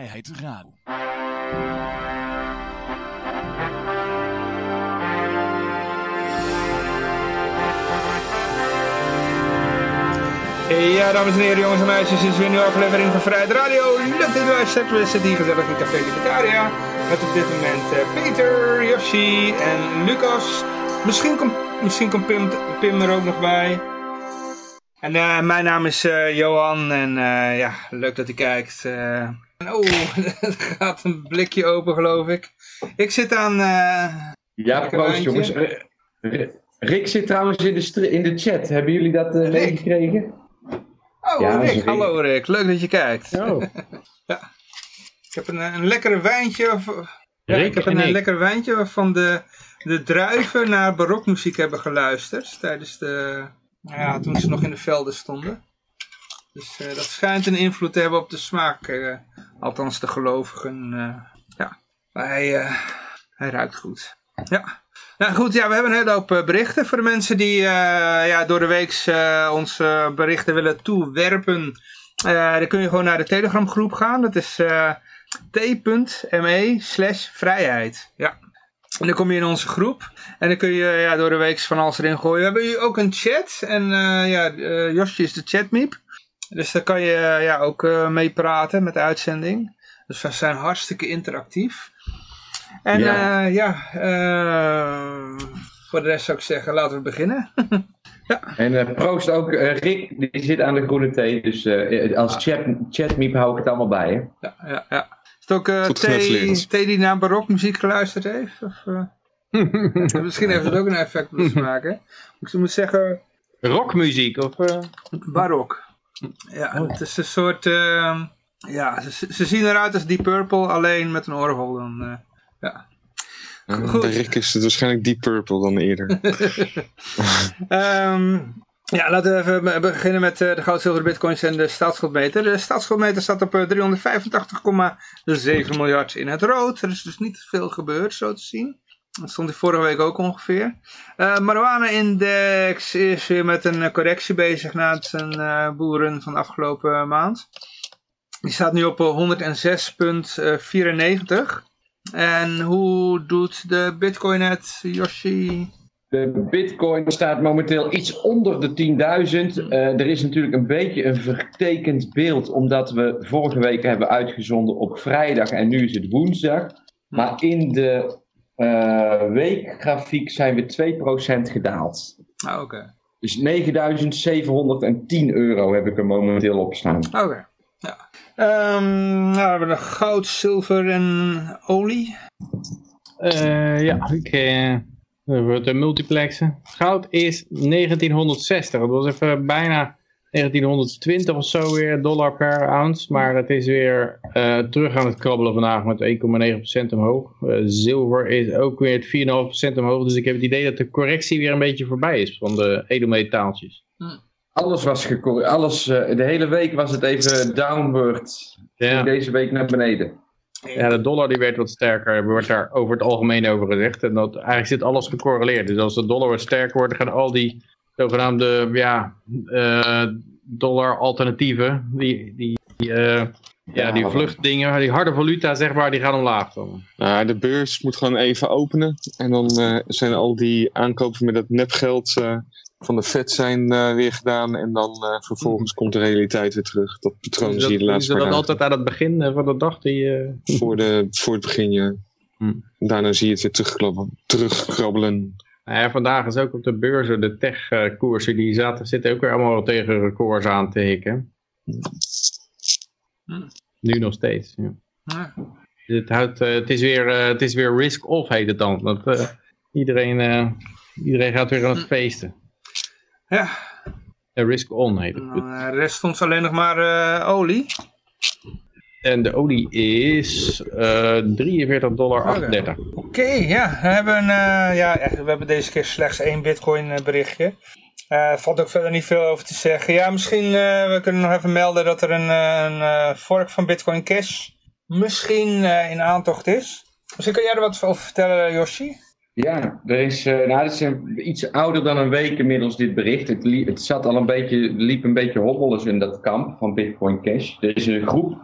Vrijheid Radio. Ja, dames en heren, jongens en meisjes, dit is weer een nieuwe aflevering van Vrijheid Radio. Leuk dat u luistert. We zitten hier gezellig in Café Libertaria. Met op dit moment eh, Peter, Yoshi en Lucas. Misschien komt, misschien komt Pim, er ook nog bij. En eh, mijn naam is eh, Johan en ja, leuk dat u kijkt. Eh. oh, er gaat een blikje open geloof ik. Ik zit aan... eh, Ja, Lekker proost jongens. Eh, Rick zit trouwens in de, in de chat. Hebben jullie dat eh, Rick? meegekregen? Oh, Ja, Rick. Rick. Hallo Rick, leuk dat je kijkt. Oh. Ik heb een, een lekkere wijntje. Of, ja, Rick ik heb en een, ik. lekker wijntje waarvan de, de druiven naar barokmuziek hebben geluisterd. Tijdens de, nou ja, toen ze nog in de velden stonden. Dus eh, dat schijnt een invloed te hebben op de smaak. eh, althans de gelovigen. eh, ja, hij, hij ruikt goed. Ja. Nou goed, ja, we hebben een hele hoop berichten voor de mensen die ja, door de week onze berichten willen toewerpen. Dan kun je gewoon naar de Telegram groep gaan. Dat is t.me slash vrijheid. Ja. En dan kom je in onze groep. En dan kun je ja, door de week van alles erin gooien. We hebben hier ook een chat. En eh, ja, Josje is de chatmiep. Dus daar kan je eh, ja, ook eh mee praten met de uitzending. Dus we zijn hartstikke interactief. En Ja. ja, ja eh, voor de rest zou ik zeggen, laten we beginnen. En eh, proost ook Rick, die zit aan de groene thee. Dus eh, als chat, chatmeep hou ik het allemaal bij. Hè? Ja, ja, ja. Is het ook eh Goed T genutseld. T die naar barokmuziek geluisterd heeft? Of, eh? Misschien heeft het ook een effect op de smaak, hè? Ik moet zeggen, Rockmuziek of... eh, barok. Ja, het is een soort... eh, ja, ze, ze zien eruit als Deep Purple, alleen met een orgel. Dan, eh, ja. Goed. Bij Rick is het waarschijnlijk Deep Purple dan eerder. Ehm, ja, laten we even be- beginnen met eh, de goud, zilver, bitcoins en de staatsschuldmeter. De staatsschuldmeter staat op eh, 385,7 miljard in het rood. Er is dus niet veel gebeurd, zo te zien. Dat stond die vorige week ook ongeveer. Eh marijuana-index is weer met een eh, correctie bezig na het eh, boeren van de afgelopen maand. Die staat nu op eh, 106,94. En hoe doet de bitcoin het, Yoshi? De bitcoin staat momenteel iets onder de 10.000. Eh, er is natuurlijk een beetje een vertekend beeld, omdat we vorige week hebben uitgezonden op vrijdag en nu is het woensdag. Maar in de weekgrafiek zijn we 2% gedaald. Ah, oké. Dus 9710 euro heb ik er momenteel op staan. Oké, ja. Ehm, nou, we hebben nog goud, zilver en olie. eh, ja, ik... eh wordt een multiplexen. Goud is 1960. Dat was even bijna 1920 of zo weer dollar per ounce. Maar het is weer eh, terug aan het krabbelen vandaag met 1,9% omhoog. Eh, zilver is ook weer 4,5% omhoog. Dus ik heb het idee dat de correctie weer een beetje voorbij is van de edelmetaaltjes. Alles was gecorrigeerd. Alles, eh, de hele week was het even downward. Ja. Deze week naar beneden. Ja, de dollar die werd wat sterker, wordt daar over het algemeen over gezegd. En dat eigenlijk zit alles gecorreleerd. Dus als de dollar wat sterker wordt, dan gaan al die zogenaamde ja, eh, dollar alternatieven, die, die, eh, ja, die vluchtdingen, die harde valuta zeg maar, die gaan omlaag komen. Nou, de beurs moet gewoon even openen. En dan eh, zijn al die aankopen met dat nepgeld van de Fed zijn eh, weer gedaan. En dan vervolgens komt de realiteit weer terug. Dat patroon Dus zie je de dat, laatste dat paar dagen. altijd aan het begin van de dag. Die, Voor, de, voor het begin, ja. Hm. Daarna zie je het weer terugkrabbelen. terugkrabbelen. Nou ja, vandaag is ook op de beurzen, de techkoersen, die zaten, zitten ook weer allemaal tegen records aan te hikken. Hm. Nu nog steeds, ja. Ja. Het, houdt, eh, het, is weer, eh, het is weer risk-off heet het dan. Dat, eh, iedereen, iedereen gaat weer aan het feesten. ja. Risk-on heet het. De rest stond alleen nog maar olie. En de olie is eh 43 dollar 38. Oké, ja. We hebben, eh, ja, we hebben deze keer slechts één bitcoin eh, berichtje. Eh, Er valt ook verder niet veel over te zeggen. Ja, misschien eh, we kunnen nog even melden dat er een, een eh, fork van Bitcoin Cash misschien eh, in aantocht is. Misschien kan jij er wat over vertellen, Yoshi? Ja, er is, eh, nou, het is een- iets ouder dan een week inmiddels dit bericht. Het, li- het zat al een beetje, liep een beetje hobbelens in dat kamp van Bitcoin Cash. Er is een groep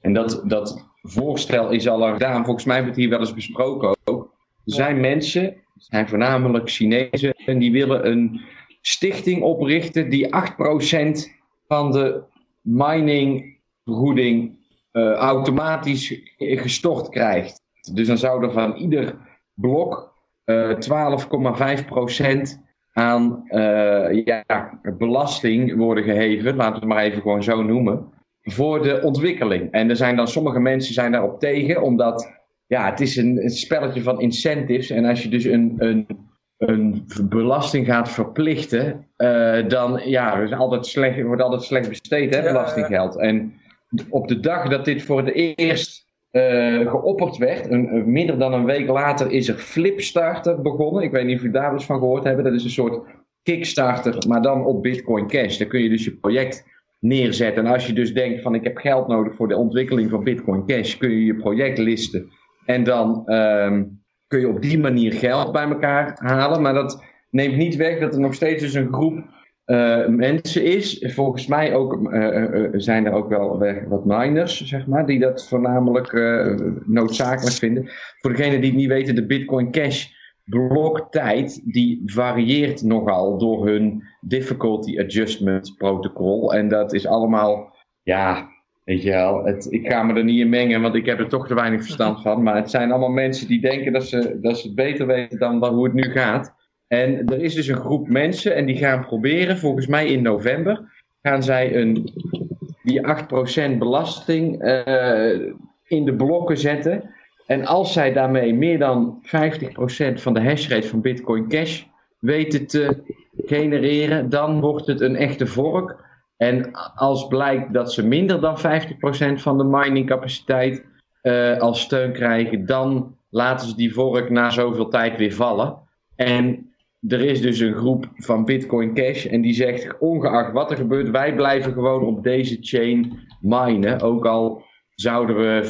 en dat, dat voorstel is al gedaan. Volgens mij wordt hier wel eens besproken ook. Er zijn mensen, zijn voornamelijk Chinezen, en die willen een stichting oprichten die 8% van de miningvergoeding uh, automatisch gestort krijgt. Dus dan zou er van ieder blok uh, 12,5% aan uh, ja, belasting worden geheven, laten we het maar even gewoon zo noemen, voor de ontwikkeling. En er zijn dan sommige mensen zijn daarop tegen, omdat ja, het is een, een spelletje van incentives. En als je dus een, een, een belasting gaat verplichten, uh, dan ja, is altijd slecht, wordt altijd slecht besteed, hè, belastinggeld. En op de dag dat dit voor het eerst uh, geopperd werd, een, minder dan een week later, is er Flipstarter begonnen. Ik weet niet of jullie daar eens van gehoord hebben. Dat is een soort Kickstarter, maar dan op Bitcoin Cash. Dan kun je dus je project neerzetten. En als je dus denkt van ik heb geld nodig voor de ontwikkeling van Bitcoin Cash, kun je je project listen. En dan um, kun je op die manier geld bij elkaar halen. Maar dat neemt niet weg dat er nog steeds dus een groep uh, mensen is. Volgens mij ook, uh, zijn er ook wel wat miners, zeg maar, die dat voornamelijk noodzakelijk vinden. Voor degenen die het niet weten, de Bitcoin Cash bloktijd die varieert nogal door hun difficulty adjustment protocol. En dat is allemaal, ja, weet je wel, het, ik ga me er niet in mengen, want ik heb er toch te weinig verstand van. Maar het zijn allemaal mensen die denken dat ze, dat ze het beter weten dan, dan hoe het nu gaat. En er is dus een groep mensen en die gaan proberen, volgens mij in november, gaan zij een, die 8% belasting uh, in de blokken zetten. En als zij daarmee meer dan 50% van de hashrate van Bitcoin Cash weten te genereren, dan wordt het een echte vork. En als blijkt dat ze minder dan 50% van de miningcapaciteit uh, als steun krijgen, dan laten ze die vork na zoveel tijd weer vallen. En er is dus een groep van Bitcoin Cash en die zegt, ongeacht wat er gebeurt, wij blijven gewoon op deze chain minen. Ook al zouden we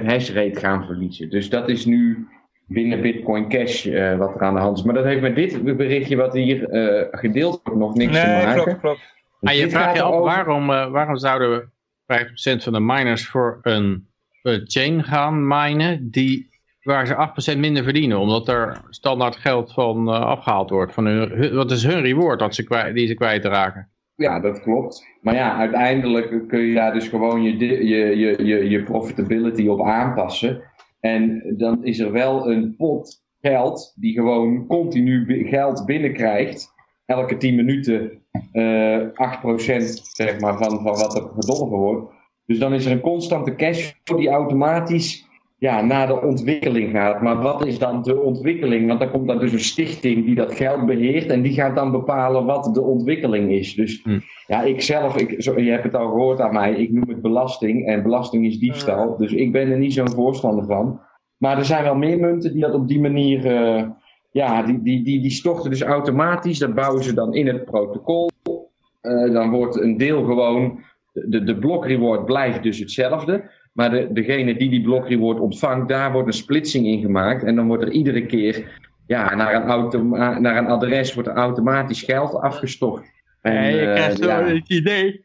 75% hashrate gaan verliezen. Dus dat is nu binnen Bitcoin Cash uh, wat er aan de hand is. Maar dat heeft met dit berichtje wat hier uh, gedeeld wordt nog niks nee, te maken. Klopt, klopt. Ah, je vraagt je af waarom, uh, waarom zouden 50% van de miners voor een chain gaan minen die waar ze 8% minder verdienen, omdat er standaard geld van uh, afgehaald wordt. Van hun, wat is hun reward dat ze kwijt, die ze kwijtraken? Ja, dat klopt. Maar ja, uiteindelijk kun je daar dus gewoon je, je, je, je, je profitability op aanpassen. En dan is er wel een pot geld die gewoon continu geld binnenkrijgt. Elke 10 minuten uh, 8% zeg maar, van, van wat er gedolven wordt. Dus dan is er een constante cash die automatisch ja, naar de ontwikkeling gaat. Maar wat is dan de ontwikkeling? Want dan komt dan dus een stichting die dat geld beheert en die gaat dan bepalen wat de ontwikkeling is. Dus hm. ja, ik zelf, ik, zo, je hebt het al gehoord aan mij, ik noem het belasting en belasting is diefstal. Dus ik ben er niet zo'n voorstander van. Maar er zijn wel meer munten die dat op die manier, uh, ja, die, die, die, die storten dus automatisch. Dat bouwen ze dan in het protocol. Uh, dan wordt een deel gewoon, de, de blok reward blijft dus hetzelfde. Maar de, degene die die blokreward ontvangt, daar wordt een splitsing in gemaakt. En dan wordt er iedere keer ja, naar, een automa naar een adres wordt er automatisch geld afgestort. En, ja, je krijgt uh, zo het idee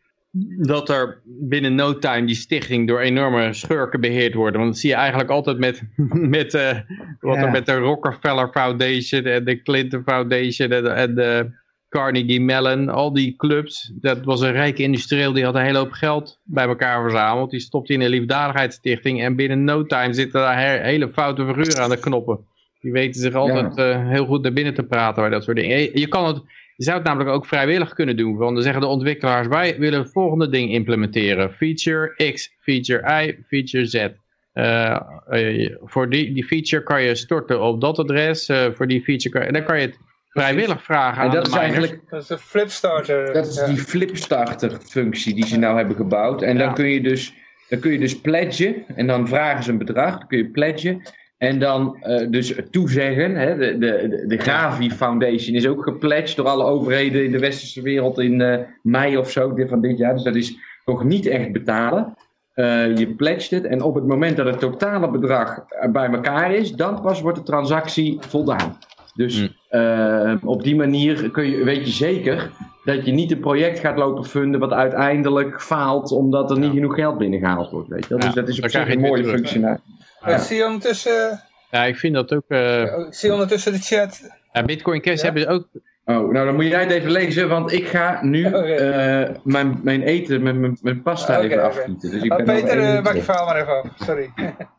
dat er binnen no time die stichting door enorme schurken beheerd wordt. Want dat zie je eigenlijk altijd met, met uh, wat ja. er met de Rockefeller Foundation en de Clinton Foundation en de Carnegie Mellon, al die clubs. Dat was een rijke industrieel, die had een hele hoop geld bij elkaar verzameld. Die stopte in een liefdadigheidsstichting en binnen no time zitten daar hele foute figuren aan de knoppen. Die weten zich altijd ja. uh, heel goed naar binnen te praten bij dat soort dingen. Je, je, kan het, je zou het namelijk ook vrijwillig kunnen doen. Want dan zeggen de ontwikkelaars, wij willen het volgende ding implementeren. Feature X, feature Y, feature Z. Uh, uh, voor die, die feature kan je storten op dat adres. voor die feature kan, en dan kan je het vrijwillig vragen en dat is eigenlijk Dat is een flipstarter. Dat is ja. die flipstarter functie die ze nou hebben gebouwd. En ja. dan kun je dus dan kun je dus pledgen en dan vragen ze een bedrag, dan kun je pledgen en dan uh, dus toezeggen. Hè, de, de, de Gavi Foundation is ook gepledged door alle overheden in de westerse wereld in uh, mei of zo van dit jaar. Dus dat is nog niet echt betalen. Uh, je pledgt het en op het moment dat het totale bedrag bij elkaar is, dan pas wordt de transactie voldaan. Dus mm. Uh, op die manier kun je, weet je zeker dat je niet een project gaat lopen funden wat uiteindelijk faalt omdat er niet genoeg geld binnengehaald wordt. Weet je? Ja, dus dat is op zich een mooie functie. Ja, ik zie ondertussen, Ja, ik vind dat ook... eh, ik zie ondertussen de chat. ja, Bitcoin Cash Ja. hebben ze ook... Oh, nou dan moet jij het even lezen, want ik ga nu Oké. eh, mijn, mijn eten, mijn, mijn, mijn pasta Oké, even afgieten. Dus ik Oh, ben Peter, eh, maak je verhaal maar even af. Sorry.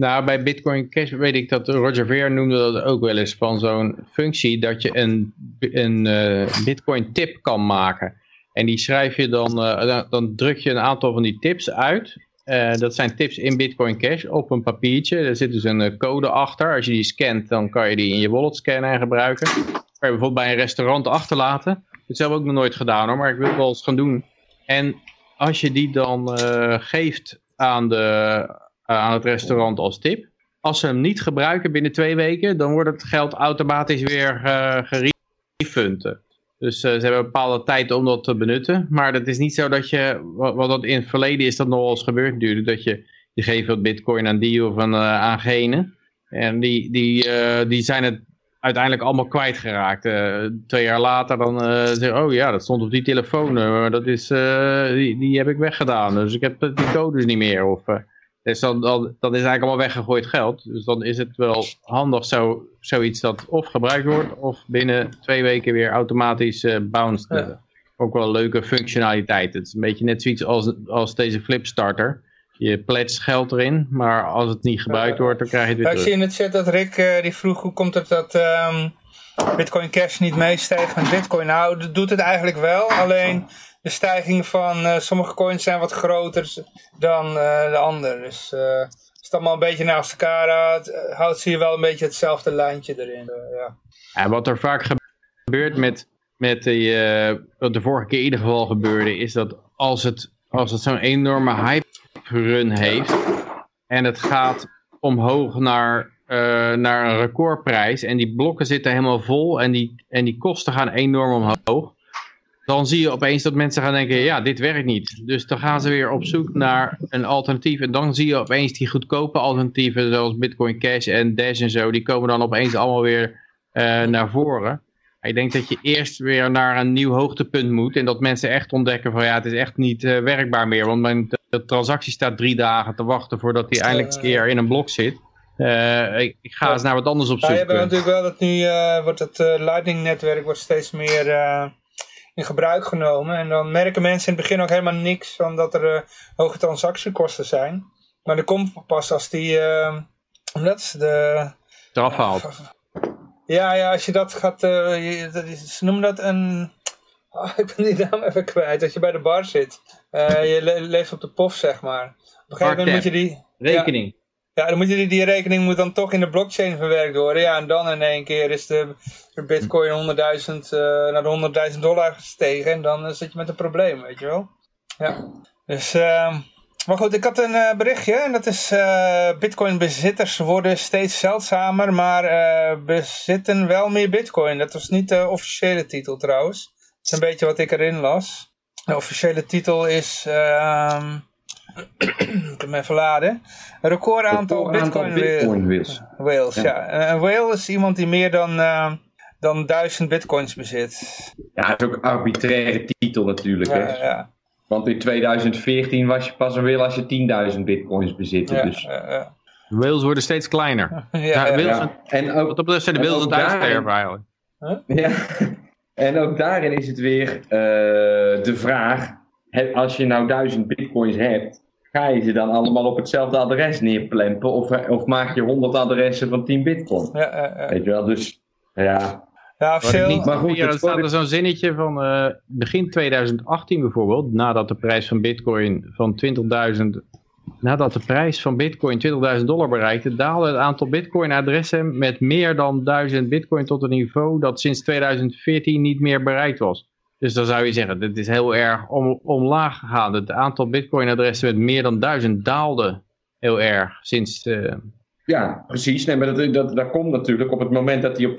Nou, bij Bitcoin Cash weet ik dat Roger Ver noemde dat ook wel eens van zo'n functie dat je een, een eh, Bitcoin tip kan maken. En die schrijf je dan, eh, dan, dan druk je een aantal van die tips uit. Eh, dat zijn tips in Bitcoin Cash op een papiertje. Er zit dus een code achter. Als je die scant, dan kan je die in je wallet scannen en gebruiken. Kan je bijvoorbeeld bij een restaurant achterlaten. Dat heb ik ook nog nooit gedaan hoor, maar ik wil het wel eens gaan doen. En als je die dan geeft aan, de, aan het restaurant als tip. Als ze hem niet gebruiken binnen twee weken, dan wordt het geld automatisch weer uh, gerefund. Dus uh, ze hebben een bepaalde tijd om dat te benutten. Maar het is niet zo dat je, wat, wat dat in het verleden is dat nog wel eens gebeurd natuurlijk, dat je, je geeft wat bitcoin aan die of aan, gene. En die, die, die zijn het uiteindelijk allemaal kwijtgeraakt. Twee jaar later dan zeggen oh ja, dat stond op die telefoon, maar dat is, die, die heb ik weggedaan. Dus ik heb die codes niet meer. Of, dus dan, is eigenlijk allemaal weggegooid geld. Dus dan is het wel handig zo, zoiets dat of gebruikt wordt, of binnen twee weken weer automatisch uh, bounced. Ja. Ook wel een leuke functionaliteit. Het is een beetje net zoiets als, als deze Flipstarter. Je pledgt geld erin, maar als het niet gebruikt wordt, dan krijg je het weer Ja, terug. Ik zie in de chat dat Rick uh, die vroeg hoe komt het dat um, Bitcoin Cash niet meestijgt met Bitcoin. Nou, dat doet het eigenlijk wel. Alleen de stijging van uh, sommige coins zijn wat groter dan uh, de andere. Dus als het allemaal een beetje naast elkaar houdt, zie je wel een beetje hetzelfde lijntje erin. ja. En wat er vaak gebeurt met, met die, wat de vorige keer in ieder geval gebeurde, is dat als het, als het zo'n enorme hype run heeft en het gaat omhoog naar, uh, naar een recordprijs en die blokken zitten helemaal vol en die, en die kosten gaan enorm omhoog, dan zie je opeens dat mensen gaan denken, ja, dit werkt niet. Dus dan gaan ze weer op zoek naar een alternatief en dan zie je opeens die goedkope alternatieven zoals Bitcoin Cash en Dash en zo, die komen dan opeens allemaal weer uh, naar voren. Ik denk dat je eerst weer naar een nieuw hoogtepunt moet en dat mensen echt ontdekken van ja, het is echt niet uh, werkbaar meer, want mijn de transactie staat drie dagen te wachten voordat die eindelijk een keer in een blok zit. Uh, ik, ik, ga eens naar wat anders op zoek. Ja, je hebt natuurlijk wel dat nu wordt het Lightning netwerk wordt steeds meer in gebruik genomen. En dan merken mensen in het begin ook helemaal niks omdat er hoge transactiekosten zijn. Maar dat komt pas als die, dat is de... Eraf haalt. Ja, ja, als je dat gaat, je, dat is, ze noemen dat een... Oh, ik ben die naam even kwijt, dat je bij de bar zit. Uh, je le leeft op de pof, zeg maar. Op een gegeven moment moet je die... Rekening. Ja, ja, dan moet je die, rekening moet dan toch in de blockchain verwerkt worden. Ja, en dan in één keer is de, bitcoin 100.000 uh, naar de 100.000 dollar gestegen. En dan uh, zit je met een probleem, weet je wel. Ja, dus... Uh, maar goed, ik had een uh, berichtje en dat is uh, bitcoin bezitters worden steeds zeldzamer, maar bezitten wel meer bitcoin. Dat was niet de officiële titel trouwens. Dat is een beetje wat ik erin las. De officiële titel is, uh, ik hem even laden, een record aantal bitcoin, bitcoin whales. whales ja. ja. Een whale is iemand die meer dan, uh, dan duizend bitcoins bezit. Ja, dat is ook een arbitraire titel natuurlijk. Ja, hè? ja. Want in 2014 was je pas een whale als je 10.000 bitcoins bezit. Ja, dus. ja, ja. Whales worden steeds kleiner. Ja, Ja, ja. whales Ja. zijn- En ook, Wat dat betreft zijn de whales aan het daarin- uitsterven eigenlijk. Ja, en ook daarin is het weer eh, de vraag: als je nou duizend bitcoins hebt, ga je ze dan allemaal op hetzelfde adres neerplempen? Of, eh, of maak je 100 adressen van 10 bitcoin? Ja, ja, ja. Weet je wel, dus ja. ja Wat ik officieel, niet maar goed, ja, er staat er zo'n zinnetje van eh, begin 2018 bijvoorbeeld, nadat de prijs van bitcoin van 20.000, nadat de prijs van bitcoin 20.000 dollar bereikte, daalde het aantal bitcoin adressen met meer dan 1000 bitcoin tot een niveau dat sinds 2014 niet meer bereikt was. Dus dan zou je zeggen, dit is heel erg om, omlaag gegaan. Het aantal bitcoin adressen met meer dan 1000 daalde heel erg sinds... eh, Ja, precies. Nee, maar dat, dat, komt natuurlijk op het moment dat hij op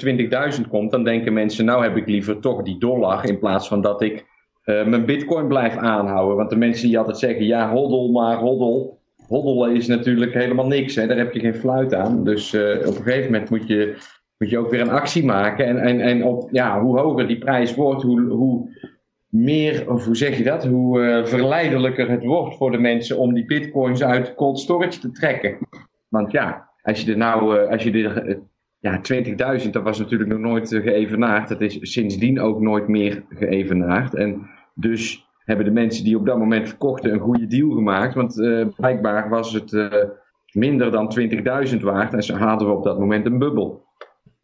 20.000 komt, dan denken mensen, nou heb ik liever toch die dollar in plaats van dat ik eh, mijn bitcoin blijf aanhouden. Want de mensen die altijd zeggen, ja, hoddel maar, hoddel. Hoddelen is natuurlijk helemaal niks, hè. daar heb je geen fluit aan. Dus eh, op een gegeven moment moet je moet je ook weer een actie maken. En, en, en op, ja, hoe hoger die prijs wordt, hoe, hoe meer, of hoe zeg je dat, hoe eh, verleidelijker het wordt voor de mensen om die bitcoins uit cold storage te trekken. Want ja, als je er nou, eh, als je er, eh, ja, 20.000, dat was natuurlijk nog nooit geëvenaard. Dat is sindsdien ook nooit meer geëvenaard. En dus hebben de mensen die op dat moment verkochten een goede deal gemaakt. Want blijkbaar was het minder dan 20.000 waard en ze hadden we op dat moment een bubbel.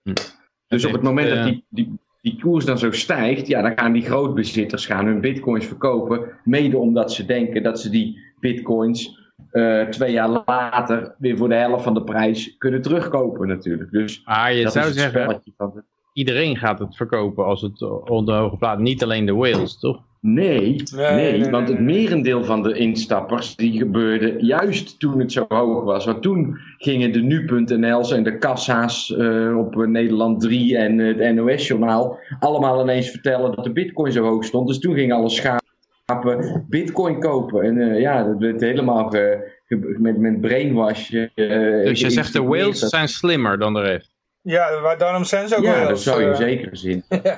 Hm. Dus op het moment dat eh, die, die, die koers dan zo stijgt, ja, dan gaan die grootbezitters gaan hun bitcoins verkopen. Mede omdat ze denken dat ze die bitcoins eh, twee jaar later weer voor de helft van de prijs kunnen terugkopen natuurlijk. Dus Maar je dat zou zeggen, spelletje van de... iedereen gaat het verkopen als het onder hoge plaat. Niet alleen de whales, toch? Nee, Nee, nee, nee, want het merendeel van de instappers die gebeurde juist toen het zo hoog was. Want toen gingen de nu.nl's en de kassa's eh, op eh, Nederland 3 en het NOS-journaal allemaal ineens vertellen dat de bitcoin zo hoog stond. Dus toen gingen alle schapen bitcoin kopen. En eh, ja, dat werd helemaal ge- ge- met, met brainwash. Dus je zegt de whales dat- zijn slimmer dan de rest. Ja, waar- daarom zijn ze ook Ja, wel dat eens, zou je in eh, zekere zin.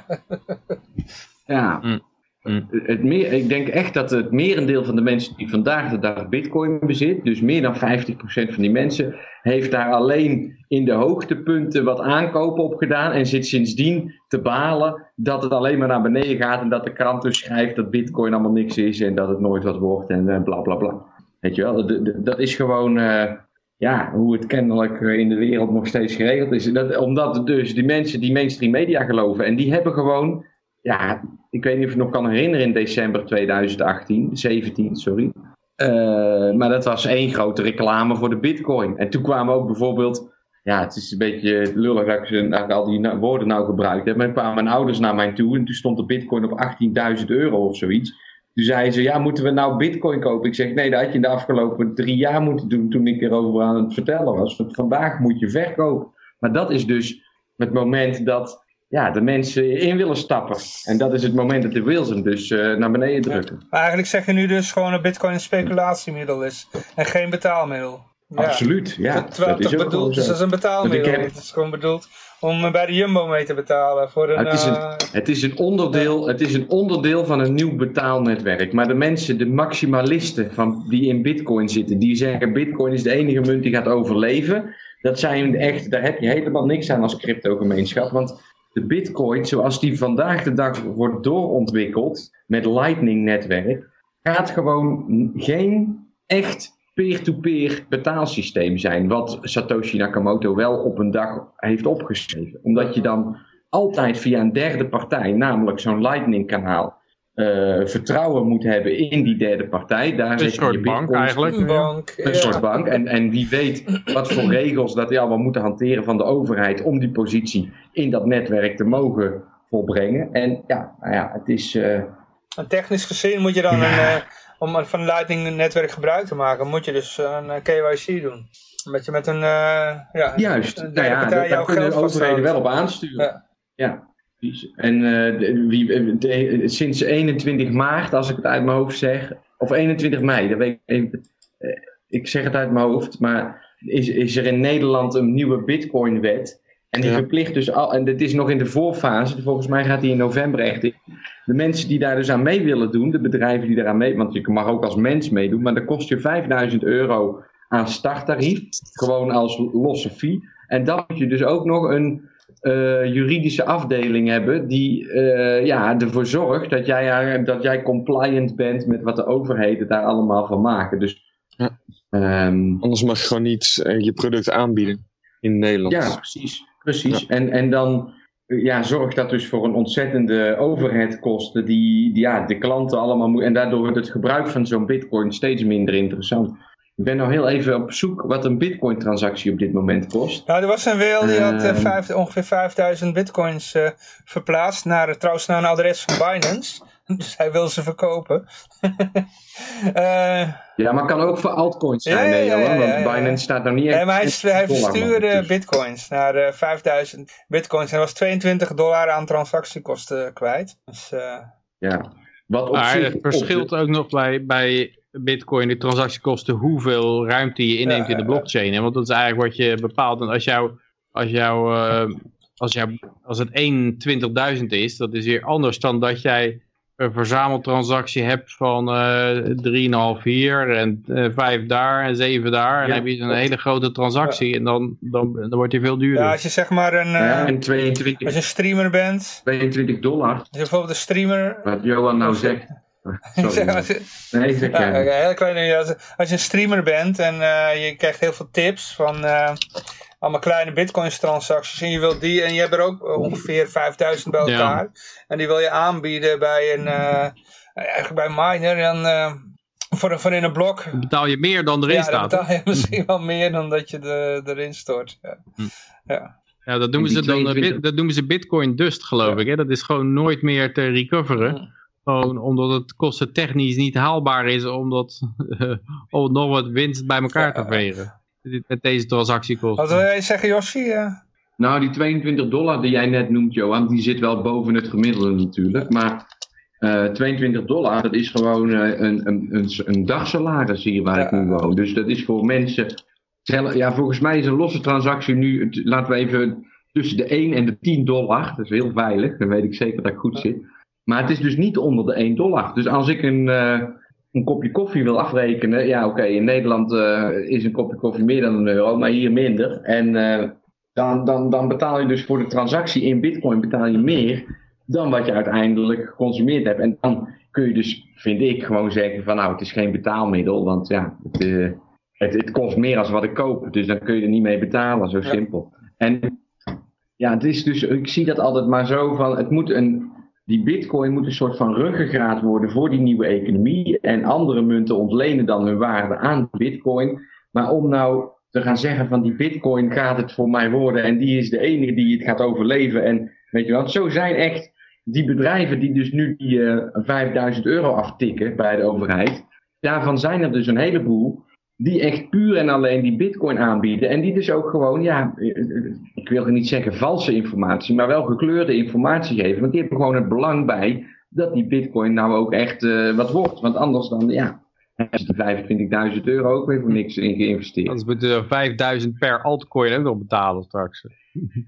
Ja. Mm. Mm. Het meer, ik denk echt dat het merendeel van de mensen die vandaag de dag bitcoin bezit, dus meer dan 50% van die mensen, heeft daar alleen in de hoogtepunten wat aankopen op gedaan en zit sindsdien te balen dat het alleen maar naar beneden gaat en dat de krant dus schrijft dat bitcoin allemaal niks is en dat het nooit wat wordt en eh, bla bla bla. Weet je wel, d- d- dat is gewoon eh, ja, hoe het kennelijk eh, in de wereld nog steeds geregeld is. Dat, omdat dus die mensen die mainstream media geloven en die hebben gewoon, ja, ik weet niet of je het nog kan herinneren in december 2018, 17, sorry. Eh, maar dat was één grote reclame voor de bitcoin. En toen kwamen ook bijvoorbeeld, ja, het is een beetje lullig dat ik, ze- al die woorden nou gebruikt heb, maar kwamen mijn ouders naar mij toe en toen stond de bitcoin op 18.000 euro of zoiets. Toen zeiden ze, ja, moeten we nou bitcoin kopen? Ik zeg, nee, dat had je in de afgelopen drie jaar moeten doen toen ik erover aan het vertellen was. Want vandaag moet je verkopen. Maar dat is dus het moment dat ja, de mensen in willen stappen. En dat is het moment dat de wheels hem dus eh, naar beneden drukken. Maar eigenlijk zeg je nu dus gewoon dat bitcoin een speculatiemiddel is. En geen betaalmiddel. Ja. Absoluut, ja. Terwijl dat het is ook bedoeld is als een betaalmiddel. Heb- Het is gewoon bedoeld om eh, bij de Jumbo mee te betalen. Voor een, Het is een- eh, Het is, een onderdeel, het is een onderdeel van een nieuw betaalnetwerk. Maar de mensen, de maximalisten van, die in bitcoin zitten, die zeggen bitcoin is de enige munt die gaat overleven. Dat zijn echt, daar heb je helemaal niks aan als crypto-gemeenschap. Want de bitcoin, zoals die vandaag de dag wordt doorontwikkeld met Lightning-netwerk, gaat gewoon geen echt peer-to-peer betaalsysteem zijn. Wat Satoshi Nakamoto wel op een dag heeft opgeschreven. Omdat je dan altijd via een derde partij, namelijk zo'n Lightning-kanaal, eh, vertrouwen moet hebben in die derde partij. Daar Een soort je bank eigenlijk. een bank. een ja. soort bank. En, en wie weet wat voor regels dat die allemaal moeten hanteren van de overheid om die positie in dat netwerk te mogen volbrengen. En ja, nou ja, het is. eh, En technisch gezien moet je dan, Ja. een, eh, om van Lightning netwerk gebruik te maken, moet je dus een KYC doen. Omdat je met een, eh, ja, juist. een Nou ja, daar, kunnen overheden wel op aansturen. Ja. En eh, de- wie, eh, de- sinds 21 maart, als ik het uit mijn hoofd zeg, of 21 mei, dat weet ik, eh, ik zeg het uit mijn hoofd, maar is, is er in Nederland een nieuwe Bitcoin-wet. En die Ja. verplicht dus al, en dit is nog in de voorfase, volgens mij gaat die in november echt in. De mensen die daar dus aan mee willen doen, de bedrijven die daaraan mee, want je mag ook als mens meedoen, maar dan kost je 5000 euro aan starttarief, gewoon als losse fee. En dan moet je dus ook nog een eh, juridische afdeling hebben die eh, ja, ervoor zorgt dat jij, dat jij compliant bent met wat de overheden daar allemaal van maken. Dus Ja. ehm, Anders mag je gewoon niet eh, je product aanbieden in Nederland. ja, precies. precies. En, en dan ja, zorgt dat dus voor een ontzettende overheadkosten die, die ja, de klanten allemaal moeten. En daardoor wordt het gebruik van zo'n bitcoin steeds minder interessant. Ik ben nou heel even op zoek wat een bitcoin transactie op dit moment kost. Nou, er was een whale die had eh, Ehm. vijf- ongeveer 5000 bitcoins eh, verplaatst naar, trouwens naar een adres van Binance. Dus hij wil ze verkopen. Eh, Ja, maar kan ook voor altcoins zijn, ja, Want ja, ja. Binance staat nog niet echt... nee, maar hij, in hij verstuurde dus- bitcoins naar eh 5000 bitcoins. En er was 22 dollar aan transactiekosten kwijt. Dus eh, Ja. Wat op zich verschilt ook nog bij, bij Bitcoin, de transactiekosten, hoeveel ruimte je inneemt Ja, in de blockchain. hè? Want dat is eigenlijk wat je bepaalt. En als jouw als jouw eh, als, jij, als het 1 20.000 is, dat is weer anders dan dat jij een verzameltransactie hebt van eh 3,5 hier en eh 5 daar en 7 daar. En Ja, dan heb je een hele grote transactie en dan, dan, dan wordt die veel duurder. Ja, als je zeg maar een, eh, Ja, en als 22, je een streamer bent, 22 dollar, als je bijvoorbeeld een streamer... wat Johan nou zegt. Sorry. als je, Nee, zeg Ja, heel klein. Als, als je een streamer bent en eh, je krijgt heel veel tips van eh, allemaal kleine bitcoins transacties en je wilt die en je hebt er ook ongeveer 5000 bij Ja. elkaar en die wil je aanbieden bij een eh, eigenlijk bij een miner dan eh, voor, voor in een blok Dan betaal je meer dan erin ja, dan staat. betaal je misschien wel meer dan dat je de, erin stort. Ja. Hm. Ja. Ja, dat noemen, En ze dan, 22 bit- dat noemen ze bitcoin dust, geloof Ja. ik. Hè? Dat is gewoon nooit meer te recoveren. Gewoon omdat het kostentechnisch niet haalbaar is om, dat, om nog wat winst bij elkaar te vegen. Met deze transactiekosten. Wat wil jij zeggen, Jossi? Eh, Nou, die 22 dollar die jij net noemt, Johan, die zit wel boven het gemiddelde natuurlijk. Maar eh 22 dollar, dat is gewoon eh, een, een, een, een dagsalaris hier waar ik nu woon. Dus dat is voor mensen... Ja, volgens mij is een losse transactie nu, laten we even, tussen de 1 en de 10 dollar. Dat is heel veilig, dan weet ik zeker dat ik goed zit. Maar het is dus niet onder de 1 dollar. Dus als ik een, eh, een kopje koffie wil afrekenen, ja oké, in Nederland eh, is een kopje koffie meer dan een euro, maar hier minder. En eh, dan, dan, dan betaal je dus voor de transactie in bitcoin betaal je meer dan wat je uiteindelijk geconsumeerd hebt. En dan kun je dus, vind ik, gewoon zeggen van nou, het is geen betaalmiddel, want ja, het, het, het kost meer dan wat ik koop. Dus dan kun je er niet mee betalen, zo simpel. En ja, het is dus, ik zie dat altijd maar zo van, het moet een, die bitcoin moet een soort van ruggengraat worden voor die nieuwe economie. En andere munten ontlenen dan hun waarde aan bitcoin. Maar om nou te gaan zeggen van die bitcoin gaat het voor mij worden en die is de enige die het gaat overleven. En weet je wat, zo zijn echt die bedrijven die dus nu die eh 5000 euro aftikken bij de overheid. Daarvan zijn er dus een heleboel die echt puur en alleen die bitcoin aanbieden. En die dus ook gewoon, ja, ik wil niet zeggen valse informatie, maar wel gekleurde informatie geven. Want die hebben gewoon het belang bij dat die bitcoin nou ook echt eh, wat wordt. Want anders dan, ja, is de 25.000 euro ook weer voor niks in geïnvesteerd. Anders moeten er 5000 per altcoin ook nog betalen straks.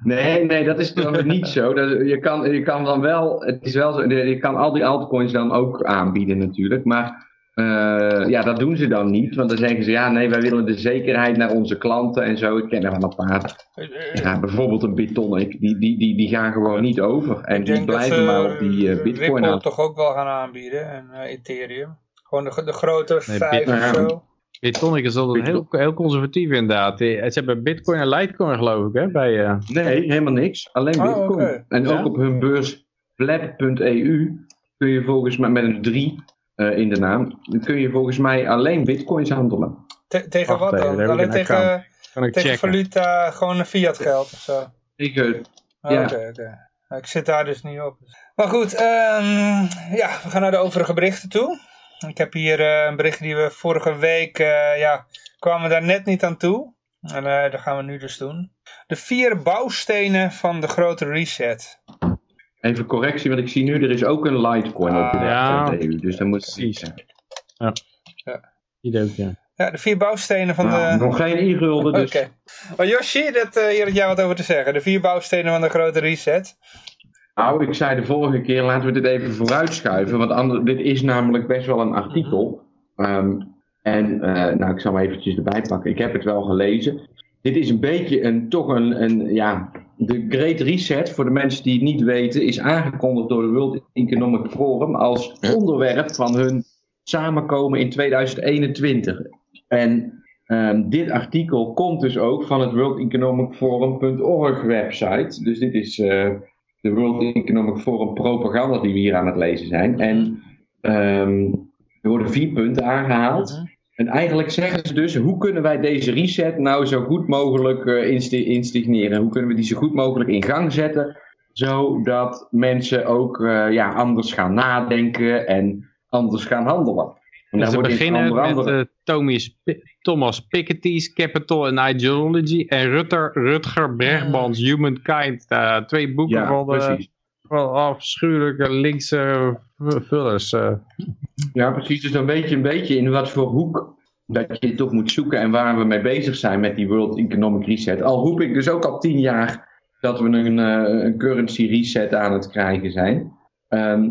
Nee, nee, dat is dan niet zo. Dat, je, kan, je kan dan wel, het is wel zo, je kan al die altcoins dan ook aanbieden natuurlijk, maar eh, ja, dat doen ze dan niet, want dan zeggen ze, ja, nee, wij willen de zekerheid naar onze klanten en zo. Ik ken er wel een paar, eh, eh, ja, bijvoorbeeld een Bitonic, die, die, die, die gaan gewoon niet over en ik die denk dat blijven ze maar op die eh, Ripple bitcoin aan. toch ook wel gaan aanbieden en eh, Ethereum. Gewoon de, de grote Nee, vijf of zo. Bitonic is altijd heel, heel conservatief inderdaad. Ze hebben bitcoin en litecoin geloof ik hè, bij... eh, Nee, helemaal niks. Alleen Oh, bitcoin. En ook op hun beurs blab.eu kun je volgens mij met een 3 in de naam, dan kun je volgens mij alleen bitcoins handelen. Te- tegen wat dan? ik Alleen een tegen, ik tegen checken. valuta, gewoon een fiat geld of zo. Tegen, Oh, Ja. Oké, oké. Nou, Ik zit daar dus niet op. Maar goed, ehm, ja, we gaan naar de overige berichten toe. Ik heb hier eh, een bericht die we vorige week, eh, ja, kwamen daar net niet aan toe. En eh, dat gaan we nu dus doen. De vier bouwstenen van de grote reset. Even correctie, want ik zie nu, er is ook een Litecoin op de Ah, ja. EU, dus dan moet Precies. Ja. Die ook, ja. Ja, de vier bouwstenen van Nou, de... Nog geen e-gulden, dus Oké. Maar Yoshi, dat, eh, hier had jij wat over te zeggen. De vier bouwstenen van de grote reset. Nou, ik zei de vorige keer, laten we dit even vooruitschuiven. Want dit is namelijk best wel een artikel. Ehm, en, eh, nou, ik zal hem eventjes erbij pakken. Ik heb het wel gelezen. Dit is een beetje een, toch een, een, ja, de Great Reset, voor de mensen die het niet weten, is aangekondigd door de World Economic Forum als onderwerp van hun samenkomen in 2021. En ehm, dit artikel komt dus ook van het World Economic Forum.org website. Dus dit is eh, de World Economic Forum propaganda die we hier aan het lezen zijn. En ehm, er worden vier punten aangehaald. En eigenlijk zeggen ze dus, hoe kunnen wij deze reset nou zo goed mogelijk eh, insti- instigneren? Hoe kunnen we die zo goed mogelijk in gang zetten? Zodat mensen ook eh, ja, anders gaan nadenken en anders gaan handelen. En Dus ze in beginnen onder met eh, Thomas, Pi- Thomas Piketty's Capital and Ideology en Rutter, Rutger Bregmans Humankind. eh, twee boeken ja, van, de, precies. Van afschuwelijke linkse vullers. eh. Ja, precies. Dus dan weet je een beetje in wat voor hoek dat je toch moet zoeken en waar we mee bezig zijn met die World Economic Reset. Al roep ik dus ook al tien jaar dat we een, eh, een currency reset aan het krijgen zijn. Ehm,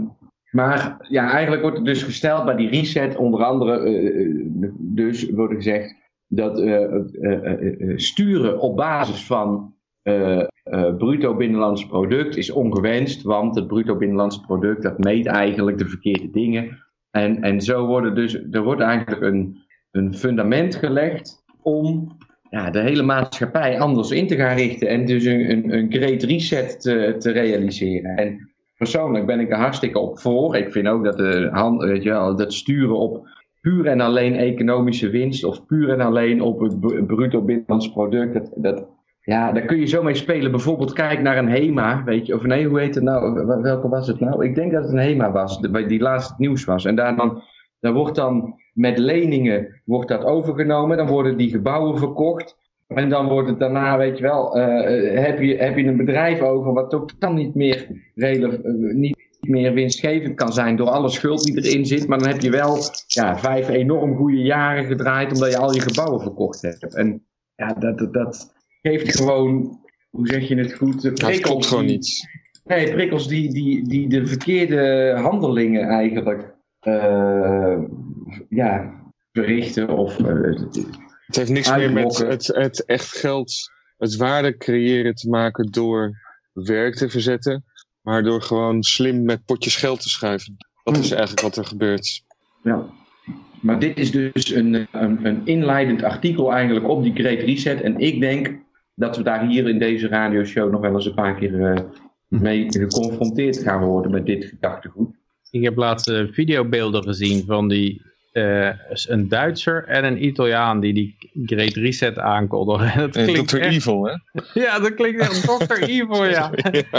maar ja, eigenlijk wordt het dus gesteld bij die reset, onder andere, eh, dus wordt er gezegd dat eh, eh, sturen op basis van eh, eh, bruto binnenlands product is ongewenst, want het bruto binnenlands product dat meet eigenlijk de verkeerde dingen. En, en zo wordt dus, er wordt eigenlijk een, een fundament gelegd om ja, de hele maatschappij anders in te gaan richten en dus een, een, een great reset te, te realiseren. En persoonlijk ben ik er hartstikke op voor. Ik vind ook dat, de hand, weet je wel, dat sturen op puur en alleen economische winst of puur en alleen op het br- bruto binnenlands product, dat, dat, ja, daar kun je zo mee spelen. Bijvoorbeeld kijk naar een HEMA, weet je, of nee, hoe heet het nou, Wel- welke was het nou? Ik denk dat het een HEMA was, die laatst nieuws was. En daar dan, wordt dan met leningen wordt dat overgenomen, dan worden die gebouwen verkocht. En dan wordt het daarna, weet je wel, eh, eh, heb, je, heb je een bedrijf over wat totaal niet meer, rele- eh, niet meer winstgevend kan zijn door alle schuld die erin zit. Maar dan heb je wel ja, vijf enorm goede jaren gedraaid omdat je al je gebouwen verkocht hebt. En ja, dat, dat, dat geeft gewoon, hoe zeg je het goed? Het klopt gewoon die- niet. Nee, prikkels die, die, die de verkeerde handelingen eigenlijk eh, ja, verrichten of eh, Het heeft niks meer met het, het echt geld, het waarde creëren te maken door werk te verzetten, maar door gewoon slim met potjes geld te schuiven. Dat is eigenlijk wat er gebeurt. Ja. Maar dit is dus een, een, een inleidend artikel eigenlijk op die Great Reset. En ik denk dat we daar hier in deze radioshow nog wel eens een paar keer eh, mee geconfronteerd gaan worden met dit gedachtegoed. Ik heb laatst eh, videobeelden gezien van die, eh, een Duitser en een Italiaan die die Great Reset aankondigen. Dat klinkt Dr. echt- Evil, hè? Ja, dat klinkt echt Dr. Evil, ja.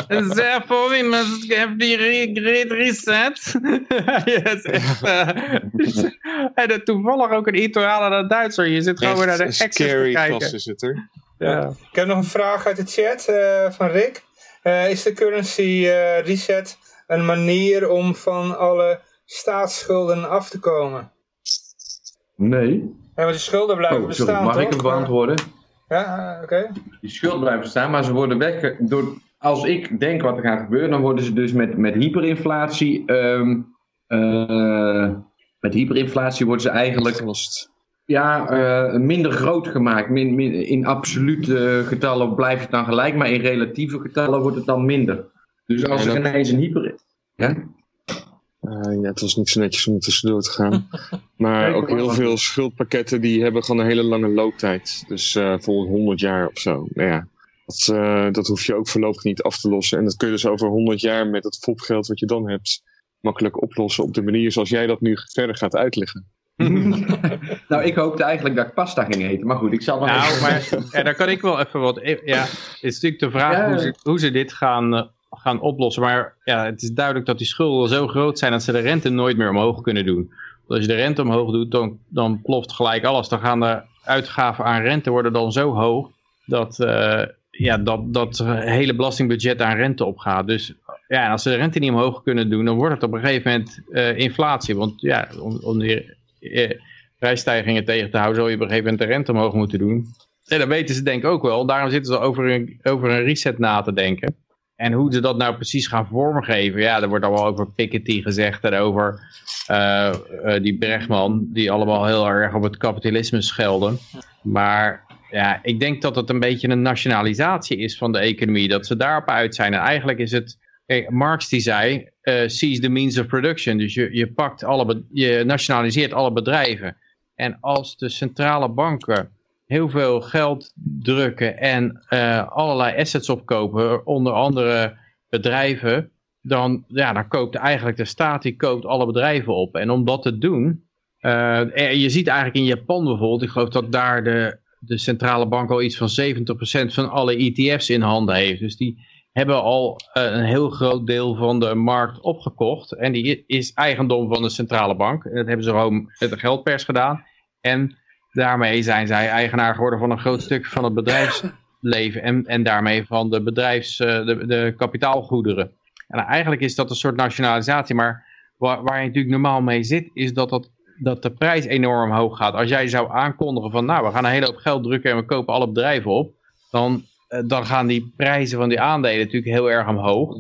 Therefore we must have the re- Great Reset. ja, het is echt... eh, en toevallig ook een Italiaan en een Duitser. Je zit gewoon weer naar de Echt scary kijken. klas is het er. Ja. Ik heb nog een vraag uit de chat eh, van Rick. Eh, is de currency eh, reset een manier om van alle staatsschulden af te komen? Nee. Ja, want die schulden blijven Oh, sorry, bestaan, mag toch? ik hem beantwoorden? Ja, oké. Die schuld blijven staan, maar ze worden weg. Door, als ik denk wat er gaat gebeuren, dan worden ze dus met, met hyperinflatie. ehm, eh, met hyperinflatie worden ze eigenlijk Opgelost. Ja, eh, minder groot gemaakt. Min, min- in absolute getallen blijft het dan gelijk, maar in relatieve getallen wordt het dan minder. Dus als er ineens een hyper. Ja? Eh, ja, het was niet zo netjes om tussendoor te gaan. Maar ook heel veel schuldpakketten die hebben gewoon een hele lange looptijd. Dus eh voor 100 jaar of zo. Nou ja, dat, dat hoef je ook voorlopig niet af te lossen. En dat kun je dus over 100 jaar met het fopgeld wat je dan hebt makkelijk oplossen op de manier zoals jij dat nu verder gaat uitleggen. nou, ik hoopte eigenlijk dat ik pasta ging eten, maar goed, ik zal Nou, even- maar ja, daar kan ik wel even wat... Ja, het is natuurlijk de vraag Ja. hoe, ze, hoe ze dit gaan, eh, gaan oplossen. Maar ja, het is duidelijk dat die schulden zo groot zijn dat ze de rente nooit meer omhoog kunnen doen. Want als je de rente omhoog doet, dan, dan ploft gelijk alles. Dan gaan de uitgaven aan rente worden dan zo hoog dat, eh, ja, dat, dat hele belastingbudget aan rente opgaat. Dus ja, als ze de rente niet omhoog kunnen doen, dan wordt het op een gegeven moment eh, inflatie. Want ja, om, om prijsstijgingen tegen te houden, zou je op een gegeven moment de rente omhoog moeten doen. En dat weten ze denk ik ook wel. Daarom zitten ze over een, over een reset na te denken. En hoe ze dat nou precies gaan vormgeven. Ja, er wordt al wel over Piketty gezegd en over eh, eh, die Brechtman. Die allemaal heel erg op het kapitalisme schelden. Maar ja, ik denk dat het een beetje een nationalisatie is van de economie. Dat ze daarop uit zijn. En eigenlijk is het... Marx die zei, eh seize the means of production. Dus je, je, pakt alle, je nationaliseert alle bedrijven. En als de centrale banken heel veel geld drukken en eh, allerlei assets opkopen, onder andere bedrijven, dan, ja, dan koopt eigenlijk de staat die koopt alle bedrijven op. En om dat te doen, en je ziet eigenlijk in Japan bijvoorbeeld, ik geloof dat daar de, de centrale bank al iets van 70% van alle ETF's in handen heeft. Dus die hebben al eh, een heel groot deel van de markt opgekocht. En die is eigendom van de centrale bank. En dat hebben ze gewoon met de geldpers gedaan. En daarmee zijn zij eigenaar geworden van een groot stuk van het bedrijfsleven. En, en daarmee van de bedrijfs, eh, de, de kapitaalgoederen. En eigenlijk is dat een soort nationalisatie. Maar waar, je natuurlijk normaal mee zit, is dat, dat, dat de prijs enorm hoog gaat. Als jij zou aankondigen van, nou, we gaan een hele hoop geld drukken en we kopen alle bedrijven op. Dan dan gaan die prijzen van die aandelen natuurlijk heel erg omhoog.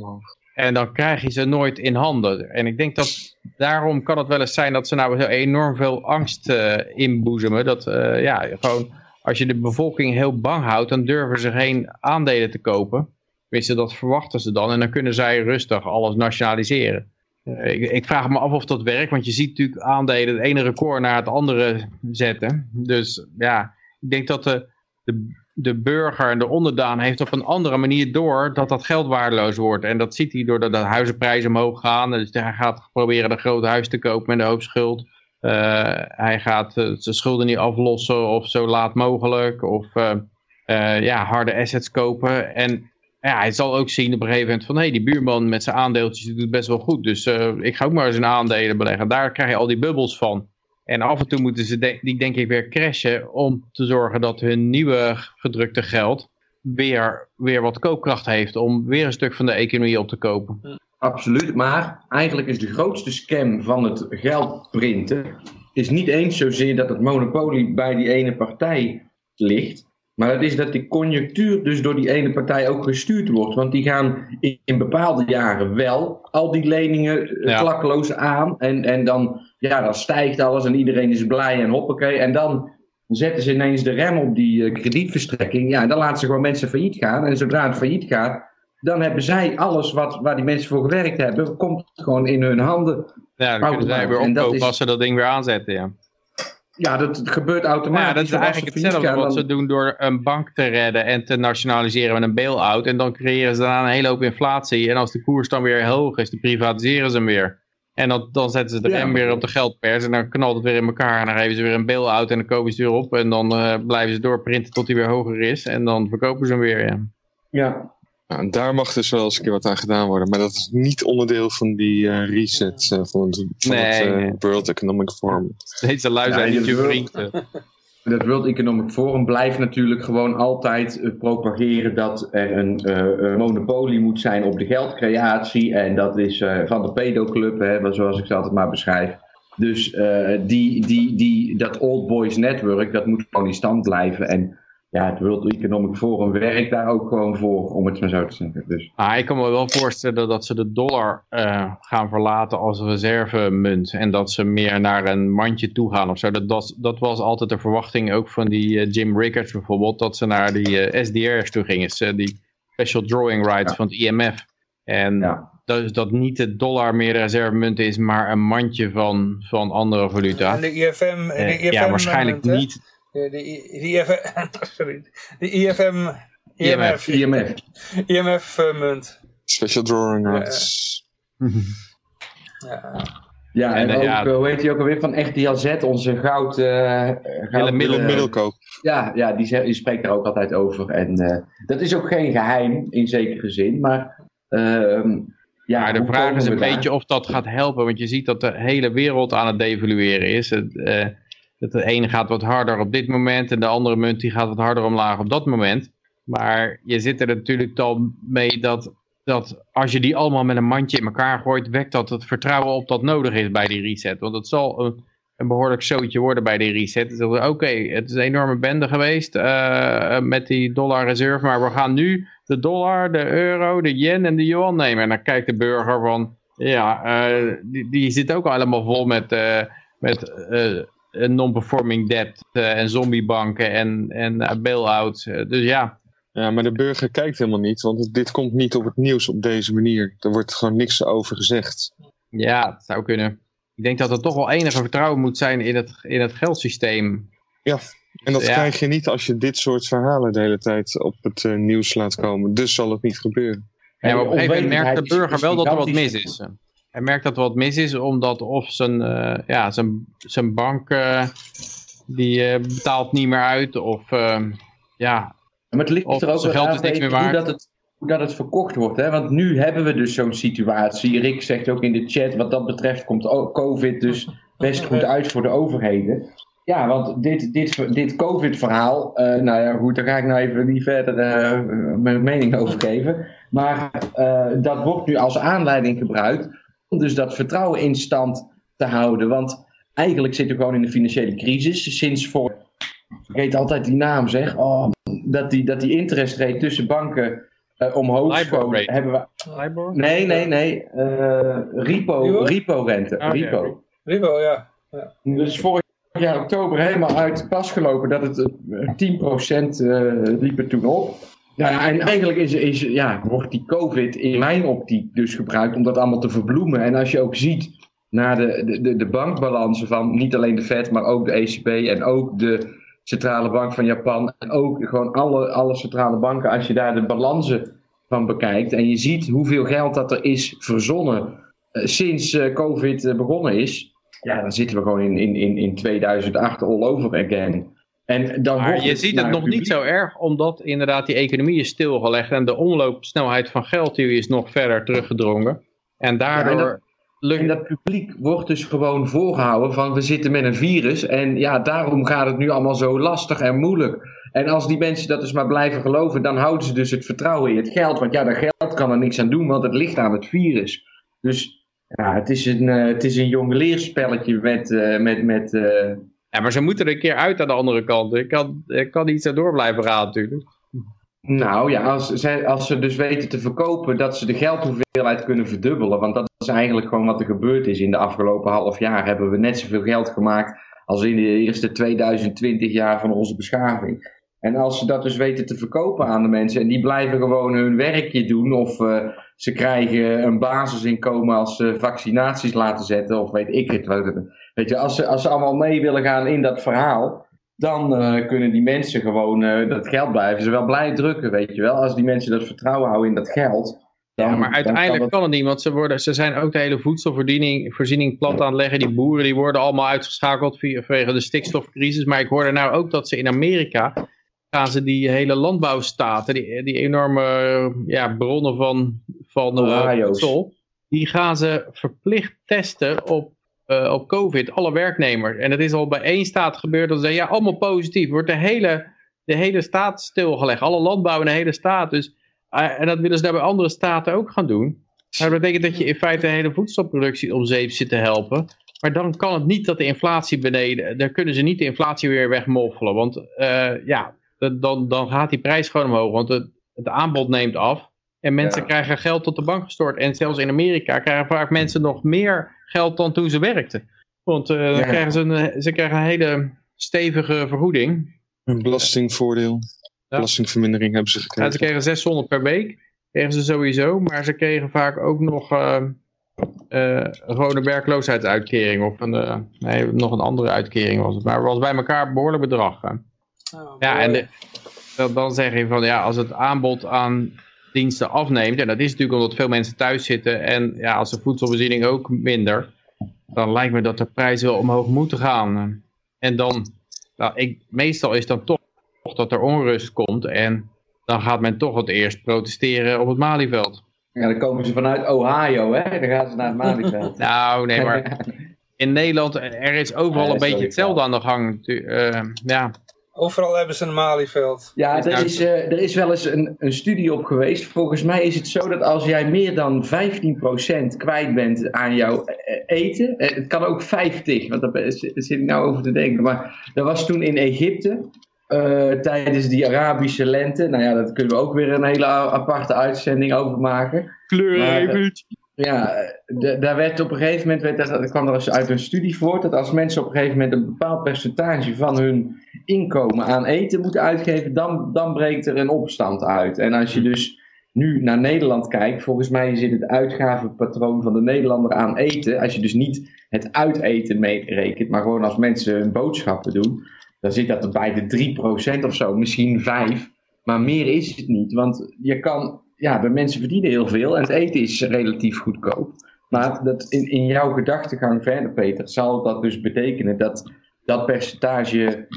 En dan krijg je ze nooit in handen. En ik denk dat daarom kan het wel eens zijn dat ze nou zo enorm veel angst uh, inboezemen. Dat uh, ja, gewoon als je de bevolking heel bang houdt, dan durven ze geen aandelen te kopen. Tenminste, dat verwachten ze dan. En dan kunnen zij rustig alles nationaliseren. Uh, ik, ik, vraag me af of dat werkt, want je ziet natuurlijk aandelen het ene record naar het andere zetten. Dus ja, ik denk dat de, de, de burger en de onderdaan heeft op een andere manier door dat dat geld waardeloos wordt. En dat ziet hij doordat de huizenprijzen omhoog gaan. Dus hij gaat proberen een groot huis te kopen met een hoop schuld. Uh, hij gaat uh, zijn schulden niet aflossen of zo laat mogelijk. Of uh, ja, harde assets kopen. En ja, hij zal ook zien op een gegeven moment van... hey, die buurman met zijn aandeeltjes doet best wel goed. Dus ik ga ook maar eens een aandelen beleggen. Daar krijg je al die bubbels van. En af en toe moeten ze die denk ik weer crashen... om te zorgen dat hun nieuwe gedrukte geld... weer, weer wat koopkracht heeft... om weer een stuk van de economie op te kopen. Absoluut, maar eigenlijk is de grootste scam van het geld printen... is niet eens zozeer dat het monopolie bij die ene partij ligt... Maar het is dat die conjunctuur dus door die ene partij ook gestuurd wordt. Want die gaan in, bepaalde jaren wel al die leningen ja. klakkeloos aan. En, en dan, ja, dan stijgt alles en iedereen is blij en hoppakee. En dan zetten ze ineens de rem op die uh, kredietverstrekking. Ja, en dan laten ze gewoon mensen failliet gaan. En zodra het failliet gaat, dan hebben zij alles wat, waar die mensen voor gewerkt hebben, komt gewoon in hun handen. Ja, dan kunnen zij weer opkopen is... als ze dat ding weer aanzetten, ja. Ja, dat gebeurt automatisch. Ja, dat is eigenlijk hetzelfde wat ze doen door een bank te redden en te nationaliseren met een bail-out. En dan creëren ze daarna een hele hoop inflatie. En als de koers dan weer hoog is, dan privatiseren ze hem weer. En dan, dan zetten ze de rem ja. weer op de geldpers en dan knalt het weer in elkaar. En dan geven ze weer een bail-out en dan kopen ze weer op. En dan uh, blijven ze doorprinten tot hij weer hoger is. En dan verkopen ze hem weer, ja. Ja, nou, daar mag dus wel eens een keer wat aan gedaan worden. Maar dat is niet onderdeel van die uh, reset uh, van het, van nee, het uh, nee. World Economic Forum. Deze lui zijn Ja, niet je dat vriend. Het World Economic Forum blijft natuurlijk gewoon altijd eh, propageren dat er een, eh, monopolie moet zijn op de geldcreatie. En dat is eh, van de pedoclub, hè, zoals ik ze altijd maar beschrijf. Dus eh, die, die, die, dat Old Boys Network, dat moet gewoon in stand blijven. En ja, het World Economic Forum werkt daar ook gewoon voor, om het maar zo te zeggen. Dus, Ah, ik kan me wel voorstellen dat ze de dollar eh, gaan verlaten als reservemunt. En dat ze meer naar een mandje toe gaan of zo. Dat, dat, dat was altijd de verwachting ook van die eh, Jim Rickards bijvoorbeeld. Dat ze naar die eh, SDR's toe gingen. Dus, die Special Drawing Rights Ja. van het IMF. En ja. dat, dat niet de dollar meer de reservemunt is, maar een mandje van, van andere valuta. En de IFM, de Eh, IFM ja, waarschijnlijk moment, niet. De, de, de IFM, sorry, de IFM, IMF. IMF, IMF. IMF eh, munt. Special drawing Ja. rights. Ja. Ja, en, En, eh, ook, ja. eh, hoe heet die ook alweer, van RTLZ, onze goud... eh goud middel- eh, Middelkoop. Ja, ja die, zegt- die spreekt daar ook altijd over. En eh, dat is ook geen geheim, in zekere zin. Maar, ehm, ja, maar de vraag is een daar? beetje of dat gaat helpen. Want je ziet dat de hele wereld aan het devalueren is. Het, eh, dat de ene gaat wat harder op dit moment. En de andere munt die gaat wat harder omlaag op dat moment. Maar je zit er natuurlijk dan mee dat, dat als je die allemaal met een mandje in elkaar gooit. Wekt dat het vertrouwen op dat nodig is bij die reset. Want het zal een, een behoorlijk zootje worden bij die reset. Dus Oké, het is een enorme bende geweest eh, met die dollar reserve. Maar we gaan nu de dollar, de euro, de yen en de yuan nemen. En dan kijkt de burger van, ja, eh, die, die zit ook allemaal vol met, eh, met non-performing debt eh, en zombiebanken en, en eh, bail-outs. Eh, dus ja, Ja, maar de burger kijkt helemaal niet, want dit komt niet op het nieuws op deze manier. Er wordt gewoon niks over gezegd. ja, het zou kunnen. Ik denk dat er toch wel enige vertrouwen moet zijn in het, in het geldsysteem. En dat Ja. krijg je niet als je dit soort verhalen de hele tijd op het eh, nieuws laat komen. Dus zal het niet gebeuren. Ja, maar op een gegeven moment merkt de burger wel dat er wat mis is. Hij merkt dat er wat mis is, omdat of zijn, eh, ja, zijn, zijn bank eh, die eh, betaalt niet meer uit, of eh, ja, Maar het ligt Of er ook zijn geld is niks meer hoe waard. dat, het, hoe dat het verkocht wordt. Hè? Want nu hebben we dus zo'n situatie. Rick zegt ook in de chat, wat dat betreft komt COVID dus best goed uit voor de overheden. Ja, want dit, dit, dit COVID-verhaal, nou ja goed, daar ga ik nou even niet verder mijn mening over geven. Maar dat wordt nu als aanleiding gebruikt om dus dat vertrouwen in stand te houden. Want eigenlijk zitten we gewoon in een financiële crisis sinds voor, ik vergeet altijd die naam zeg, oh, dat die, dat die interest rate tussen banken eh, omhoog schoot, hebben we... Libor? Nee, nee, nee. eh, repo, repo rente. Ah, repo. oké. Ribo, ja. Dus vorig jaar oktober helemaal uit de pas gelopen dat het eh, 10% eh liep er toen op. Ja, en eigenlijk is, is, ja, wordt die COVID in mijn optiek dus gebruikt om dat allemaal te verbloemen. En als je ook ziet naar de, de- de, bankbalansen van niet alleen de Fed, maar ook de ECB en ook de Centrale Bank van Japan. En ook gewoon alle, alle centrale banken, als je daar de balansen van bekijkt en je ziet hoeveel geld dat er is verzonnen eh, sinds eh, COVID eh, begonnen is. Ja, dan zitten we gewoon in, in, in 2008 all over again. En dan Maar je ziet het nog niet zo erg, omdat inderdaad die economie is stilgelegd en de omloopsnelheid van geld die is nog verder teruggedrongen. En daardoor Ja, en lukt En dat publiek wordt dus gewoon voorgehouden van we zitten met een virus en ja, daarom gaat het nu allemaal zo lastig en moeilijk. En als die mensen dat dus maar blijven geloven, dan houden ze dus het vertrouwen in het geld. Want ja, dat geld kan er niks aan doen, want het ligt aan het virus. Dus ja, het is een, eh, het is een jongeleerspelletje met, eh, met, met eh, Ja, maar ze moeten er een keer uit aan de andere kant. Ik kan, ik kan niet zo door blijven gaan natuurlijk. Nou ja, als, als ze dus weten te verkopen dat ze de geldhoeveelheid kunnen verdubbelen. Want dat is eigenlijk gewoon wat er gebeurd is in de afgelopen half jaar. Hebben we net zoveel geld gemaakt als in de eerste 2020 jaar van onze beschaving. En als ze dat dus weten te verkopen aan de mensen en die blijven gewoon hun werkje doen. Of eh, ze krijgen een basisinkomen als ze vaccinaties laten zetten of weet ik het. Weet je, als ze, als ze allemaal mee willen gaan in dat verhaal dan eh, kunnen die mensen gewoon eh, dat geld blijven ze wel blij drukken, weet je wel. Als die mensen dat vertrouwen houden in dat geld. Dan, Ja, maar uiteindelijk kan kan het niet, want ze, worden, ze zijn ook de hele voedselvoorziening voorziening plat aan het leggen. Die boeren die worden allemaal uitgeschakeld via- vanwege de stikstofcrisis. Maar ik hoorde nou ook dat ze in Amerika gaan ze die hele landbouwstaten, die, die enorme eh, ja, bronnen van, van eh, Ohio's. voedsel, die gaan ze verplicht testen op, eh, op COVID, alle werknemers. En het is al bij één staat gebeurd dat ze ja, allemaal positief. Wordt de hele, de hele staat stilgelegd, alle landbouw in de hele staat. Dus eh, en dat willen ze daar bij andere staten ook gaan doen. Dat betekent dat je in feite de hele voedselproductie om zeep zit te helpen. Maar dan kan het niet dat de inflatie beneden... Dan kunnen ze niet de inflatie weer wegmoffelen. Want eh, ja, dat- dan, dan gaat die prijs gewoon omhoog. Want het, het aanbod neemt af. En mensen Ja. krijgen geld tot de bank gestort. En zelfs in Amerika krijgen vaak mensen nog meer geld dan toen ze werkten. Want eh, dan Ja. krijgen ze, een, ze krijgen een hele stevige vergoeding. Een belastingvoordeel. Belastingvermindering hebben ze Ja, gekregen. ze kregen 600 per week, kregen ze sowieso, maar ze kregen vaak ook nog eh, eh, gewoon een werkloosheidsuitkering of een, eh, nee, nog een andere uitkering was het. Maar het was bij elkaar een behoorlijk bedrag. Oh, Ja, en de, dan zeg je van ja, als het aanbod aan diensten afneemt, en dat is natuurlijk omdat veel mensen thuis zitten en ja, als de voedselvoorziening ook minder, dan lijkt me dat de prijzen wel omhoog moeten gaan. En dan, nou, ik, meestal is dan toch dat er onrust komt en dan gaat men toch het eerst protesteren op het Malieveld. Ja, dan komen ze vanuit Ohio, hè? Dan gaan ze naar het Malieveld. Nou, nee, maar in Nederland, er is overal Ja, een beetje hetzelfde aan de gang. eh, ja, Overal hebben ze een Malieveld. Ja, er is, eh, er is wel eens een, een studie op geweest. Volgens mij is het zo dat als jij meer dan 15% kwijt bent aan jouw eh, eten, eh, het kan ook 50, want daar zit ik nou over te denken. Maar dat was toen in Egypte, eh, tijdens die Arabische lente. Nou ja, daar kunnen we ook weer een hele aparte uitzending over maken. Maar, Ja, de- daar werd op een gegeven moment, werd, dat, kwam er uit een studie voort, dat als mensen op een gegeven moment een bepaald percentage van hun inkomen aan eten moeten uitgeven, dan, dan breekt er een opstand uit. En als je dus nu naar Nederland kijkt, volgens mij zit het uitgavenpatroon van de Nederlander aan eten, als je dus niet het uiteten meerekent, maar gewoon als mensen hun boodschappen doen, dan zit dat bij de 3% of zo, misschien 5%. Maar meer is het niet, want je kan, ja, de mensen verdienen heel veel en het eten is relatief goedkoop. Maar dat in, in jouw gedachtegang verder, Peter, zal dat dus betekenen dat dat percentage,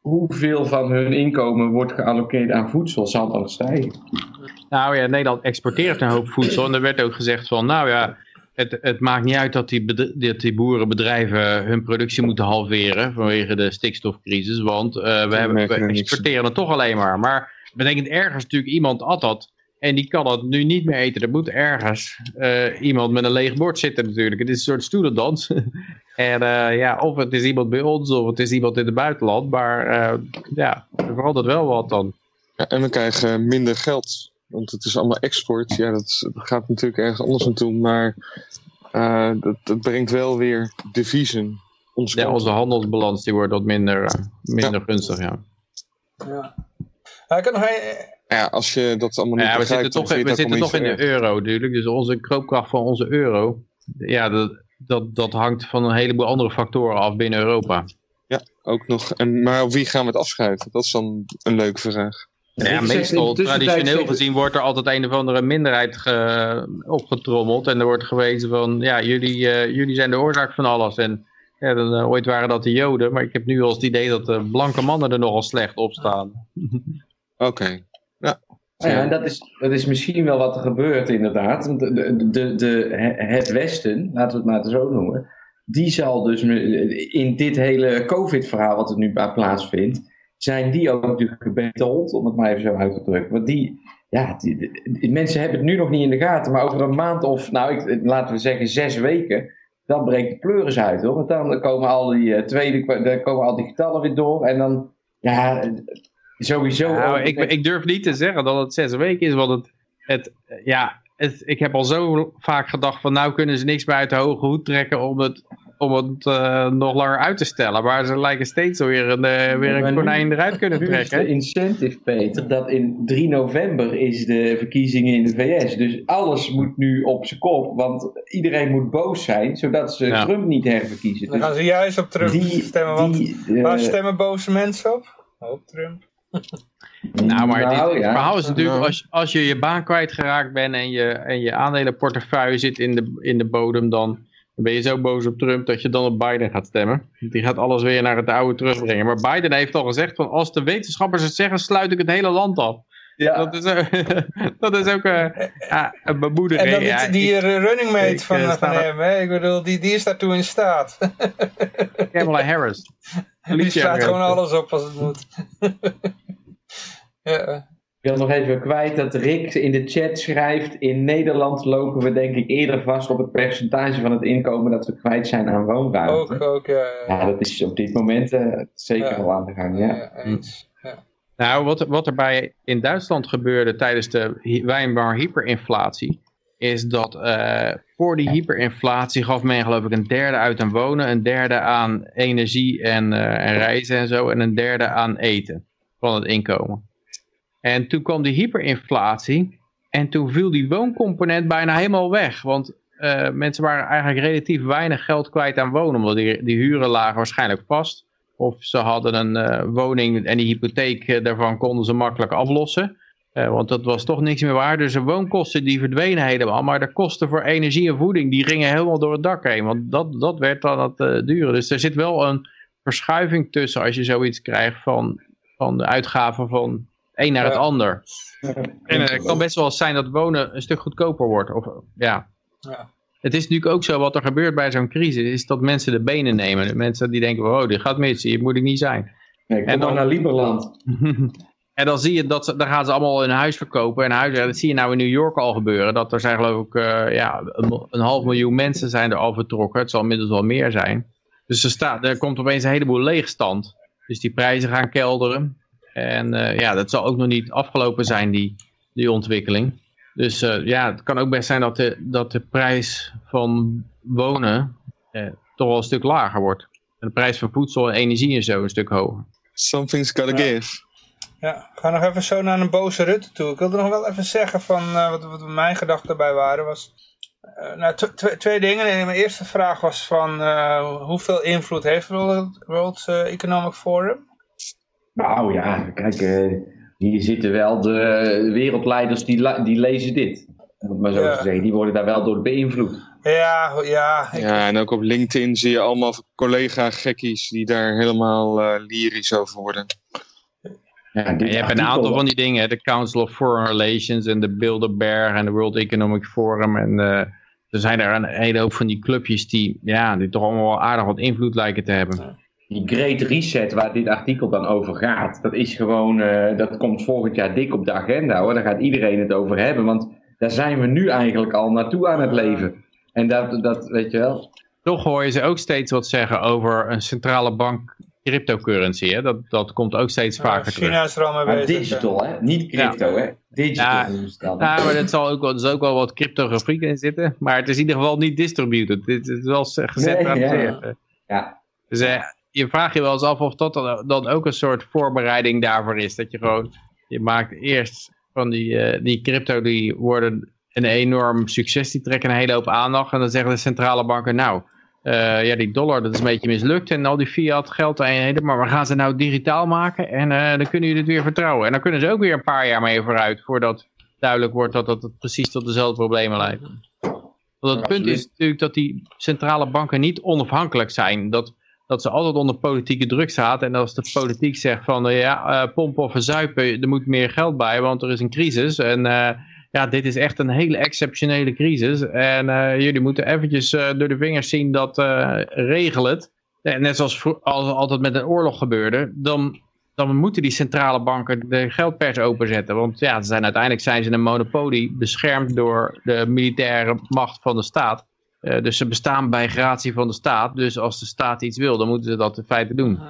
hoeveel van hun inkomen wordt gealloceerd aan voedsel, zal dan stijgen. Nou ja, Nederland exporteert een hoop voedsel. En er werd ook gezegd van, nou ja, het, het maakt niet uit dat die, dat die boerenbedrijven hun productie moeten halveren vanwege de stikstofcrisis. Want eh, we, hebben, we er exporteren het toch alleen maar. Maar het betekent ergens natuurlijk iemand at dat. En die kan het nu niet meer eten. Er moet ergens eh, iemand met een leeg bord zitten natuurlijk. Het is een soort stoelendans. en eh, ja, of het is iemand bij ons of het is iemand in het buitenland. Maar eh, ja, er verandert wel wat dan. Ja, en we krijgen minder geld. Want het is allemaal export. Ja, dat, gaat natuurlijk ergens anders naartoe. Maar eh, dat, dat brengt wel weer deviezen. Ons Ja, onze handelsbalans die wordt wat minder, minder gunstig, ja. Ja. Ik kan nog een, Ja, als je dat allemaal niet Ja, we zitten toch, we zitten toch in de euro natuurlijk. Dus onze koopkracht van onze euro, ja, dat, dat, dat hangt van een heleboel andere factoren af binnen Europa. erg. Ook nog. En, maar op wie gaan we het afschuiven? Dat is dan een leuke vraag. Ja, meestal, traditioneel gezien, wordt er altijd een of andere minderheid ge- opgetrommeld. En er wordt gewezen van, ja, jullie, eh, jullie zijn de oorzaak van alles. En ja, dan, eh, ooit waren dat de Joden, maar ik heb nu al het idee dat de blanke mannen er nogal slecht op staan. Oké. Nou ja, en dat is, dat is misschien wel wat er gebeurt inderdaad. Want de, de, de, het Westen, laten we het maar zo noemen, die zal dus in dit hele COVID-verhaal wat er nu plaatsvindt, zijn die ook natuurlijk gebeteld, om het maar even zo uit te drukken. Want die, ja, die, mensen hebben het nu nog niet in de gaten, maar over een maand of, nou, ik, laten we zeggen zes weken, dan breekt de pleuris uit hoor. Want dan komen al die eh, tweede, dan komen al die getallen weer door en dan, ja, sowieso. Nou, ik, ik durf niet te zeggen dat het zes weken is, want het, het ja, het, ik heb al zo vaak gedacht van nou kunnen ze niks meer uit de hoge hoed trekken om het, om het eh, nog langer uit te stellen. Maar ze lijken steeds alweer een, eh, weer een nu- konijn eruit kunnen Nu is de trekken. incentive, Peter, dat in 3 november is de verkiezingen in de VS. Dus alles moet nu op zijn kop, want iedereen moet boos zijn, zodat ze Ja. Trump niet herverkiezen. dan Dus gaan ze juist op Trump die, stemmen. Want die, eh, waar stemmen boze mensen op? Op Trump. Nou, maar dit, nou, het ja. verhaal is natuurlijk, Nou. als, als je je baan kwijtgeraakt bent en je, en je aandelenportefeuille zit in de, in de bodem, dan ben je zo boos op Trump dat je dan op Biden gaat stemmen. Die gaat alles weer naar het oude terugbrengen. Maar Biden heeft al gezegd van als de wetenschappers het zeggen, sluit ik het hele land af. Ja, Dat is, ook- dat is ook eh, ja, een bemoediging. En dan die, Ja, die ik- eh, running mate ik, van, eh, van hem, hè? ik bedoel, die, die is daartoe in staat. Kamala Harris. die slaat gewoon alles op als het moet. ja, ik wil nog even kwijt dat Rick in de chat schrijft, in Nederland lopen we denk ik eerder vast op het percentage van het inkomen dat we kwijt zijn aan woonruimte. ook, ook, ja. Ja, dat is op dit moment eh, zeker Ja. al aan de gang, ja. ja, eens. Nou, wat, wat er bij in Duitsland gebeurde tijdens de Weimar hyperinflatie, is dat eh, voor die hyperinflatie gaf men geloof ik een derde uit aan wonen, een derde aan energie en, eh, en reizen en zo, en een derde aan eten van het inkomen. En toen kwam die hyperinflatie en toen viel die wooncomponent bijna helemaal weg, want eh, mensen waren eigenlijk relatief weinig geld kwijt aan wonen, omdat die, die huren lagen waarschijnlijk vast. Of ze hadden een woning en die hypotheek daarvan konden ze makkelijk aflossen. Eh, want dat was toch niks meer waard. Dus de woonkosten die verdwenen helemaal. Maar de kosten voor energie en voeding die gingen helemaal door het dak heen. Want dat, dat werd dan het eh duren. Dus er zit wel een verschuiving tussen als je zoiets krijgt van, van de uitgaven van een naar het Ja. ander. En eh, het kan best wel zijn dat wonen een stuk goedkoper wordt. Of, ja. Ja. Het is natuurlijk ook zo, wat er gebeurt bij zo'n crisis, is dat mensen de benen nemen. De mensen die denken, wow, dit gaat mis, hier moet ik niet zijn. Nee, kom En dan- naar Lieberland. en dan zie je dat, ze, dan gaan ze allemaal hun huis verkopen. En huizen, dat zie je nou in New York al gebeuren. Dat er zijn geloof ik, eh, ja, een, een half miljoen mensen zijn er al vertrokken. Het zal inmiddels wel meer zijn. Dus er, staat, er komt opeens een heleboel leegstand. Dus die prijzen gaan kelderen. En eh, ja, dat zal ook nog niet afgelopen zijn, die, die ontwikkeling. Dus eh, ja, het kan ook best zijn dat de, dat de prijs van wonen eh, toch wel een stuk lager wordt. En de prijs van voedsel en energie en zo een stuk hoger. Something's gotta Ja. give. Ja, we gaan nog even zo naar een boze Rutte toe. Ik wilde nog wel even zeggen van eh, wat, wat mijn gedachten daarbij waren. Was, eh, nou, tw- tw- twee dingen. En mijn eerste vraag was van eh, hoeveel invloed heeft World, World Economic Forum? Nou ja, kijk, eh, hier zitten wel de wereldleiders die, die lezen dit. Om maar zo Ja. te zeggen. Die worden daar wel door beïnvloed. Ja, ja. Ik, Ja, en ook op LinkedIn zie je allemaal collega-gekkies die daar helemaal eh, lyrisch over worden. Ja, je hebt een aantal van die dingen, de Council of Foreign Relations en de Bilderberg en de World Economic Forum. En eh, er zijn er een hele hoop van die clubjes die, ja, die toch allemaal wel aardig wat invloed lijken te hebben. Die Great Reset waar dit artikel dan over gaat, dat is gewoon, eh, dat komt volgend jaar dik op de agenda hoor. Daar gaat iedereen het over hebben, want daar zijn we nu eigenlijk al naartoe aan het leven. En dat, dat weet je wel. Toch hoor je ze ook steeds wat zeggen over een centrale bank cryptocurrency. Hè? Dat, dat komt ook steeds Ja, vaker terug. China is er al mee Maar bezig. digital, hè? Niet crypto, hè? Digital Ja. noemen ze het dan. Ja, maar er, zal ook wel, er zal ook wel wat cryptografie in zitten. Maar het is in ieder geval niet distributed. Het is wel gecentraliseerd. Nee, Ja. Dus eh, je vraagt je wel eens af of dat dan, dan ook een soort voorbereiding daarvoor is. Dat je gewoon, je maakt eerst van die, eh, die crypto, die worden een enorm succes. Die trekken een hele hoop aandacht. En dan zeggen de centrale banken, nou, eh, ja, die dollar, dat is een beetje mislukt. En al die fiat geld eenheden. Maar we gaan ze nou digitaal maken. En eh, dan kunnen jullie het weer vertrouwen. En dan kunnen ze ook weer een paar jaar mee vooruit. Voordat duidelijk wordt dat dat het precies tot dezelfde problemen leidt. Want het punt is natuurlijk dat die centrale banken niet onafhankelijk zijn. Dat, dat ze altijd onder politieke druk staat. En als de politiek zegt van eh, ja, eh, pompen of verzuipen, er moet meer geld bij, want er is een crisis. En ja, dit is echt een hele exceptionele crisis. En eh, jullie moeten eventjes eh, door de vingers zien dat eh regel het. Net zoals als altijd met een oorlog gebeurde. Dan, dan moeten die centrale banken de geldpers openzetten. Want ja, ze zijn, uiteindelijk zijn ze een monopolie beschermd door de militaire macht van de staat. Eh, dus ze bestaan bij gratie van de staat. Dus als de staat iets wil, dan moeten ze dat in feite doen.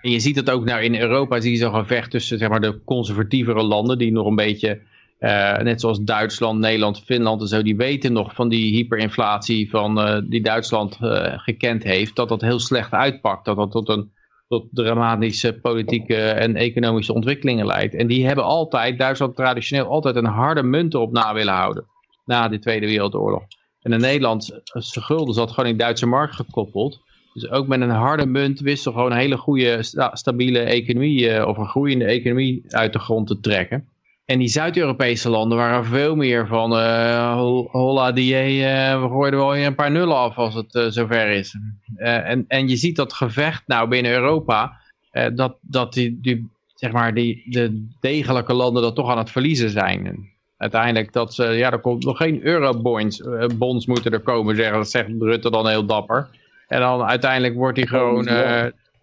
En je ziet het ook nou in Europa, zie je zo'n gevecht tussen zeg maar, de conservatievere landen, die nog een beetje, eh, net zoals Duitsland, Nederland, Finland en zo, die weten nog van die hyperinflatie van, eh, die Duitsland eh, gekend heeft, dat dat heel slecht uitpakt. Dat dat tot een tot dramatische politieke en economische ontwikkelingen leidt. En die hebben altijd, Duitsland traditioneel, altijd een harde munt erop na willen houden. Na de Tweede Wereldoorlog. En in Nederland, zijn gulden zat gewoon in de Duitse markt gekoppeld. Dus ook met een harde munt wist ze gewoon een hele goede, sta- stabiele economie, of een groeiende economie uit de grond te trekken. En die Zuid-Europese landen waren veel meer van, hol- holla die, eh, we gooien wel weer een paar nullen af als het eh, zover is. En, en je ziet dat gevecht nou binnen Europa, dat, dat die, die, zeg maar die, de degelijke landen dat toch aan het verliezen zijn. En uiteindelijk dat ze, ja, er komt nog geen eurobonds bonds moeten er komen, zeggen, dat zegt Rutte dan heel dapper. En dan uiteindelijk wordt hij gewoon,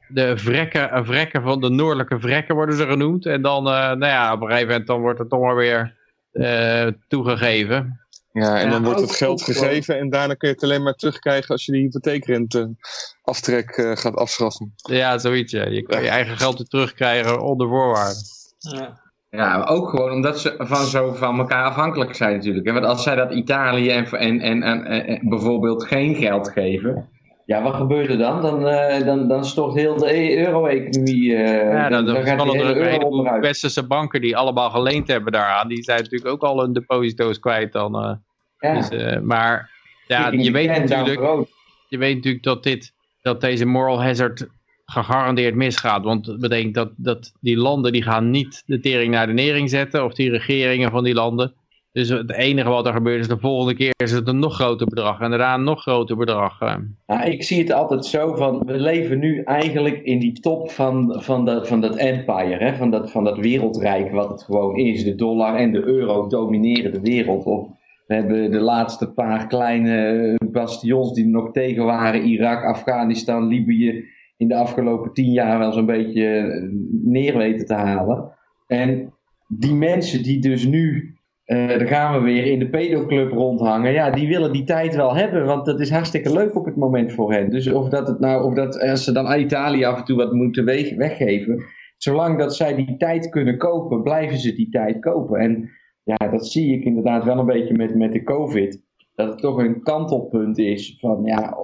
de vrekken, eh, vrekken van de noordelijke vrekken worden ze genoemd. En dan, eh, nou ja, op een gegeven moment dan wordt het toch maar weer eh, toegegeven. Ja, en Ja, dan wordt het geld gegeven en daarna kun je het alleen maar terugkrijgen als je die hypotheekrente aftrek eh, gaat afschaffen. Ja, zoiets. Ja. Je kan je eigen geld weer terugkrijgen onder voorwaarden. Ja. Ja, maar ook gewoon omdat ze van zo van elkaar afhankelijk zijn natuurlijk. Want als zij dat Italië en, en, en, en, en bijvoorbeeld geen geld geven, ja, wat gebeurt er dan? Dan, eh, dan, dan stort heel de euro-economie, eh, Ja, dan, dan, dan gaat er een heleboel westerse banken die allemaal geleend hebben daaraan. Die zijn natuurlijk ook al hun deposito's kwijt dan. eh. Ja, Dus, maar ja, je weet natuurlijk... je weet natuurlijk dat, dit, dat deze moral hazard gegarandeerd misgaat. Want dat betekent dat, dat die landen die gaan niet de tering naar de nering zetten. Of die regeringen van die landen. Dus het enige wat er gebeurt is de volgende keer is het een nog groter bedrag. En daarna een nog groter bedrag. eh. Ja, ik zie het altijd zo van, we leven nu eigenlijk in die top van, van, dat, van dat empire, hè? Van, dat, van dat wereldrijk wat het gewoon is. De dollar en de euro domineren de wereld. Of we hebben de laatste paar kleine bastions die er nog tegen waren, Irak, Afghanistan, Libië, in de afgelopen tien jaar wel zo'n beetje eh, neer weten te halen. En die mensen die dus nu eh daar gaan we weer in de pedoclub rondhangen. Ja, die willen die tijd wel hebben, want dat is hartstikke leuk op het moment voor hen. Dus of dat het nou, of dat als ze dan aan Italië af en toe wat moeten weg- weggeven, zolang dat zij die tijd kunnen kopen, blijven ze die tijd kopen. En ja, dat zie ik inderdaad wel een beetje met, met de COVID. Dat het toch een kantelpunt is van ja,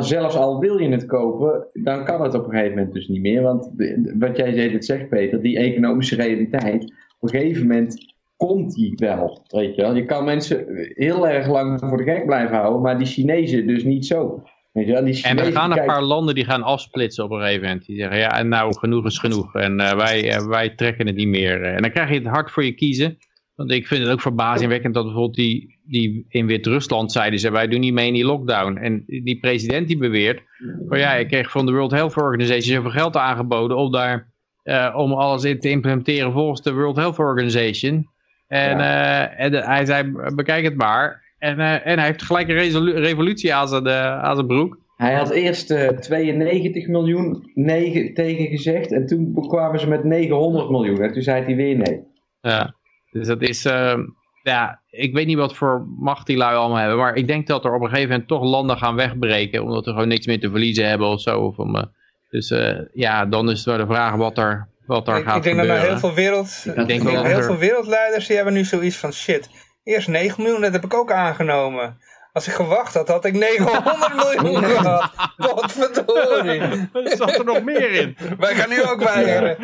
zelfs al wil je het kopen, dan kan het op een gegeven moment dus niet meer. Want de- wat jij zegt Peter, die economische realiteit, op een gegeven moment komt die wel. Weet je, wel. je kan mensen heel erg lang voor de gek blijven houden, maar die Chinezen dus niet zo. Weet je, wel. die En Chinezen er gaan een paar landen die gaan afsplitsen op een gegeven moment. Die zeggen, ja, en nou, genoeg is genoeg. En eh, wij, eh, wij trekken het niet meer. En dan krijg je het hard voor je kiezen. Want ik vind het ook verbazingwekkend dat bijvoorbeeld die, die in Wit-Rusland zeiden ze, wij doen niet mee in die lockdown. En die president die beweert, van ja, ik kreeg van de World Health Organization zoveel geld aangeboden om daar, eh, om alles in te implementeren volgens de World Health Organization. En, eh, en de- hij zei, bekijk het maar. En, eh, en hij heeft gelijk een revolutie aan zijn, eh, aan zijn broek. Hij had eerst eh, 92 miljoen nee tegen gezegd en toen kwamen ze met 900 miljoen en toen zei hij weer nee. Ja, dus dat is, ehm, ja, ik weet niet wat voor macht die lui allemaal hebben, maar ik denk dat er op een gegeven moment toch landen gaan wegbreken, omdat er gewoon niks meer te verliezen hebben of zo. Of om, Dus ja, dan is het wel de vraag wat er, wat er Ik, gaat ik denk dat gebeuren. nou heel veel, wereld, ik denk heel er- veel wereldleiders die hebben nu zoiets van shit. Eerst 9 miljoen, dat heb ik ook aangenomen. Als ik gewacht had, had ik 900 miljoen gehad. Wat verdorie. Er zat er nog meer in. Wij gaan nu ook weigeren.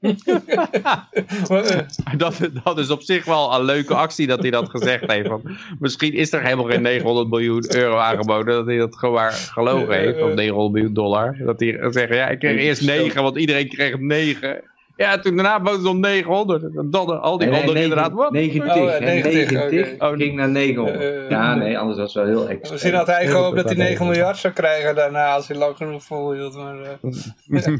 Dat, dat is op zich wel een leuke actie dat hij dat gezegd heeft. Want misschien is er helemaal geen 900 miljoen euro aangeboden. Dat hij dat gewoon gelogen heeft. Of 900 miljoen dollar. Dat hij zegt, ja, ik kreeg eerst 9, want iedereen kreeg 9. Ja, toen daarna bood ze om 900. En dan al die Nee, nee, anderen negen- inderdaad, wat? 90, Oh, ja, hè, 90, 90 oké. Oh, ging naar 900. Eh, ja, nee, anders was het wel heel extra. Misschien had hij gehoopt dat hij 9 miljard zou krijgen daarna als hij lang genoeg volhield. Maar, eh.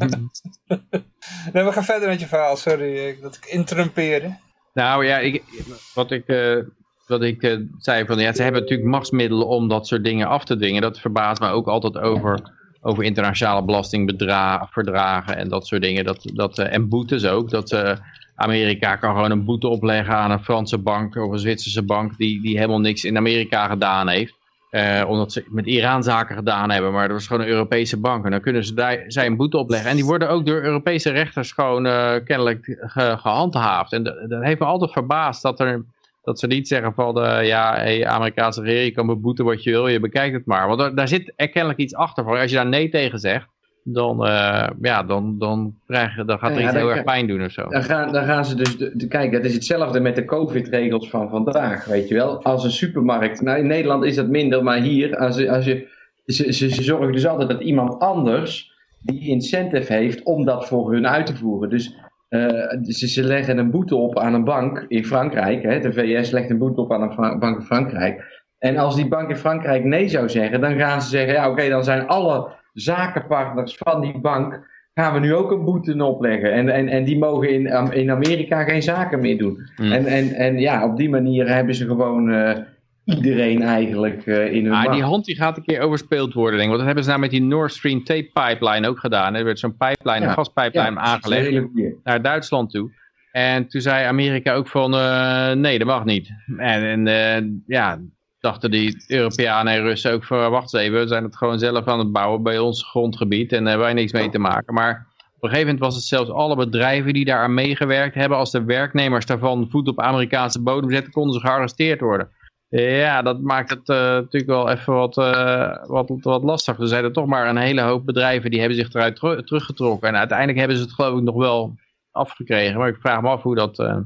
nee, we gaan verder met je verhaal. Sorry eh, dat ik interrumpeerde. Nou ja, ik, wat ik, eh, wat ik eh, zei van ja, ze hebben natuurlijk machtsmiddelen om dat soort dingen af te dwingen. Dat verbaast me ook altijd over, over internationale belastingverdragen en dat soort dingen. Dat, dat, eh, en boetes ook. Dat eh, Amerika kan gewoon een boete opleggen aan een Franse bank of een Zwitserse bank die, die helemaal niks in Amerika gedaan heeft. Eh, omdat ze met Iran zaken gedaan hebben, maar dat was gewoon een Europese bank. En dan kunnen ze daar, zij een boete opleggen. En die worden ook door Europese rechters gewoon kennelijk ge- gehandhaafd. En dat heeft me altijd verbaasd dat, er, dat ze niet zeggen van... eh, ja, hey, Amerikaanse regering, je kan beboeten wat je wil, je bekijkt het maar. Want daar, daar zit er kennelijk iets achter. Voor. Als je daar nee tegen zegt, dan, eh, ja, dan, dan, krijg, je- dan gaat er Ja, iets heel erg pijn doen of zo. Dan gaan, dan gaan ze dus, de, de- kijk, het is hetzelfde met de COVID-regels van vandaag, weet je wel. Als een supermarkt, nou in Nederland is dat minder, maar hier, als, als je, ze, ze, ze zorgen dus altijd dat iemand anders die incentive heeft om dat voor hun uit te voeren. Dus eh, ze, ze leggen een boete op aan een bank in Frankrijk, hè, de VS legt een boete op aan een bank in Frankrijk. En als die bank in Frankrijk nee zou zeggen, dan gaan ze zeggen, ja oké, dan zijn alle zakenpartners van die bank gaan we nu ook een boete opleggen. En, en, en die mogen in, in Amerika geen zaken meer doen. Hmm. En, en, en ja, op die manier hebben ze gewoon eh, iedereen eigenlijk eh, in hun Ah, die hand die gaat een keer overspeeld worden, denk ik. Want dat hebben ze nou met die Nord Stream tape pipeline ook gedaan. Er werd zo'n pipeline, Ja, een gaspipeline Ja, aangelegd. naar Duitsland toe. En toen zei Amerika ook van, eh, nee, dat mag niet. En, en eh, ja, dachten die Europeanen en Russen ook van, wacht eens even, we zijn het gewoon zelf aan het bouwen bij ons grondgebied en daar hebben wij niks mee te maken. Maar op een gegeven moment was het zelfs alle bedrijven die daar aan meegewerkt hebben, als de werknemers daarvan voet op Amerikaanse bodem zetten, konden ze gearresteerd worden. Ja, dat maakt het eh, natuurlijk wel even wat, eh, wat, wat lastig. Er zijn er toch maar een hele hoop bedrijven die hebben zich eruit teru- teruggetrokken. En uiteindelijk hebben ze het geloof ik nog wel afgekregen. Maar ik vraag me af hoe dat... eh,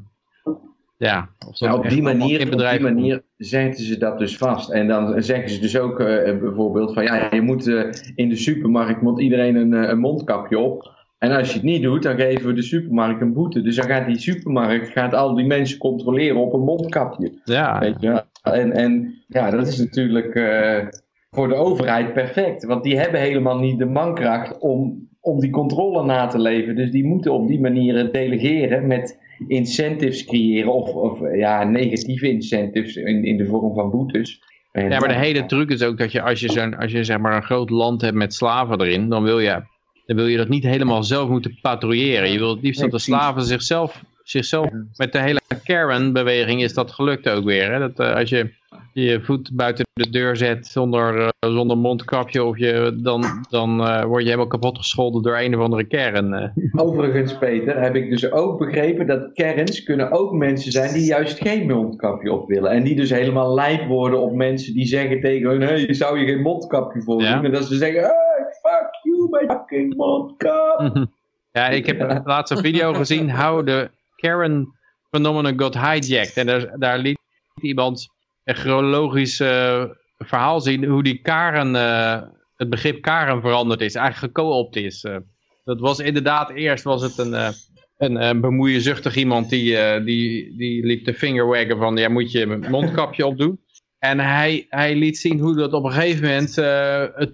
ja, of dat Nou, op, die manier, op die manier zetten ze dat dus vast. En dan zeggen ze dus ook bijvoorbeeld van ja, je moet in de supermarkt moet iedereen een, een mondkapje op. En als je het niet doet, dan geven we de supermarkt een boete. Dus dan gaat die supermarkt gaat al die mensen controleren op een mondkapje. Ja, Weet je? En, en ja, dat is natuurlijk eh, voor de overheid perfect. Want die hebben helemaal niet de mankracht om, om die controle na te leven. Dus die moeten op die manier delegeren met incentives creëren. Of, of ja, negatieve incentives in, in de vorm van boetes. En, ja, maar de hele truc is ook dat je als je, zo'n, als je zeg maar een groot land hebt met slaven erin, dan wil je, dan wil je dat niet helemaal zelf moeten patrouilleren. Je wil het liefst dat de slaven zichzelf, zichzelf met de hele Karen-beweging is dat gelukt ook weer. Hè? Dat, eh, als je je voet buiten de deur zet zonder, eh, zonder mondkapje, of je, dan, dan eh, word je helemaal kapot gescholden door een of andere eh. Overigens, Peter, heb ik dus ook begrepen dat kerns kunnen ook mensen zijn die juist geen mondkapje op willen. En die dus helemaal lijp worden op mensen die zeggen tegen hun, hey, zou je geen mondkapje voor Ja. doen? En dat ze zeggen, hey, fuck you, my fucking mondkap. Ja, ik heb laatst een video gezien, how the Karen phenomenon got hijacked. En daar, daar liet iemand een chronologisch eh, verhaal zien hoe die Karen, eh, het begrip Karen veranderd is, eigenlijk geco-opt is. Eh, dat was inderdaad, eerst was het een, een, eh, bemoeienzuchtig iemand die, die, die liep de vingerwaggen van, ja moet je een mondkapje opdoen. En hij, hij liet zien hoe dat op een gegeven moment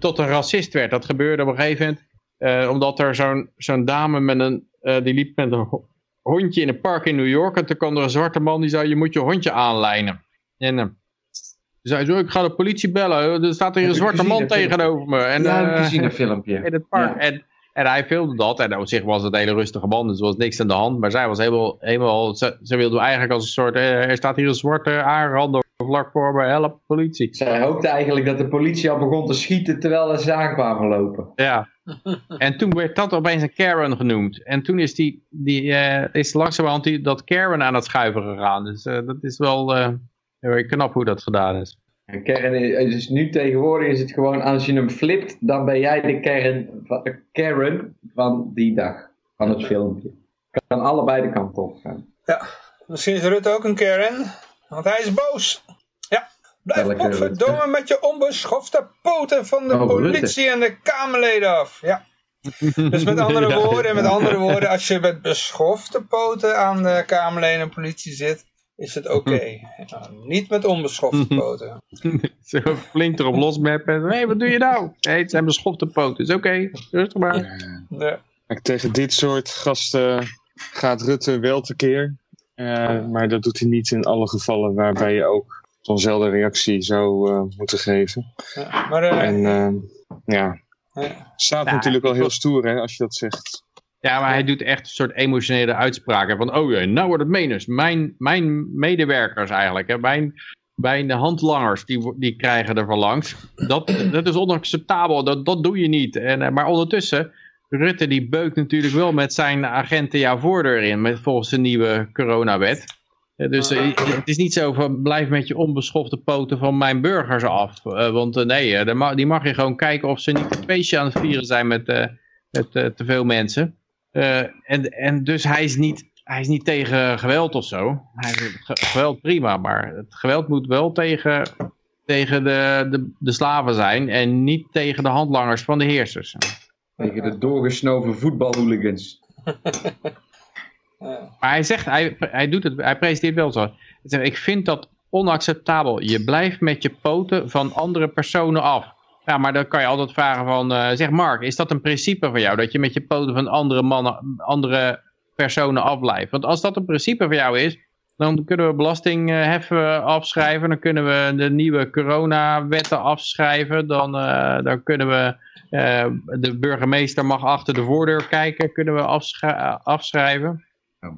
tot een racist werd. Dat gebeurde op een gegeven moment omdat er zo'n zo'n dame met een, die liep met een hondje in een park in New York. En toen kwam er een zwarte man die zei, je moet je hondje aanlijnen. En toen zei zo, ik ga de politie bellen. Er staat hier een zwarte man tegenover me. En, ja, ik eh, gezien een filmpje. in het park. Ja. En, en hij filmde dat. En op zich was het een hele rustige man. Dus er was niks aan de hand. Maar zij was helemaal... helemaal ze, ze wilde eigenlijk als een soort... eh, er staat hier een zwarte aanrander vlak voor me, help, politie. Zij hoopte eigenlijk dat de politie al begon te schieten terwijl ze aankwamen lopen. Ja. En toen werd dat opeens een Karen genoemd. En toen is, die, die, eh, is langzamerhand die, dat Karen aan het schuiven gegaan. Dus eh, dat is wel eh, knap hoe dat gedaan is. En kern is, dus nu tegenwoordig is het gewoon, als je hem flipt, dan ben jij de kern, van- de Karen van die dag, van het filmpje. Kan allebei de kant op gaan. Ja, misschien is Rutte ook een Karen, want hij is boos. Blijf Welke potverdomme met je onbeschofte poten van de Oh, politie en de Kamerleden af. Ja. Dus met andere Ja. woorden, met andere woorden, als je met beschofte poten aan de Kamerleden en politie zit, is het oké. Ja, niet met onbeschofte poten. Zo flink erop losmappen. Hé, hey, wat doe je nou? Nee, het zijn beschofte poten. Is oké, rustig maar. Ja. Tegen dit soort gasten gaat Rutte wel tekeer. Eh, maar dat doet hij niet in alle gevallen waarbij je ook zo'nzelfde reactie zou eh, moeten geven. Ja, Maar eh, En eh, ja, ja. staat Ja, natuurlijk wel heel stoer hè, als je dat zegt. Ja, maar hij doet echt een soort emotionele uitspraken. Van, oh ja, nou wordt het menens. Mijn, mijn medewerkers eigenlijk. Hè, mijn, mijn handlangers, die, die krijgen er van langs. Dat, dat is onacceptabel. Dat, dat doe je niet. En, eh, maar ondertussen, Rutte die beukt natuurlijk wel met zijn agenten jouw voordeur in. Met, volgens de nieuwe coronawet. Eh, Dus eh, het is niet zo van blijf met je onbeschofte poten van mijn burgers af. Eh, want nee, eh, die mag je gewoon kijken of ze niet een feestje aan het vieren zijn met, eh, met eh, te veel mensen. Eh, en, en dus hij is, niet, hij is niet tegen geweld of zo. Hij, ge- geweld prima, maar het geweld moet wel tegen, tegen de, de, de slaven zijn en niet tegen de handlangers van de heersers. Tegen de doorgesnoven voetbalhooligans. Maar hij zegt, hij, hij doet het, hij presenteert wel zo. Zegt, ik vind dat onacceptabel. Je blijft met je poten van andere personen af. Ja, maar dan kan je altijd vragen van, eh, zeg Mark, is dat een principe van jou? Dat je met je poten van andere mannen, andere personen afblijft? Want als dat een principe voor jou is, dan kunnen we belastingheffen afschrijven. Dan kunnen we de nieuwe coronawetten afschrijven. Dan, eh, dan kunnen we, eh, de burgemeester mag achter de voordeur kijken, kunnen we afschri- afschrijven.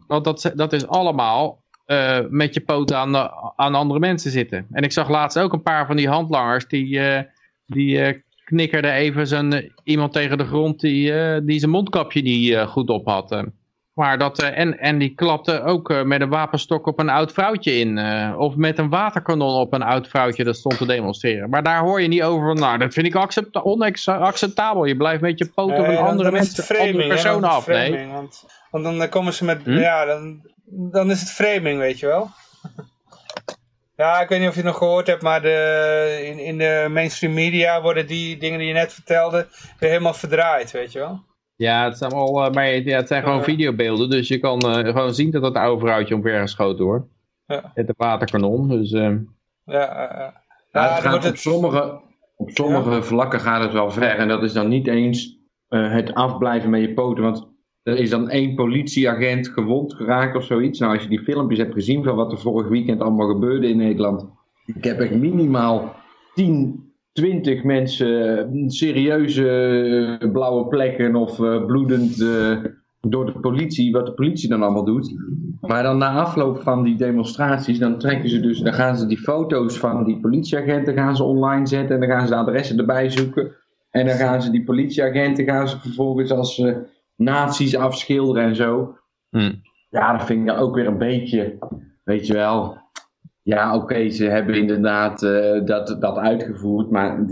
Want dat, dat is allemaal eh, met je poten aan, aan andere mensen zitten. En ik zag laatst ook een paar van die handlangers die, eh, die eh, knikkerde even zijn, iemand tegen de grond die, die zijn mondkapje niet goed op had. Maar dat, eh, en, en die klapte ook eh, met een wapenstok op een oud vrouwtje in. eh, of met een waterkanon op een oud vrouwtje dat stond te demonstreren. Maar daar hoor je niet over van, nou dat vind ik accept onacceptabel. Je blijft met je poten van dan- andere mensen, framing, andere personen is af. Nee. Want, want dan komen ze met, Hm? ja, dan, dan is het framing, weet je wel. Ja, ik weet niet of je het nog gehoord hebt, maar de, in, in de mainstream media worden die dingen die je net vertelde weer helemaal verdraaid, weet je wel. Ja, het zijn, al, maar ja, het zijn gewoon videobeelden, dus je kan eh, gewoon zien dat dat oude vrouwtje omvergeschoten wordt. Ja. Met een waterkanon, dus... eh, Ja, eh, eh. Ja, Ja, het dan gaat wordt op het, sommige, op sommige vlakken gaat het wel ver. En dat is dan niet eens eh, het afblijven met je poten. Want er is dan één politieagent gewond geraakt of zoiets. Nou, als je die filmpjes hebt gezien van wat er vorig weekend allemaal gebeurde in Nederland. Ik heb echt minimaal 10, 20 mensen eh, serieuze eh, blauwe plekken of eh, bloedend door de politie. Wat de politie dan allemaal doet. Maar dan na afloop van die demonstraties, dan trekken ze dus, dan gaan ze die foto's van die politieagenten gaan ze online zetten en dan gaan ze de adressen erbij zoeken. En dan gaan ze die politieagenten gaan ze vervolgens als eh nazi's afschilderen en zo. hm. Ja, dat vind ik dan ook weer een beetje, weet je wel. Ja, oké, ze hebben inderdaad eh, dat, dat uitgevoerd, maar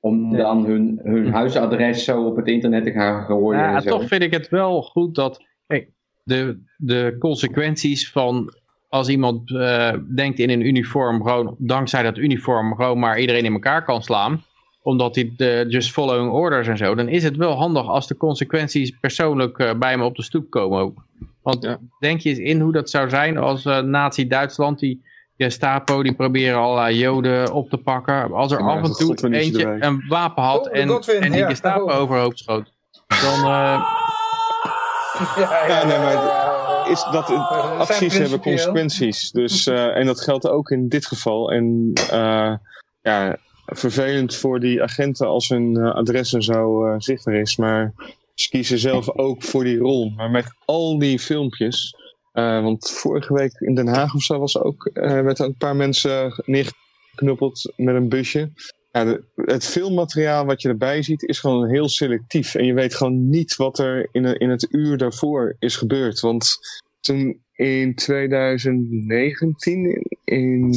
om dan hun, hun huisadres zo op het internet te gaan gooien Ja, en zo. toch vind ik het wel goed dat kijk, de, de consequenties van als iemand eh, denkt in een uniform gewoon dankzij dat uniform gewoon maar iedereen in elkaar kan slaan omdat hij de just following orders en zo, dan is het wel handig als de consequenties persoonlijk eh, bij me op de stoep komen ook. Want Ja. denk je eens in hoe dat zou zijn als Nazi-Duitsland, die Gestapo, die proberen allerlei joden op te pakken. Als er Ja, af en toe eentje erbij. een wapen had Oh, en, Godwin, en die ja. Gestapo Oh. overhoop schoot, dan... eh, ja, Ja, nee, maar is dat acties hebben consequenties. Dus, eh, en dat geldt ook in dit geval. En eh, ja, vervelend voor die agenten als hun eh, adres en zo eh, zichtbaar is. Maar ze kiezen zelf ook voor die rol. Maar met al die filmpjes Eh, want vorige week in Den Haag of zo was ook, eh werd er een paar mensen neergeknuppeld met een busje. Ja, het filmmateriaal wat je erbij ziet is gewoon heel selectief. En je weet gewoon niet wat er in, in het uur daarvoor is gebeurd. Want toen in 2019, in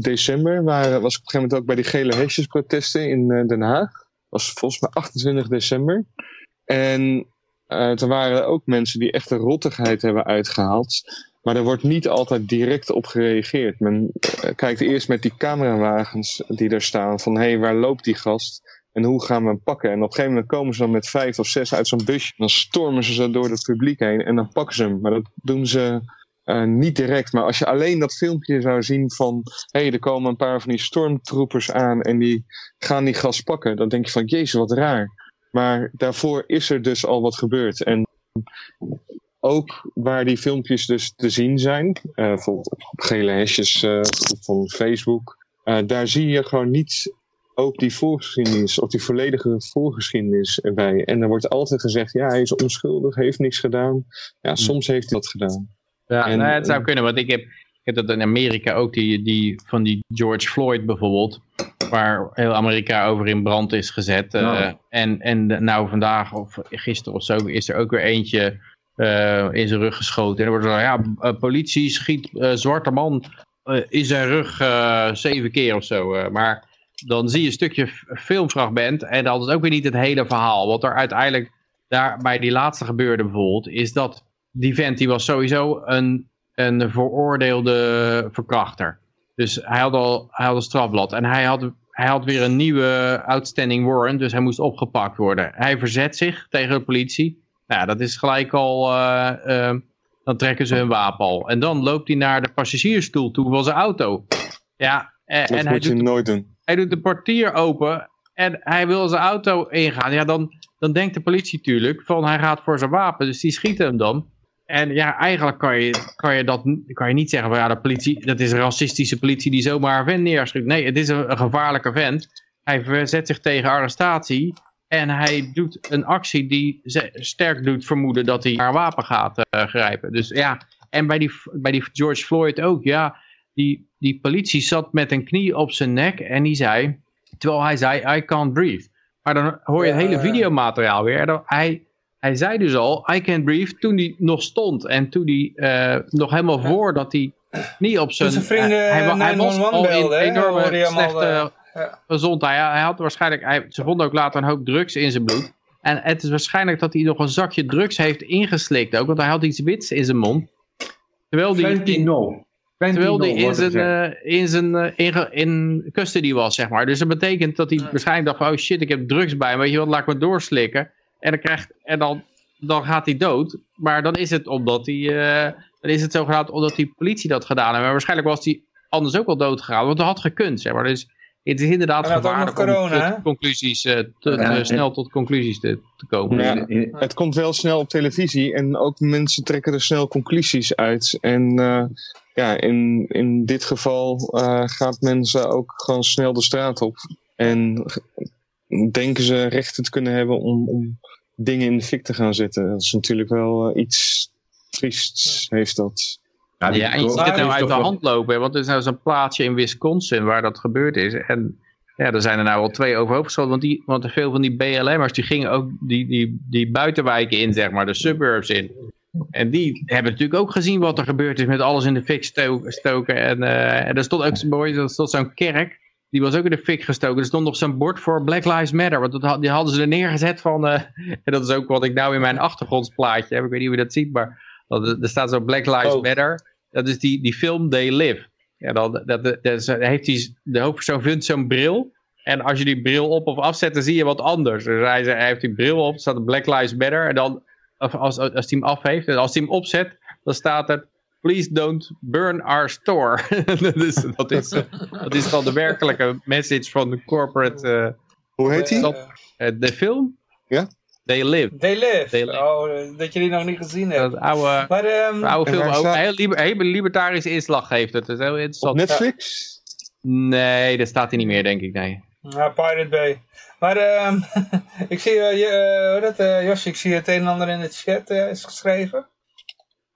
december, waren, was ik op een gegeven moment ook bij die gele hesjesprotesten in eh, Den Haag. was volgens mij 28 december. En er waren ook mensen die echt de rottigheid hebben uitgehaald. Maar er wordt niet altijd direct op gereageerd. Men eh, kijkt eerst met die camerawagens die er staan van hé, hey, waar loopt die gast? En hoe gaan we hem pakken? En op een gegeven moment komen ze dan met vijf of zes uit zo'n busje. Dan stormen ze zo door het publiek heen en dan pakken ze hem. Maar dat doen ze eh, niet direct. Maar als je alleen dat filmpje zou zien van hé, hey, er komen een paar van die stormtroopers aan en die gaan die gast pakken. Dan denk je van jezus, wat raar. Maar daarvoor is er dus al wat gebeurd. En ook waar die filmpjes dus te zien zijn, eh, bijvoorbeeld op, gele hesjes eh, van Facebook, eh, daar zie je gewoon niet ook die voorgeschiedenis of die volledige voorgeschiedenis erbij. En er wordt altijd gezegd, ja, hij is onschuldig, heeft niks gedaan. Ja, soms heeft hij wat gedaan. Ja, En- nou, het zou kunnen, want ik heb, ik heb dat in Amerika ook, die, die, van die George Floyd bijvoorbeeld, waar heel Amerika over in brand is gezet. eh, en, en nou vandaag of gisteren of zo is er ook weer eentje eh, in zijn rug geschoten. En er wordt zo, ja, eh, politie schiet zwarte man in zijn rug zeven keer of zo. maar dan zie je een stukje filmfragment en dat is ook weer niet het hele verhaal. Wat er uiteindelijk daar bij die laatste gebeurde bijvoorbeeld, is dat die vent die was sowieso een, een veroordeelde verkrachter. Dus hij had al hij had een strafblad en hij had, hij had weer een nieuwe outstanding warrant, dus hij moest opgepakt worden. Hij verzet zich tegen de politie. Nou, ja, dat is gelijk al, eh, eh, dan trekken ze hun wapen al. En dan loopt hij naar de passagiersstoel toe van zijn auto. Ja, eh, Dat en hij moet je doet, nooit doen. hij doet de portier open en hij wil zijn auto ingaan. Ja, dan, dan denkt de politie natuurlijk van hij gaat voor zijn wapen, dus die schieten hem dan. En ja, eigenlijk kan je, kan je dat kan je niet zeggen van ja, de politie, dat is een racistische politie die zomaar een vent neerschiet. Nee, het is een, een gevaarlijke vent. Hij verzet zich tegen arrestatie en hij doet een actie die sterk doet vermoeden dat hij naar een wapen gaat eh, grijpen. Dus ja, en bij die, bij die George Floyd ook, ja, die, die politie zat met een knie op zijn nek en die zei, terwijl hij zei, I can't breathe. Maar dan hoor je het hele videomateriaal weer. Hij, hij zei dus al, I can't breathe, toen hij nog stond. En toen hij eh, nog helemaal voordat hij knie op zijn... zijn vrienden hij, wa- hij was 911 al in enorme slechte eh, ja. gezondheid. Hij, hij had waarschijnlijk, hij, ze vonden ook later een hoop drugs in zijn bloed. En het is waarschijnlijk dat hij nog een zakje drugs heeft ingeslikt ook. Want hij had iets wits in zijn mond. Terwijl die, Fentanyl. Terwijl die in zijn, eh, in, zijn uh, in, custody was, zeg maar. Dus dat betekent dat hij waarschijnlijk dacht van, oh shit, ik heb drugs bij me. Weet je wat, laat ik me doorslikken. En dan, krijgt, en dan, dan gaat hij dood. Maar dan is het omdat hij, eh, dan is het zogenaamd omdat die politie dat gedaan heeft. Maar waarschijnlijk was hij anders ook wel dood gegaan. Want dat had gekund, zeg maar. Dus het is inderdaad gevaarlijk om corona, conclusies, eh, te- Ja, en- snel tot conclusies te, te komen. Ja. Het komt wel snel op televisie en ook mensen trekken er snel conclusies uit. En eh, ja, in, in dit geval eh, gaat mensen ook gewoon snel de straat op. En denken ze rechten te kunnen hebben om, om dingen in de fik te gaan zetten. Dat is natuurlijk wel eh, iets triests, heeft dat. Ja, en je ziet het nou uit de hand lopen. hè, Want er is nou zo'n plaatsje in Wisconsin waar dat gebeurd is. En ja, er zijn er nou al twee overhoop geschoten. Want, die, want veel van die BLM'ers die gingen ook die, die, die buitenwijken in, zeg maar. De suburbs in. En die hebben natuurlijk ook gezien wat er gebeurd is met alles in de fik sto- stoken. En, eh, en er stond ook mooi, er stond zo'n kerk. Die was ook in de fik gestoken. Er stond nog zo'n bord voor Black Lives Matter. Want dat, die hadden ze er neergezet van... eh, en dat is ook wat ik nou in mijn achtergrondsplaatje heb. Ik weet niet hoe je dat ziet, maar... dat- Er staat zo Black Lives Oh. Matter. Dat is die, die film They Live. Ja, dan, dat, dat, dat is- heeft die, de hoofdpersoon vindt zo'n bril. En als je die bril op of afzet, dan zie je wat anders. Dus hij, hij heeft die bril op, staat Black Lives Matter. En dan, als, als hij hem af heeft, en als hij hem opzet, dan staat er... Please don't burn our store. dus dat is, dat is dan de werkelijke message van de corporate... eh, Hoe heet die? eh, de film? Ja? They Live. They live. They live. Oh, eh, dat je die nog niet gezien hebt. Dat oude, Maar ehm, oude film, ook staat- heel, liber, heel libertarische inslag heeft het. Dat is heel Op interessant. Netflix? Nee, dat staat hij niet meer, denk ik. Nee. ja, Pirate Bay. Maar ehm, ik zie, eh, je, hoe dat, eh, Jos, ik zie het een en ander in de chat is geschreven.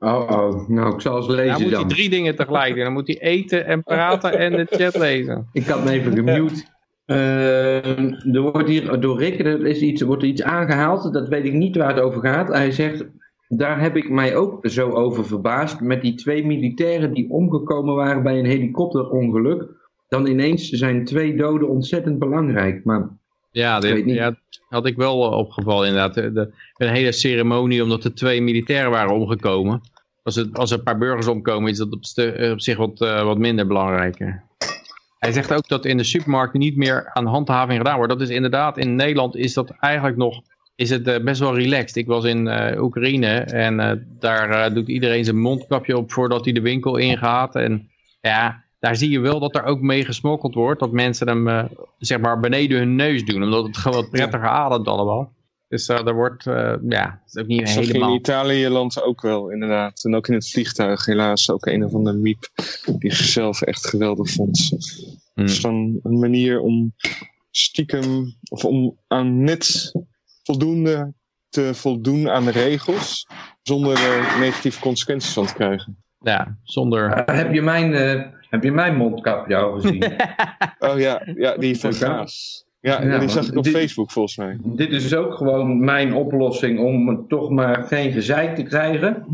Oh, oh, nou, ik zal eens lezen Dan moet hij drie dingen tegelijk doen. Dan moet hij eten en praten en de chat lezen. Ik had me even gemute. Eh, er wordt hier door Rick er is iets, wordt er iets aangehaald. Dat weet ik niet waar het over gaat. Hij zegt, daar heb ik mij ook zo over verbaasd. Met die twee militairen die omgekomen waren bij een helikopterongeluk. Dan ineens zijn twee doden ontzettend belangrijk. Maar Ja, dit, niet. ja, had ik wel opgevallen inderdaad. De, de- een hele ceremonie omdat er twee militairen waren omgekomen. Als, het, als er een paar burgers omkomen is dat op, eh, op zich wat, eh, wat minder belangrijk. Hij zegt ook dat in de supermarkten niet meer aan handhaving gedaan wordt. Dat is inderdaad, in Nederland is dat eigenlijk nog is het eh, best wel relaxed. Ik was in Oekraïne en daar doet iedereen zijn mondkapje op voordat hij de winkel ingaat. En ja, daar zie je wel dat er ook mee gesmokkeld wordt. Dat mensen hem zeg maar beneden hun neus doen. Omdat het gewoon wat prettiger ademt allemaal. Dus eh er wordt, eh, ja, het is ook niet Dat je in helemaal... Italië land ook wel, inderdaad. En ook in het vliegtuig, helaas. Ook een of andere miep die zichzelf echt geweldig vond. Het is dan een manier om stiekem, of om aan net voldoende te voldoen aan de regels, zonder er negatieve consequenties van te krijgen. Ja, zonder... eh, heb, je mijn, eh, heb je mijn mondkapje al gezien? Oh ja, ja die van. Gaas. Ja, Ja, ja, die zag ik op dit- Facebook volgens mij. Dit is dus ook gewoon mijn oplossing om toch maar geen gezeik te krijgen.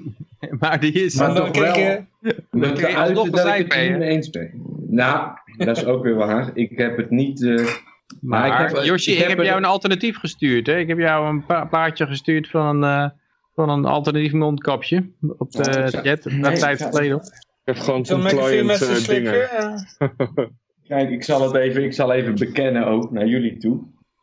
maar die is... Maar dan toch wel- je- Met de uiten dat ik het mee, niet mee eens ben. Nou, dat is ook weer waar. Ik heb het niet... eh, Maar, Maar ik heb- Yoshi, ik ik, heb heb jou een alternatief gestuurd. Hè? Ik heb jou een pa plaatje gestuurd van een, eh, van een alternatief mondkapje. Op de Ja, chat, een tijd geleden. Ik heb gewoon zijn eh, dingen. Kijk, ik zal het even, ik zal even bekennen ook naar jullie toe.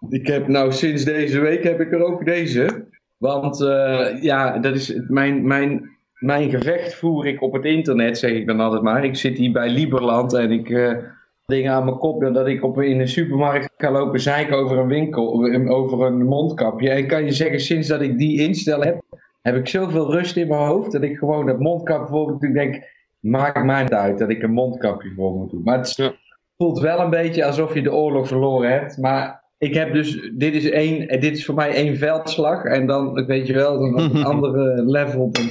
Ik heb nou sinds deze week heb ik er ook deze. Want eh, ja, dat is mijn, mijn, mijn gevecht voer ik op het internet, zeg ik dan altijd maar. Ik zit hier bij Liberland en ik eh, dingen aan mijn kop dat ik op, in een supermarkt ga lopen zeiken over een winkel, over een mondkapje. En kan je zeggen, sinds dat ik die instel heb, heb ik zoveel rust in mijn hoofd dat ik gewoon dat mondkapje bijvoorbeeld, denk, maakt mij niet uit dat ik een mondkapje voor moet doen. Maar het is-. Voelt wel een beetje alsof je de oorlog verloren hebt. Maar ik heb dus, dit is, één, dit is voor mij één veldslag. En dan, weet je wel, dan op een andere level, dan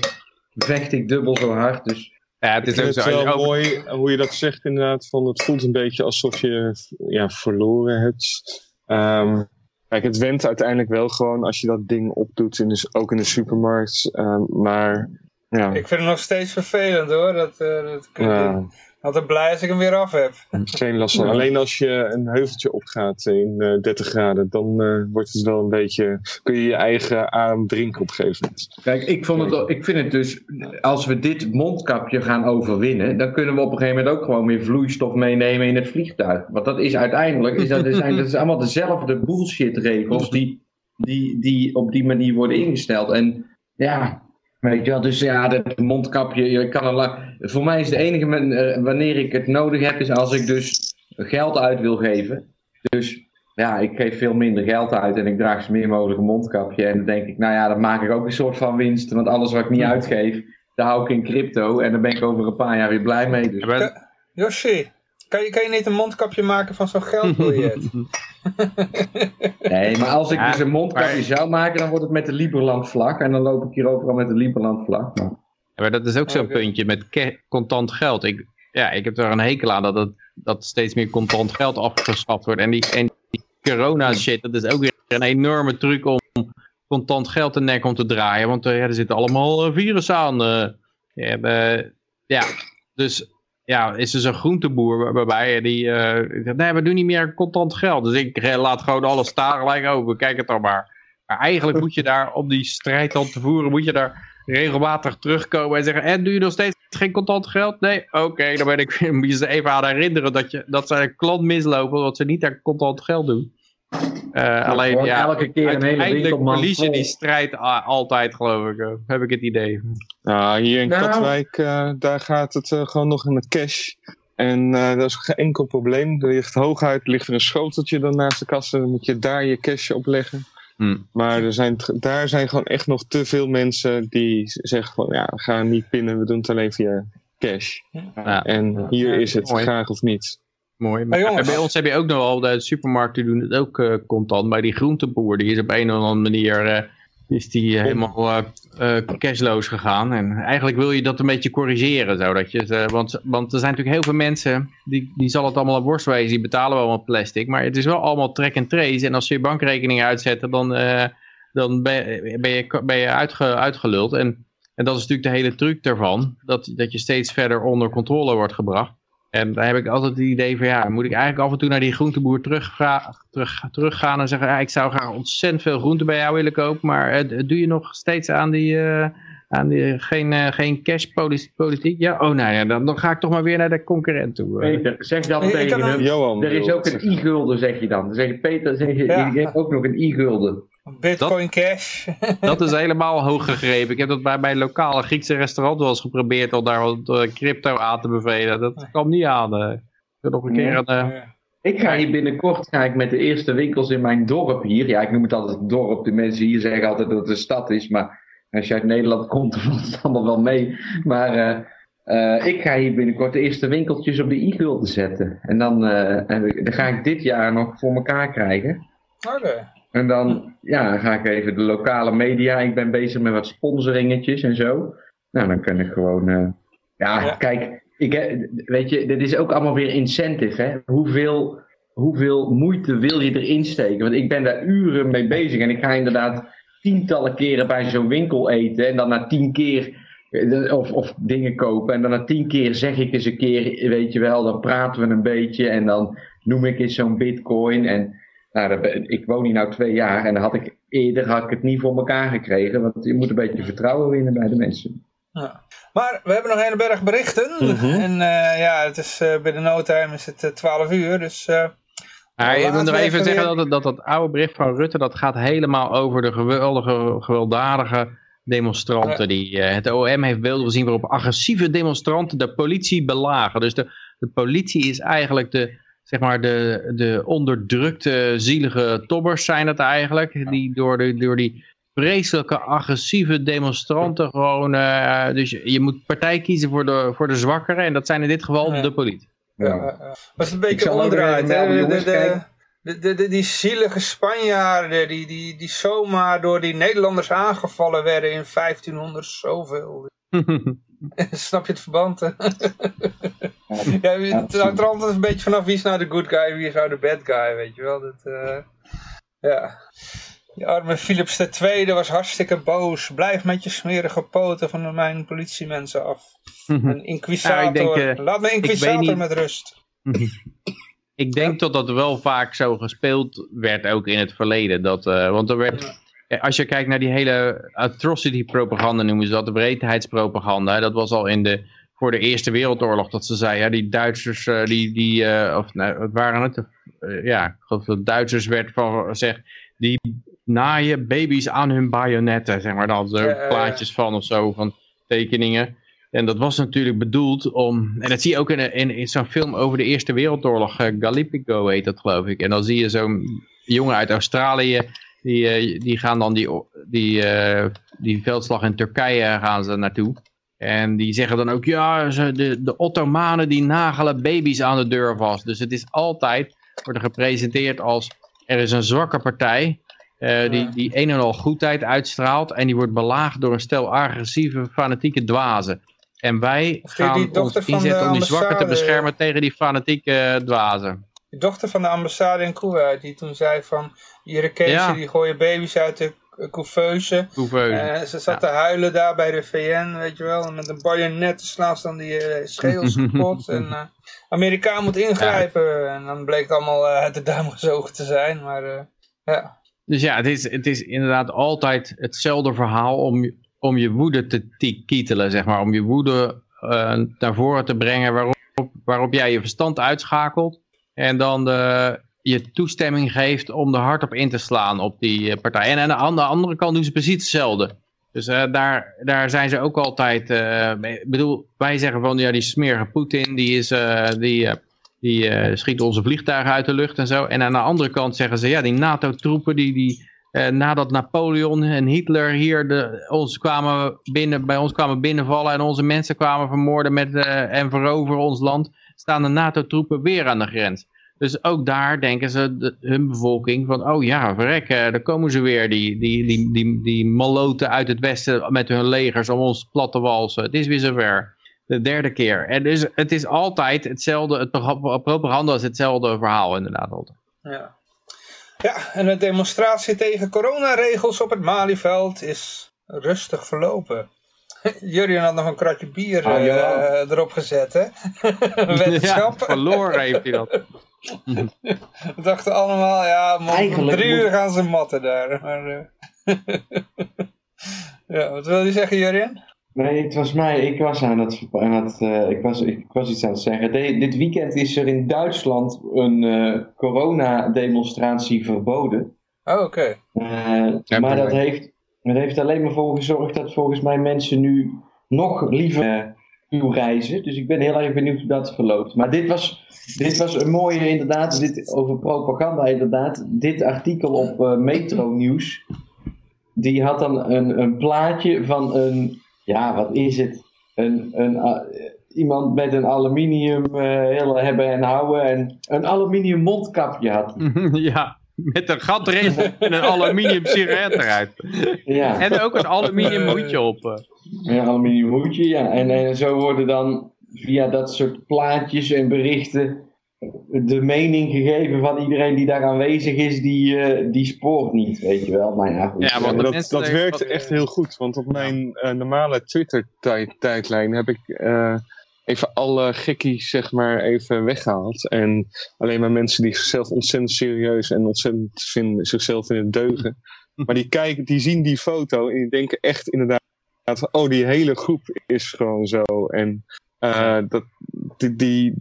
vecht ik dubbel zo hard. Dus Ja, het Ik is vind het je wel over- mooi hoe je dat zegt inderdaad. Van het voelt een beetje alsof je ja, verloren hebt. Ehm, kijk, het went uiteindelijk wel gewoon als je dat ding opdoet, in de, ook in de supermarkt. Ehm, maar ja, Ik vind het nog steeds vervelend hoor. Dat, eh dat ik ja, altijd blij als ik hem weer af heb. geen last van. Alleen als je een heuveltje opgaat in eh 30 graden, dan eh, wordt het wel een beetje, kun je je eigen adem drinken op een gegeven moment. kijk, ik, vond het, ik vind het dus, als we dit mondkapje gaan overwinnen, dan kunnen we op een gegeven moment ook gewoon weer vloeistof meenemen in het vliegtuig. Want dat is uiteindelijk, is dat, zijn, dat is allemaal dezelfde bullshit regels die, die, die op die manier worden ingesteld. En ja, weet je wel, dus ja, dat mondkapje, je kan er la- voor mij is de enige eh, wanneer ik het nodig heb, is als ik dus geld uit wil geven. Dus ja, ik geef veel minder geld uit en ik draag zo meer mogelijk een mondkapje. En dan denk ik, nou ja, dan maak ik ook een soort van winst. Want alles wat ik niet uitgeef, daar hou ik in crypto. En dan ben ik over een paar jaar weer blij mee. Dus. Yoshi, kan je, kan je niet een mondkapje maken van zo'n geldbiljet? Nee, maar als ik Ja, dus een mondkapje maar- zou maken, dan wordt het met de Liberland vlag. En dan loop ik hier overal met de Liberland vlag. Ja, maar dat is ook zo'n Oké. puntje met contant geld. Ik, ja, ik heb er een hekel aan dat, het, dat steeds meer contant geld afgeschaft wordt. En die, en die corona shit, dat is ook weer een enorme truc om contant geld de nek om te draaien. Want eh, ja, er zitten allemaal eh, virussen aan. eh. ja, ja, dus ja, is er zo'n groenteboer waar- waarbij die zegt, nee, we doen niet meer contant geld. Dus ik laat gewoon alles staan gelijk over, kijk het dan maar. Maar eigenlijk moet je daar, om die strijd dan te voeren, moet je daar regelmatig terugkomen en zeggen, en doe je nog steeds geen contant geld? Nee, oké, dan ben ik, moet je ze even aan herinneren dat, je, dat ze een klant mislopen, omdat ze niet aan contant geld doen. Eh, alleen, ja, elke keer een hele uiteindelijk winkelmand verlies je vol. die strijd altijd, geloof ik. eh, heb ik het idee. Nou, hier in Nou. Katwijk, eh, daar gaat het gewoon nog met cash. En eh, dat is geen enkel probleem. Er ligt hooguit ligt er een schoteltje dan naast de kassa. Dan moet je daar je cash op leggen. Hm. Maar er zijn, daar zijn gewoon echt nog te veel mensen die zeggen van ja, we gaan niet pinnen, we doen het alleen via cash. Ja. En hier Ja, is het, mooi. graag of niet. Mooi. Maar bij ons heb je ook nog wel, de supermarkten doen het ook eh, contant. Maar die groenteboer, die is op een of andere manier, eh, is die eh, helemaal eh, eh, cashloos gegaan. En eigenlijk wil je dat een beetje corrigeren. Zodat je, want, want er zijn natuurlijk heel veel mensen, die, die zal het allemaal op borst wezen, die betalen wel allemaal plastic. Maar het is wel allemaal track and trace. En als ze je bankrekening uitzetten, dan, dan ben, ben je, ben je uitge, uitgeluld. En, en dat is natuurlijk de hele truc daarvan, dat, dat je steeds verder onder controle wordt gebracht. En daar heb ik altijd het idee van, ja, moet ik eigenlijk af en toe naar die groenteboer terugvra- terug, teruggaan en zeggen, ja, ik zou graag ontzettend veel groente bij jou willen kopen, maar eh, doe je nog steeds aan die, eh, aan die geen, eh, geen cashpolitiek? Ja, oh nou ja, dan, dan ga ik toch maar weer naar de concurrent toe. Peter, zeg dat tegen hem. Johan. Er is ook een i-gulden, zeg je dan. Dan zeg je, Peter, zeg je, Ja. je hebt ook nog een i-gulden. Bitcoin Cash. Dat is helemaal hoog gegrepen. Ik heb dat bij mijn lokale Griekse restaurant wel eens geprobeerd om daar wat eh, crypto aan te bevelen. Dat kwam niet aan. eh. Ik wil nog een keer een... eh. Ik ga hier binnenkort ga ik met de eerste winkels in mijn dorp hier. Ja, ik noem het altijd het dorp. De mensen hier zeggen altijd dat het een stad is. Maar als je uit Nederland komt, dan valt het allemaal wel mee. Maar eh, eh, ik ga hier binnenkort de eerste winkeltjes op de i-gulden zetten. En dan, eh, ik- dan ga ik dit jaar nog voor elkaar krijgen. Oké. En dan ja, ga ik even de lokale media. Ik ben bezig met wat sponsoringetjes en zo. Nou, dan kan ik gewoon. eh, ja, Ja. kijk, ik, weet je, dit is ook allemaal weer incentive. Hè? Hoeveel, hoeveel moeite wil je erin steken? Want ik ben daar uren mee bezig en ik ga inderdaad tientallen keren bij zo'n winkel eten. En dan na tien keer. eh, Of, of dingen kopen. En dan na tien keer zeg ik eens een keer, weet je wel, dan praten we een beetje. En dan noem ik eens zo'n bitcoin. En nou, ik woon hier nou twee jaar en dan had ik eerder had ik het niet voor elkaar gekregen. Want je moet een beetje vertrouwen winnen bij de mensen. Ja. Maar we hebben nog een hele berg berichten. Mhm. En eh, ja, het is eh, binnen no time is het eh, 12 uur. Dus eh, Maar ik moet nog even zeggen dat, het- dat dat oude bericht van Rutte, dat gaat helemaal over de geweldige, gewelddadige demonstranten. Die, eh, het OM heeft beelden gezien waarop agressieve demonstranten de politie belagen. Dus de, de politie is eigenlijk de, zeg maar de, de onderdrukte, zielige tobbers zijn het eigenlijk. Die door, de, door die vreselijke, agressieve demonstranten gewoon... eh, dus je, je moet partij kiezen voor de, voor de zwakkeren. En dat zijn in dit geval Ja. de politie. ja. ja, was het een beetje de, de, de- die zielige Spanjaarden die, die, die zomaar door die Nederlanders aangevallen werden in 1500 zoveel. Snap je het verband? ja, het hangt er altijd een beetje vanaf wie is nou de good guy, wie is nou de bad guy, weet je wel. Dat, eh, ja. Die arme Philips II was hartstikke boos. Blijf met je smerige poten van mijn politiemensen af. Een inquisitor. Ja, ik denk, eh, Laat me ik inquisitor niet- met rust. Ik denk dat dat wel vaak zo gespeeld werd, ook in het verleden. Dat, eh, want er werd, als je kijkt naar die hele atrocity propaganda noemen ze dat, de breedheidspropaganda. Dat was al in de, voor de Eerste Wereldoorlog dat ze zeiden, ja, die Duitsers, eh, die, die eh, of nou, wat waren het? Eh, ja, ik geloof dat Duitsers werd van gezegd, die naaien baby's aan hun bajonetten, zeg maar. Daar hadden ze plaatjes van of zo, van tekeningen. En dat was natuurlijk bedoeld om, en dat zie je ook in, in, in zo'n film over de Eerste Wereldoorlog, eh, Gallipoli heet dat geloof ik. En dan zie je zo'n jongen uit Australië, die, eh, die gaan dan die, die, eh, die veldslag in Turkije gaan ze naartoe. En die zeggen dan ook, ja, de, de Ottomanen die nagelen baby's aan de deur vast. Dus het is altijd, wordt er gepresenteerd als, er is een zwakke partij, eh, die, die een en al goedheid uitstraalt. En die wordt belaagd door een stel agressieve, fanatieke dwazen. En wij gaan ons inzetten om die zwakken te beschermen tegen die fanatieke dwazen. De dochter van de ambassade in Kuwait, die toen zei van... Irakezen Ja. die gooien baby's uit de couveuse. Eh, ze zat te huilen daar bij de VN, weet je wel. En met een bajonet slaan ze dan die schedels kapot. en eh Amerikaan moet ingrijpen. En dan bleek het allemaal uit de duim gezogen te zijn. Maar ja, Dus ja, het is, het is inderdaad altijd hetzelfde verhaal om, je- om je woede te kietelen, zeg maar. Om je woede naar voren te brengen waarop, waarop jij je verstand uitschakelt. En dan je toestemming geeft om er hard op in te slaan op die eh, partij. En aan de andere kant doen ze precies hetzelfde. Dus eh, daar, daar zijn ze ook altijd... eh, ik bedoel, wij zeggen van, ja, die smerige Poetin, die, is, die, die schiet onze vliegtuigen uit de lucht en zo. En aan de andere kant zeggen ze, ja, die NATO-troepen, die, die, nadat Napoleon en Hitler hier de, ons kwamen binnen, bij ons kwamen binnenvallen en onze mensen kwamen vermoorden met, en veroveren ons land, staan de NATO-troepen weer aan de grens. Dus ook daar denken ze, hun bevolking, van oh ja, verrek, eh, daar komen ze weer, die, die, die, die, die maloten uit het westen met hun legers om ons plat te walsen. Het is weer zover. De derde keer. En dus het is altijd hetzelfde, het pro- propaganda is hetzelfde verhaal inderdaad altijd. Ja. ja, en de demonstratie tegen coronaregels op het Malieveld is rustig verlopen. Jurjen had nog een kratje bier Ah, eh, erop gezet, hè? Wetenschap. Ja, verloren heeft hij dat. We dachten allemaal, ja, man, Eigenlijk drie moet- uur gaan ze matten daar. Maar, eh, ja, wat wil je zeggen, Jurjen? Nee, het was mij. Ik was aan het. Aan het eh, ik, was, ik was iets aan het zeggen. De- dit weekend is er in Duitsland een eh coronademonstratie verboden. Oh, oké. Eh, maar dat heeft, dat heeft alleen maar voor gezorgd dat volgens mij mensen nu nog liever eh, toereizen. Dus ik ben heel erg benieuwd hoe dat verloopt. Maar dit was, dit was een mooie, inderdaad, dit, over propaganda inderdaad. Dit artikel op eh, Metro Nieuws. Die had dan een, een plaatje van een, ja, wat is het? Een, een, ah, iemand met een aluminium eh, heel hebben en houden en een aluminium mondkapje had. ja, met een gat erin en een aluminium sigaret eruit. Ja. En ook een aluminium hoedje op. eh. Een aluminium hoedje, ja. En, en zo worden dan via dat soort plaatjes en berichten de mening gegeven van iedereen die daar aanwezig is, die, eh, die spoort niet, weet je wel. Maar ja, goed. Ja, want dat, dat dat, echt eh, heel goed. Want op mijn eh, normale Twitter-tijdlijn heb ik eh, even alle gekkies zeg maar even weggehaald. En alleen maar mensen die zichzelf ontzettend serieus en ontzettend vinden, zichzelf vinden deugen. Maar die, kijken, die zien die foto en die denken echt inderdaad van, oh die hele groep is gewoon zo. En eh, dat, die, die,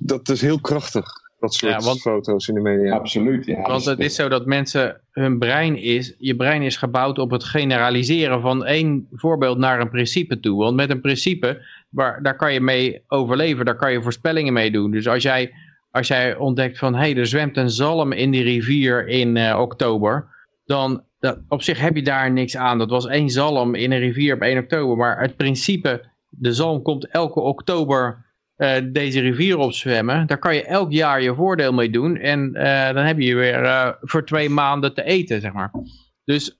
dat is heel krachtig. Dat soort Ja, want- foto's in de media. Absoluut, ja. Want het is zo dat mensen, hun brein is, je brein is gebouwd op het generaliseren van één voorbeeld naar een principe toe. Want met een principe, waar, daar kan je mee overleven, daar kan je voorspellingen mee doen. Dus als jij, als jij ontdekt van, hé, hey, er zwemt een zalm in die rivier in eh, oktober, dan dat, op zich heb je daar niks aan. Dat was één zalm in een rivier op 1 oktober, maar het principe, de zalm komt elke oktober eh, deze rivier opzwemmen, daar kan je elk jaar je voordeel mee doen. En eh, dan heb je weer voor twee maanden te eten, zeg maar. Dus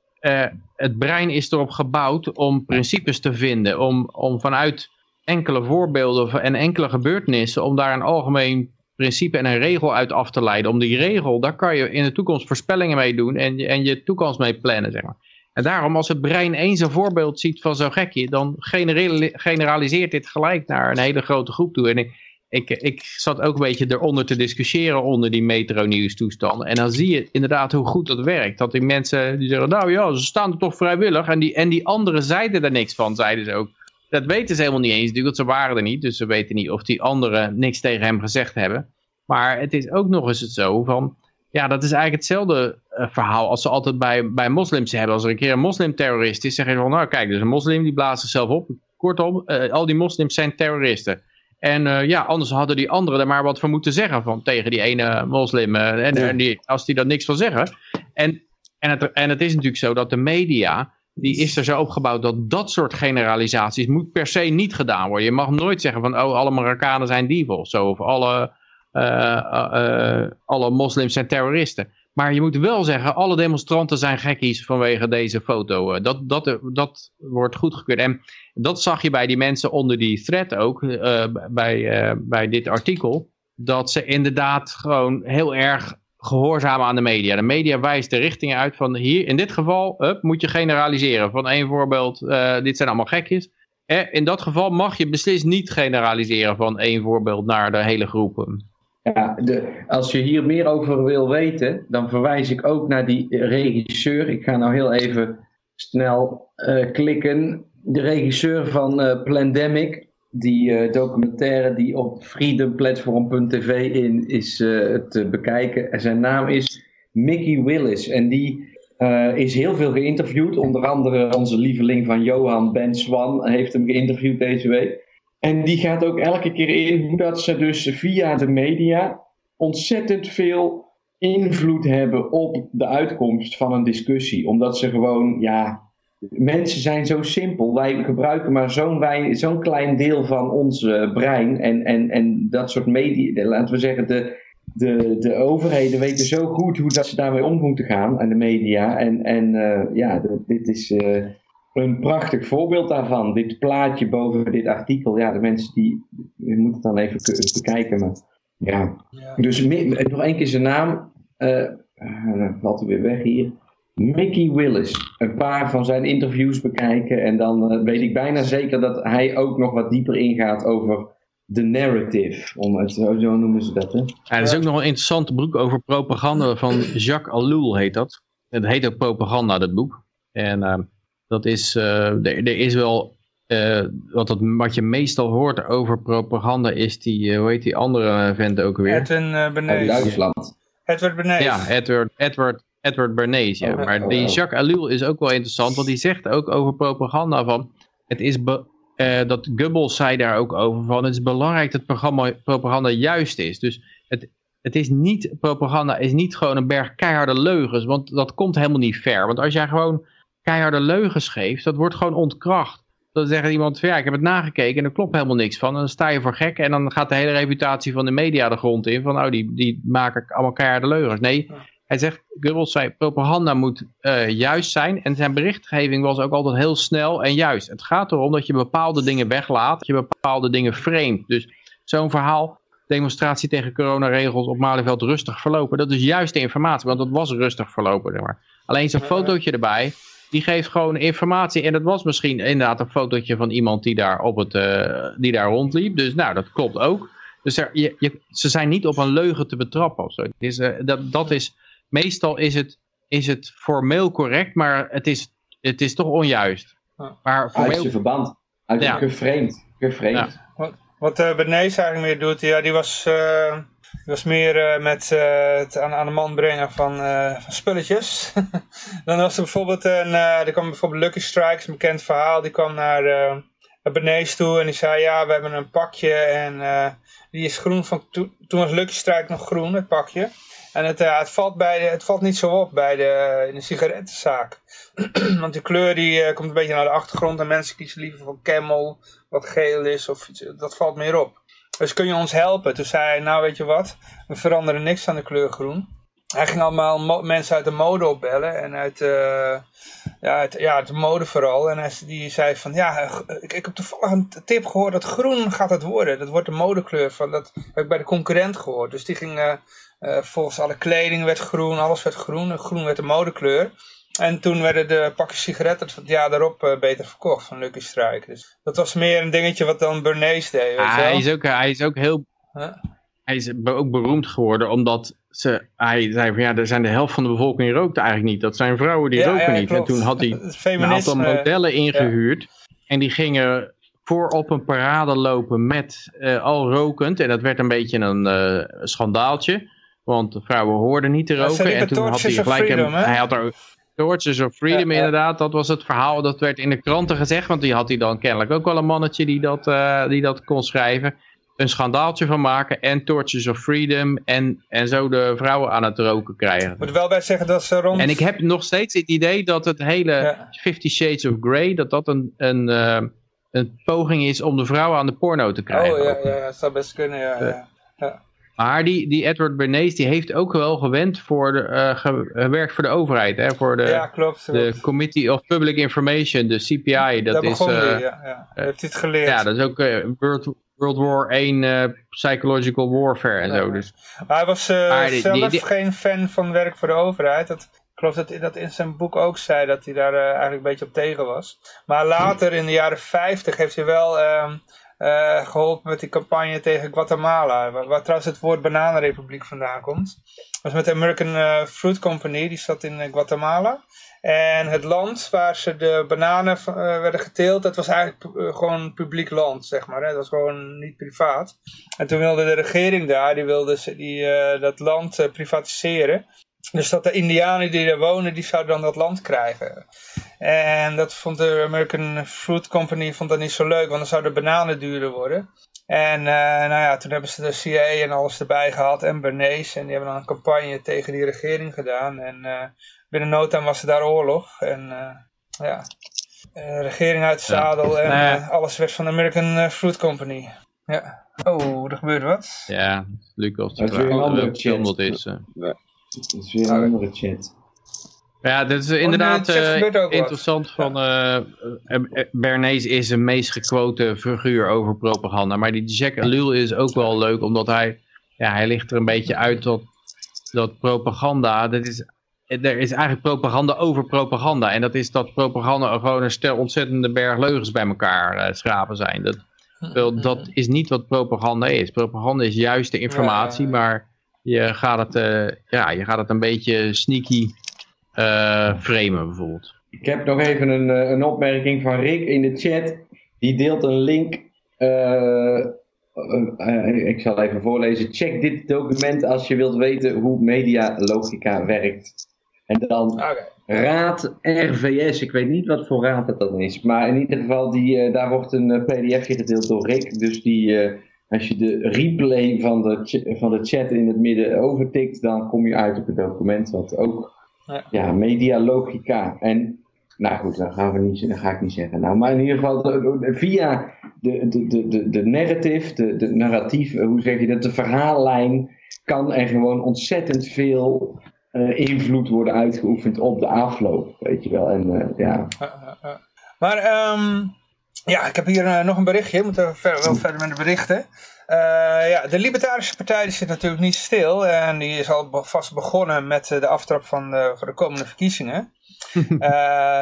het brein is erop gebouwd om principes te vinden. Om, om vanuit enkele voorbeelden en enkele gebeurtenissen, om daar een algemeen principe en een regel uit af te leiden. Om die regel, daar kan je in de toekomst voorspellingen mee doen en, en je toekomst mee plannen, zeg maar. En daarom, als het brein eens een voorbeeld ziet van zo'n gekje, dan generali- generaliseert dit gelijk naar een hele grote groep toe. En ik, ik, ik zat ook een beetje eronder te discussiëren onder die metro-nieuws toestanden. En dan zie je inderdaad hoe goed dat werkt. Dat die mensen die zeggen, nou ja, ze staan er toch vrijwillig. En die, en die anderen zeiden er niks van, zeiden ze ook. Dat weten ze helemaal niet eens, natuurlijk, want ze waren er niet. Dus ze weten niet of die anderen niks tegen hem gezegd hebben. Maar het is ook nog eens het zo van... Ja, dat is eigenlijk hetzelfde eh, verhaal als ze altijd bij, bij moslims hebben. Als er een keer een moslimterrorist is, zeggen ze van... Nou kijk, dus een moslim die blaast zichzelf op. Kortom, eh, al die moslims zijn terroristen. En eh, ja, anders hadden die anderen er maar wat voor moeten zeggen van, tegen die ene moslim. en, Ja. en die, als die daar niks van zeggen. En, en, het, en het is natuurlijk zo dat de media, die is er zo opgebouwd dat dat soort generalisaties moet per se niet gedaan worden. Je mag nooit zeggen van, oh, alle Marokkanen zijn dieven of zo. Of alle, eh, eh, eh, alle moslims zijn terroristen. Maar je moet wel zeggen, alle demonstranten zijn gekkies vanwege deze foto. Dat, dat, dat wordt goedgekeurd. En dat zag je bij die mensen onder die thread ook, bij, bij dit artikel. Dat ze inderdaad gewoon heel erg gehoorzamen aan de media. De media wijst de richting uit van hier, in dit geval hup, moet je generaliseren. Van één voorbeeld, eh, dit zijn allemaal gekjes. Eh, in dat geval mag je beslist niet generaliseren van één voorbeeld naar de hele groep. Ja, de, als je hier meer over wil weten, dan verwijs ik ook naar die regisseur. Ik ga nou heel even snel eh, klikken. De regisseur van Plandemic, die eh, documentaire die op freedomplatform.tv in is eh, te bekijken. En zijn naam is Mickey Willis. En die eh, is heel veel geïnterviewd. Onder andere onze lieveling van Johan Ben Swan heeft hem geïnterviewd deze week. En die gaat ook elke keer in hoe dat ze dus via de media ontzettend veel invloed hebben op de uitkomst van een discussie. Omdat ze gewoon, ja, mensen zijn zo simpel. Wij gebruiken maar zo'n klein deel van ons eh, brein. En, en, en dat soort media, laten we zeggen, de de, de overheden weten zo goed hoe dat ze daarmee om moeten gaan, en de media. En, en eh, ja, de- dit is eh, een prachtig voorbeeld daarvan. Dit plaatje boven dit artikel, ja, de mensen die, je moet het dan even bekijken. Maar, ja. Ja. Dus nog één keer zijn naam, valt hij weer weg hier. Mickey Willis. Een paar van zijn interviews bekijken en dan eh, weet ik bijna zeker dat hij ook nog wat dieper ingaat over de narrative. Om het, zo, zo noemen ze dat, hè? Ja, er is ook nog een interessant boek over propaganda van Jacques Ellul heet dat. Het heet ook Propaganda, dat boek. En eh, dat is, eh, er, er is wel, eh, wat, dat, wat je meestal hoort over propaganda is die, hoe heet die andere vent ook weer? Edwin uh, Uit. Duitsland. Edward Bernays. Ja, Edward, Edward, Edward Bernays. Ja. Oh, maar oh, die oh. Jacques Ellul is ook wel interessant, want die zegt ook over propaganda van, het is eh, dat Goebbels zei daar ook over van, het is belangrijk dat programma, propaganda juist is. Dus het, het is niet, propaganda is niet gewoon een berg keiharde leugens, want dat komt helemaal niet ver. Want als jij gewoon keiharde leugens geeft, dat wordt gewoon ontkracht. Dan zegt iemand, ja, ik heb het nagekeken en er klopt helemaal niks van. En dan sta je voor gek en dan gaat de hele reputatie van de media de grond in. Van, oh, die, die maken allemaal keiharde leugens. Nee, hij zegt, Goebbels zei, propaganda moet eh, juist zijn. En zijn berichtgeving was ook altijd heel snel en juist. Het gaat erom dat je bepaalde dingen weglaat, dat je bepaalde dingen framet. Dus zo'n verhaal, demonstratie tegen coronaregels op Malieveld rustig verlopen. Dat is juiste informatie, want dat was rustig verlopen. Alleen zo'n fotootje erbij, die geeft gewoon informatie. En dat was misschien inderdaad een fotootje van iemand die daar, op het, eh, die daar rondliep. Dus nou, dat klopt ook. Dus je, ze zijn niet op een leugen te betrappen. Of zo. Eh, dat, dat is, meestal is het, is het formeel correct, maar het is, het is toch onjuist. Maar Uit formeel, zijn verband. Uit Ja. geframed. Geframed. Wat, wat uh, Bernays eigenlijk meer doet, ja, die was, uh, die was meer uh, met uh, het aan, aan de man brengen van, uh, van spulletjes. Dan was er bijvoorbeeld een, er kwam bijvoorbeeld Lucky Strikes, een bekend verhaal, die kwam naar, naar Bernays toe en die zei, ja, we hebben een pakje en die is groen van, to, toen was Lucky Strike nog groen, het pakje. En het, het, valt bij de, het valt niet zo op bij de, in de sigarettenzaak. Want die kleur die uh, komt een beetje naar de achtergrond. En mensen kiezen liever voor camel, wat geel is. Of dat valt meer op. Dus kun je ons helpen? Toen zei hij, nou weet je wat. We veranderen niks aan de kleur groen. Hij ging allemaal mensen uit de mode opbellen. En uit, uh, ja, uit, ja, de mode vooral. En hij, die zei van, ja, ik, ik heb toevallig een tip gehoord dat groen gaat het worden. Dat wordt de modekleur. Van, dat heb ik bij de concurrent gehoord. Dus die ging... Uh, volgens alle kleding werd groen, alles werd groen. Groen werd de modekleur. En toen werden de pakjes sigaretten het jaar daarop uh, beter verkocht van Lucky Strike. Dus dat was meer een dingetje wat dan Bernays deed. Weet ah, wel? hij, is ook, hij is ook heel... Huh? Hij is ook beroemd geworden omdat ze, hij zei van ja, er zijn de helft van de bevolking rookt eigenlijk niet. Dat zijn vrouwen die Ja, roken ja, niet. En toen had hij een aantal modellen ingehuurd. En die gingen voor op een parade lopen met eh, al rokend. En dat werd een beetje een eh, schandaaltje. Want de vrouwen hoorden niet te roken. en toen had hij gelijk een, Freedom, hij had er Torches of Freedom Ja, ja. inderdaad. Dat was het verhaal. Dat werd in de kranten gezegd. Want die had hij dan kennelijk ook wel een mannetje die dat, eh, die dat kon schrijven. Een schandaaltje van maken. En Torches of Freedom. En, en zo de vrouwen aan het roken krijgen. Ik moet wel bij zeggen dat ze rond... En ik heb nog steeds het idee dat het hele Ja. Fifty Shades of Grey, dat dat een, een, eh, een poging is om de vrouwen aan de porno te krijgen. Oh ja, ja, ja, dat zou best kunnen, ja. ja. ja. Maar die, die Edward Bernays, die heeft ook wel gewend voor de, eh, ge- gewerkt voor de overheid. Hè, voor de, ja, klopt. de. Committee of Public Information, de CPI. Dat Daar is, begon eh, die, ja. ja. Daar heeft hij het geleerd. ja, dat is ook eh, World, World War 1 eh, Psychological Warfare en zo. Dus, Maar hij was eh, Maar die- zelf die- geen fan van werk voor de overheid. Dat, ik geloof dat hij dat in zijn boek ook zei, dat hij daar eh, eigenlijk een beetje op tegen was. Maar later, in de jaren 50, heeft hij wel ehm, eh, geholpen met die campagne tegen Guatemala. Waar, trouwens het woord bananenrepubliek vandaan komt. Dat was met de American eh, Fruit Company, die zat in eh, Guatemala. En het land waar ze de bananen werden geteeld, dat was eigenlijk gewoon publiek land, zeg maar. Hè? Dat was gewoon niet privaat. En toen wilde de regering daar, die wilde die, dat land privatiseren. Dus dat de indianen die daar wonen, die zouden dan dat land krijgen. En dat vond de American Fruit Company vond dat niet zo leuk, want dan zouden bananen duurder worden. En eh, nou ja, toen hebben ze de CIA en alles erbij gehad en Bernays. En die hebben dan een campagne tegen die regering gedaan. En eh, binnen no time was er daar oorlog. En eh, ja, eh, regering uit Ja. zadel en Nou ja. alles werd van de American Fruit Company. Ja. Oh, er gebeurt wat. Ja, Lucas Dat is een andere is. Dat is weer een andere chat. Ja, dit is inderdaad in de chat eh, interessant. Van, eh, Bernays is een meest gequote figuur over propaganda. Maar die Jack Ellul is ook wel leuk, omdat hij, ja, hij ligt er een beetje uit dat, dat propaganda, dat is, er is eigenlijk propaganda over propaganda. En dat is dat propaganda gewoon een stel ontzettende berg leugens bij elkaar eh, schrapen zijn. Dat, wel, dat is niet wat propaganda is. Propaganda is juist de informatie, Ja. maar je gaat het, eh, ja, je gaat het een beetje sneaky eh framen bijvoorbeeld. Ik heb nog even een, eh, een opmerking van Rick in de chat. Die deelt een link. ik zal even voorlezen. Check dit document als je wilt weten hoe medialogica werkt. En dan. Raad RVS. Ik weet niet wat voor raad dat dan is. Maar in ieder geval, die, eh, daar wordt een pdfje gedeeld door Rick. Dus die, eh, als je de replay van de, van de chat in het midden overtikt, dan kom je uit op het document. Wat ook, Ja. ja, medialogica. En, nou goed, dat, gaan we niet, dat ga ik niet zeggen. Nou, maar in ieder geval, via de, de, de, de, narrative, de, de narratief, eh, hoe zeg je dat, de verhaallijn, kan er gewoon ontzettend veel eh, invloed worden uitgeoefend op de afloop, weet je wel. En eh, ja. Maar ehm, ja, ik heb hier eh, nog een berichtje. We moeten ver- wel verder met de berichten. Eh, ja, de Libertarische Partij die zit natuurlijk niet stil. En die is al be- vast begonnen met eh, de aftrap van de, voor de komende verkiezingen.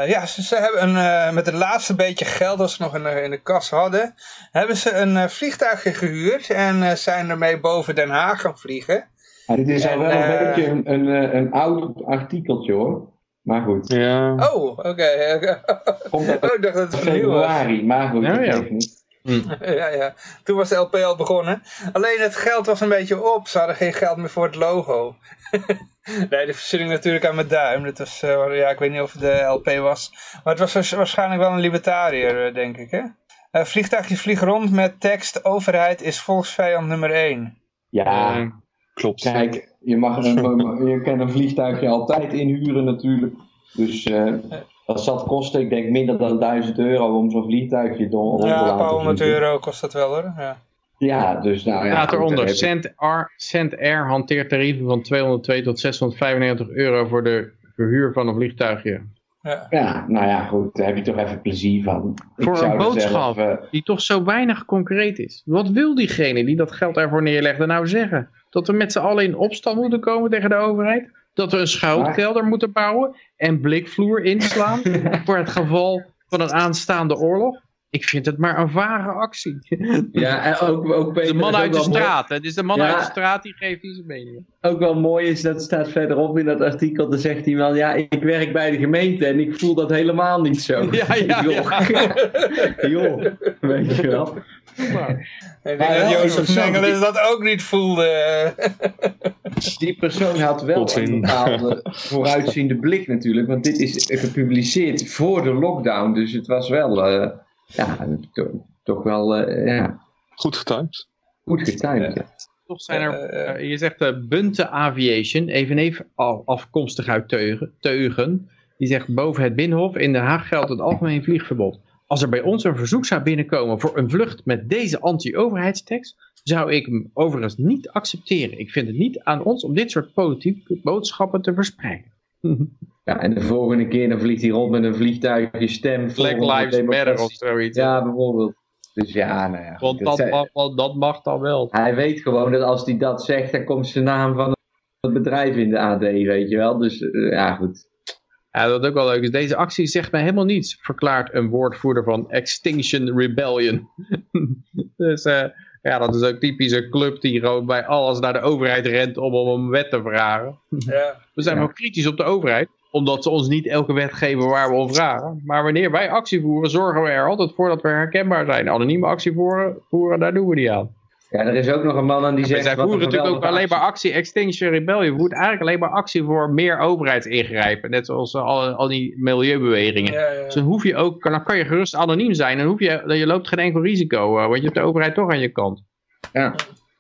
Ja, ze, ze hebben een, met het laatste beetje geld dat ze nog in de, in de kas hadden, hebben ze een vliegtuigje gehuurd en zijn ermee boven Den Haag gaan vliegen. Maar dit is al wel een beetje een, een, een oud artikeltje hoor. Maar goed, Ja. Oh, oké. komt uit Oh, ik dacht dat het een nieuw was. februari, maar goed, Ja, dat ja. niet. ja, ja. Toen was de LP al begonnen. Alleen het geld was een beetje op. Ze hadden geen geld meer voor het logo. nee, de versiering natuurlijk aan mijn duim. Dat was, eh, ja, ik weet niet of het de LP was. Maar het was waarsch- waarschijnlijk wel een libertariër, eh, denk ik. Hè? Eh, vliegtuigje vliegt rond met tekst. Overheid is volksvijand nummer 1. Ja, klopt. kijk, je, mag een, je kan een vliegtuigje altijd inhuren natuurlijk. Dus eh, dat zat kosten, ik denk minder dan 1000 euro om zo'n vliegtuigje te Ja, een paar honderd euro kost dat wel hoor. Ja. Ja, dus nou ja. Staat eronder, Cent Air, Cent Air hanteert tarieven van 202 tot 695 euro voor de verhuur van een vliegtuigje. Ja. Ja, nou ja, goed, daar heb je toch even plezier van. Ik Voor zou een boodschap. zelf, eh, Die toch zo weinig concreet is. Wat wil diegene die dat geld ervoor neerlegde nou zeggen? Dat we met z'n allen in opstand moeten komen tegen de overheid? Dat we een schuilkelder moeten bouwen en blikvloer inslaan voor het geval van een aanstaande oorlog? Ik vind het maar een vage actie. ja, en ook, ook de Peter, man is ook uit de straat. hè. Het is de man Ja. uit de straat die geeft die zijn mening. ook wel mooi is, dat staat verderop in dat artikel, dan zegt hij wel, ja, ik werk bij de gemeente en ik voel dat helemaal niet zo. Ja, ja, joh. joh, weet je wel. Ik Maar denk wel dat Jozef. Mengeles dat ook niet voelde. Die persoon had wel een bepaalde vooruitziende blik natuurlijk, want dit is gepubliceerd voor de lockdown, dus het was wel, eh, ja, to- toch wel, eh, ja, Goed getimed. goed getimed. ja. Toch zijn er, Eh, eh, je zegt eh Bunte Aviation, eveneens al- afkomstig uit Teugen, Teugen, die zegt boven het Binnenhof in Den Haag geldt het algemeen vliegverbod. Als er bij ons een verzoek zou binnenkomen voor een vlucht met deze anti-overheidstekst, zou ik hem overigens niet accepteren. Ik vind het niet aan ons om dit soort politieke boodschappen te verspreiden. Ja, en de volgende keer dan vliegt hij rond met een vliegtuigje stem. Black Lives Matter of zoiets. Ja, bijvoorbeeld. Dus ja, nou ja. Want dat, het- mag, wel- dat mag dan wel. Hij weet gewoon dat als hij dat zegt, dan komt zijn naam van het bedrijf in de AD, weet je wel. Dus eh, ja, goed. Ja, wat ook wel leuk is, deze actie zegt mij helemaal niets, verklaart een woordvoerder van Extinction Rebellion. dus eh, ja, dat is ook typisch een club die gewoon bij alles naar de overheid rent om om een wet te vragen. ja. We zijn Ja. wel kritisch op de overheid, omdat ze ons niet elke wet geven waar we om vragen. Maar wanneer wij actie voeren, zorgen we er altijd voor dat we herkenbaar zijn. Anonieme actie voeren, voeren daar doen we niet aan. Ja, er is ook nog een man aan die zegt... een voeren natuurlijk ook alleen maar actie Extinction Rebellion. We voeren eigenlijk alleen maar actie voor meer overheidsingrijpen. Net zoals eh, al, al die milieubewegingen. Ja, ja. Dus dan hoef je ook, dan kan je gerust anoniem zijn. Dan hoef je, je loopt geen enkel risico, eh, want je hebt de overheid toch aan je kant. Ja,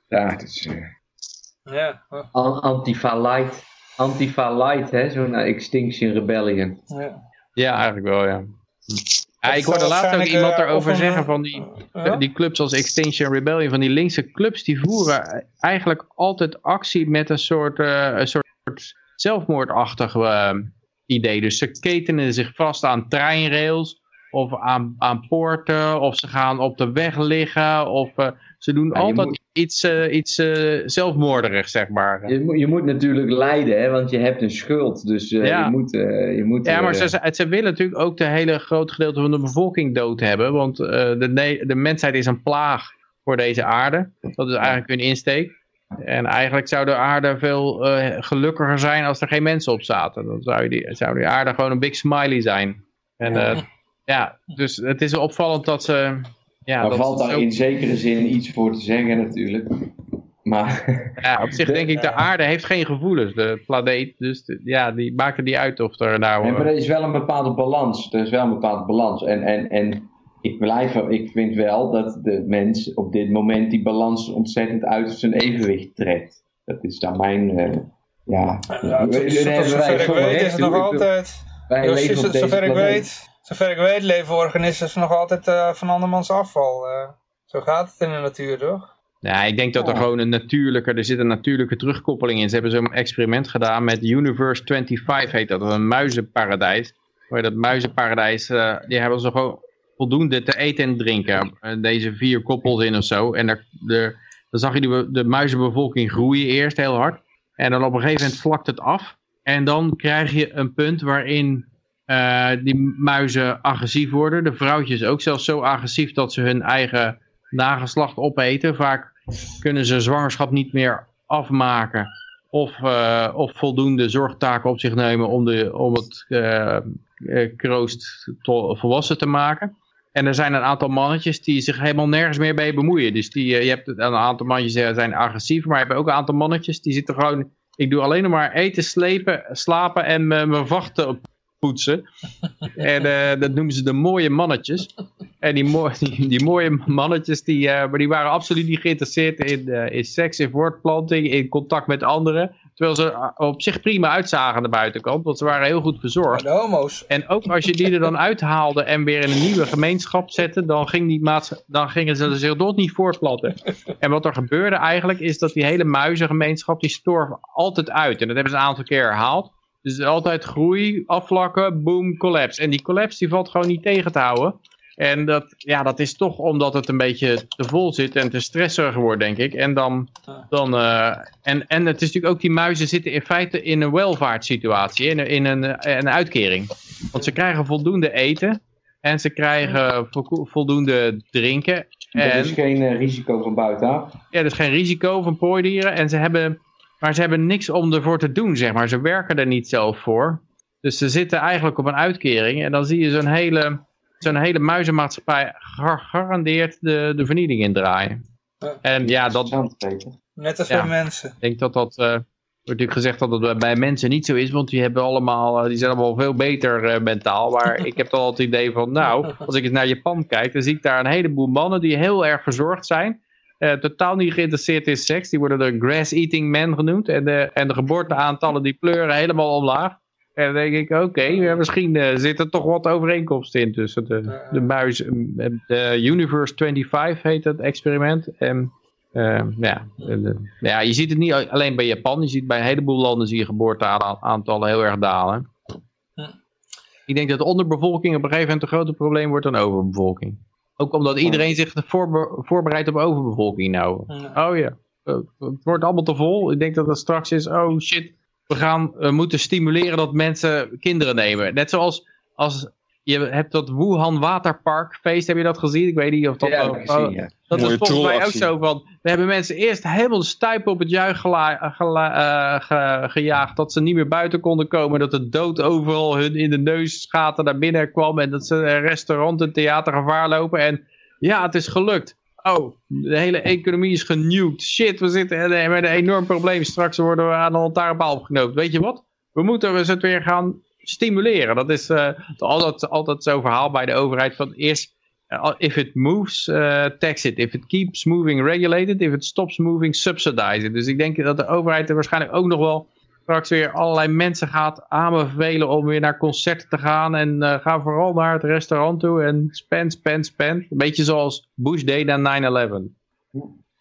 ja het is eh, Ja. An- Antifa Light. Antifa Light, hè, zo'n Extinction Rebellion. ja. Ja, eigenlijk wel, ja. Ja, ik hoorde laatst ook iemand eh, erover of een, zeggen van die, die clubs als Extinction Rebellion, van die linkse clubs, die voeren eigenlijk altijd actie met een soort, eh, een soort zelfmoordachtig eh, idee. Dus ze ketenen zich vast aan treinrails of aan, aan poorten of ze gaan op de weg liggen of eh, ze doen altijd moet- iets, eh, iets eh, zelfmoorderigs, zeg maar. Je, moet- je moet natuurlijk lijden, hè, want je hebt een schuld. Dus eh, Ja. je moet... je moet Ja, maar ze, ze, ze willen natuurlijk ook de hele groot gedeelte van de bevolking dood hebben. Want eh, de, de mensheid is een plaag voor deze aarde. Dat is eigenlijk hun insteek. En eigenlijk zou de aarde veel eh, gelukkiger zijn als er geen mensen op zaten. Dan zou, je die, zou die aarde gewoon een big smiley zijn. En eh, ja, dus het is opvallend dat ze... Ja, daar valt daar in zekere zin iets voor te zeggen natuurlijk. Maar ja, op zich de- denk ik, de aarde heeft geen gevoelens, de planeet. Dus de- ja, die maken die uit of er nou... Nee, maar eh, er is wel een bepaalde balans. Er is wel een bepaalde balans. En, en, en ik, blijf, ik vind wel dat de mens op dit moment die balans ontzettend uit zijn evenwicht trekt. Dat is dan mijn. eh, ja, Ja, we- wij zover ik weet is het nog altijd... Wij leven is op het- deze zover ik planeet. weet, zover ik weet leven organismen nog altijd eh, van andermans afval. eh. zo gaat het in de natuur, toch? Ja, ik denk dat er gewoon een natuurlijke, er zit een natuurlijke terugkoppeling in. Ze hebben zo'n experiment gedaan met Universe 25 heet dat, een muizenparadijs. Waar dat muizenparadijs, eh, die hebben ze gewoon voldoende te eten en drinken. Deze vier koppels in of zo. En er, er, dan zag je de, de muizenbevolking groeien eerst heel hard. En dan op een gegeven moment vlakt het af. En dan krijg je een punt waarin eh, die muizen agressief worden. De vrouwtjes ook zelfs zo agressief dat ze hun eigen nageslacht opeten. Vaak kunnen ze zwangerschap niet meer afmaken. Of, eh, of voldoende zorgtaken op zich nemen om, de, om het eh, kroost volwassen te maken. En er zijn een aantal mannetjes die zich helemaal nergens meer mee bemoeien. Dus die, je hebt een aantal mannetjes die zijn agressief, maar je hebt ook een aantal mannetjes die zitten gewoon... Ik doe alleen maar eten, slepen, slapen en mijn vachten poetsen. En eh, dat noemen ze de mooie mannetjes. En die, die, die mooie mannetjes, die, eh, maar die waren absoluut niet geïnteresseerd in, eh, in seks, in voortplanting, in contact met anderen. Terwijl ze op zich prima uitzagen aan de buitenkant, want ze waren heel goed Maar verzorgd. de homo's. En ook als je die er dan uithaalde en weer in een nieuwe gemeenschap zette, dan, ging die dan gingen ze zich toch niet voortplanten. En wat er gebeurde eigenlijk, is dat die hele muizengemeenschap, die storf altijd uit. En dat hebben ze een aantal keer herhaald. Dus altijd groei, afvlakken, boom, collapse. En die collapse die valt gewoon niet tegen te houden. En dat, ja, dat is toch omdat het een beetje te vol zit en te stresserig wordt, denk ik. En, dan, dan, eh, en, en het is natuurlijk ook, die muizen zitten in feite in een welvaartssituatie, in, een- in een, eh, een uitkering. Want ze krijgen voldoende eten en ze krijgen vo- voldoende drinken. Er is geen eh, risico van buitenaf. ja, er is geen risico van prooidieren. En ze hebben, maar ze hebben niks om ervoor te doen, zeg maar. Ze werken er niet zelf voor. Dus ze zitten eigenlijk op een uitkering. En dan zie je zo'n hele, zo'n hele muizenmaatschappij gegarandeerd de, de vernieling indraaien. Ja. En ja, dat. Net als Ja. mensen. ik denk dat dat... eh, wordt natuurlijk gezegd dat het bij mensen niet zo is, want die, hebben allemaal, eh, die zijn allemaal veel beter eh, mentaal. Maar ik heb toch altijd het idee van, nou, als ik eens naar Japan kijk, dan zie ik daar een heleboel mannen die heel erg verzorgd zijn. Eh, totaal niet geïnteresseerd in seks. Die worden de grass-eating men genoemd. En de, en de geboorteaantallen die pleuren helemaal omlaag. En dan denk ik, oké, ja, misschien eh, zit er toch wat overeenkomst in tussen de, de muis. eh, De Universe 25 heet het experiment. En eh, ja, ja, je ziet het niet alleen bij Japan. Je ziet bij een heleboel landen zie je geboorteaantallen heel erg dalen. Ik denk dat de onderbevolking op een gegeven moment een groter probleem wordt dan overbevolking. Ook omdat iedereen zich voorbe- voorbereidt op overbevolking nou. Oh ja, eh, het wordt allemaal te vol. Ik denk dat het straks is, oh shit, we gaan we moeten stimuleren dat mensen kinderen nemen. Net zoals als je hebt dat Wuhan Waterparkfeest, heb je dat gezien? Ik weet niet of dat... Ja, ik gezien, ja. dat is Mooie volgens mij ook zo van, we hebben mensen eerst helemaal de stuipen op het juich gela- gela- eh, ge- gejaagd, dat ze niet meer buiten konden komen, dat de dood overal hun in de neusgaten naar binnen kwam en dat ze eh, restaurant en theater gevaar lopen en ja, het is gelukt. Oh, de hele economie is genuked. Shit, we zitten eh, met een enorm probleem. Straks worden we aan een lantaarnpaal opgeknoopt. Weet je wat? We moeten we het weer gaan stimuleren. Dat is eh, altijd, altijd zo'n verhaal bij de overheid van eerst uh, if it moves, uh, tax it. If it keeps moving, regulate it. If it stops moving, subsidize it. Dus ik denk dat de overheid er waarschijnlijk ook nog wel straks weer allerlei mensen gaat aanbevelen om weer naar concerten te gaan. En eh, ga vooral naar het restaurant toe en spend, spend, spend. Een beetje zoals Bush deed na 9-11.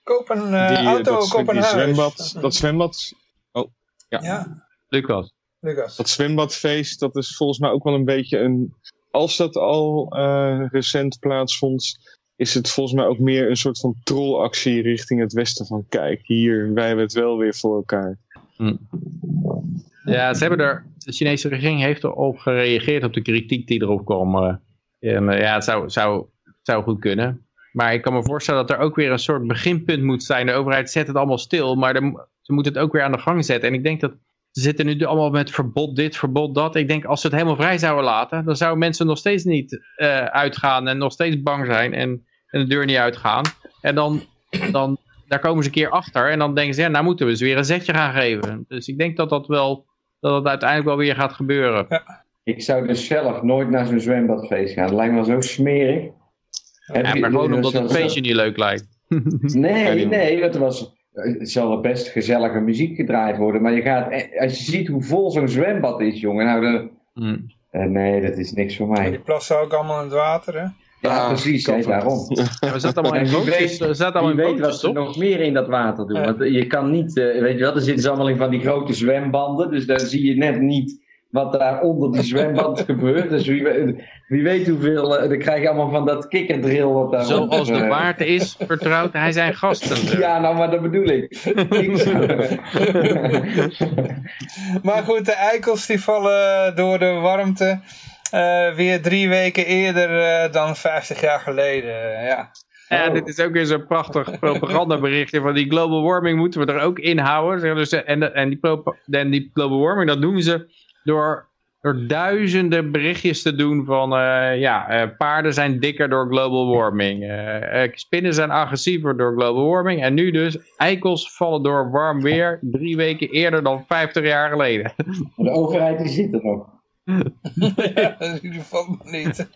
Koop een eh, Die, eh, auto, dat, koop een die huis. zwembad, dat zwembad, Ja, Lucas. Lucas. dat zwembadfeest, dat is volgens mij ook wel een beetje een... Als dat al eh, recent plaatsvond, is het volgens mij ook meer een soort van trollactie richting het westen van kijk, hier, wij hebben het wel weer voor elkaar. Ja, ze hebben er, de Chinese regering heeft erop gereageerd op de kritiek die erop kwam. eh. En eh, ja, het zou, zou, zou goed kunnen. Maar ik kan me voorstellen dat er ook weer een soort beginpunt moet zijn. De overheid zet het allemaal stil, maar ze moeten het ook weer aan de gang zetten. En ik denk dat ze zitten nu allemaal met verbod dit, verbod dat. Ik denk als ze het helemaal vrij zouden laten, dan zouden mensen nog steeds niet eh, uitgaan en nog steeds bang zijn en, en de deur niet uitgaan. En dan, dan, daar komen ze een keer achter en dan denken ze, ja, nou moeten we ze weer een zetje gaan geven. Dus ik denk dat dat wel, dat het uiteindelijk wel weer gaat gebeuren. Ik zou dus zelf nooit naar zo'n zwembadfeest gaan. Het lijkt me zo smerig. Ja, maar gewoon omdat het zoals- feestje niet leuk lijkt. Nee, nee, het was... Het zal er best gezellige muziek gedraaid worden, maar je gaat, eh, als je ziet hoe vol zo'n zwembad is, jongen, nou, dan, Hm. eh, nee, dat is niks voor mij. Die plassen ook allemaal in het water, hè? Ja, precies, van- daarom. Ja, we zaten allemaal in bootjes, weet- we zaten allemaal in weet wat ze nog meer in dat water doen. Ja. Want je kan niet, eh, weet je wel, er zitten ze allemaal in van die grote zwembanden. Dus daar zie je net niet wat daar onder die zwembad gebeurt. Dus wie, weet- wie weet hoeveel, eh, dan krijg je allemaal van dat kikkerdrill wat daar Zoals de eh, waard is, vertrouwt hij zijn gasten. Ja, nou, maar dat bedoel ik. Maar goed, de eikels die vallen door de warmte eh, weer drie weken eerder dan 50 jaar geleden. ja. Ja, Oh. dit is ook weer zo'n prachtig propagandaberichtje van die global warming moeten we er ook in houden. Zeg, Dus, en, en, die propa- en die global warming, dat doen ze door, door duizenden berichtjes te doen van eh, ja, eh, paarden zijn dikker door global warming. eh, spinnen zijn agressiever door global warming. En nu dus, eikels vallen door warm weer drie weken eerder dan 50 jaar geleden. De overheid die zit er nog. ja, die valt me niet.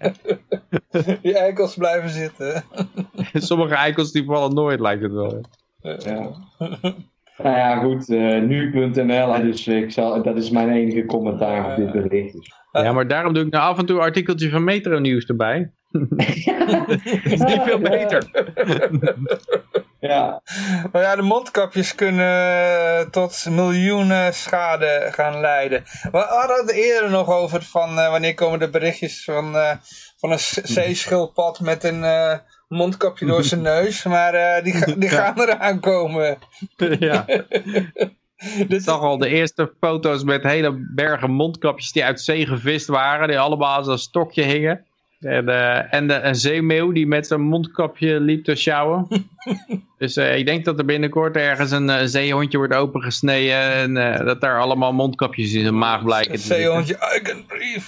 die eikels blijven zitten. Sommige eikels die vallen nooit, lijkt het wel. Ja. Nou ja, goed, eh, nu.nl, dus ik zal, dat is mijn enige commentaar op dit bericht. Dus. Ja, maar daarom doe ik nou af en toe een artikeltje van Metro Nieuws erbij. Dat is niet veel beter. Ja, Maar ja, de mondkapjes kunnen eh, tot miljoenen schade gaan leiden. We hadden het eerder nog over van eh, wanneer komen de berichtjes van, eh, van een zeeschildpad met een eh, mondkapje door zijn neus. Maar eh, die, die gaan eraan komen. ja. Ik Dit, zag al de eerste foto's met hele bergen mondkapjes die uit zee gevist waren. Die allemaal als een stokje hingen. En, eh, en de, een zeemeeuw die met zijn mondkapje liep te sjouwen. dus eh, ik denk dat er binnenkort ergens een eh, zeehondje wordt opengesneden. En dat daar allemaal mondkapjes in zijn maag blijken zitten. zeehondje, I can breathe.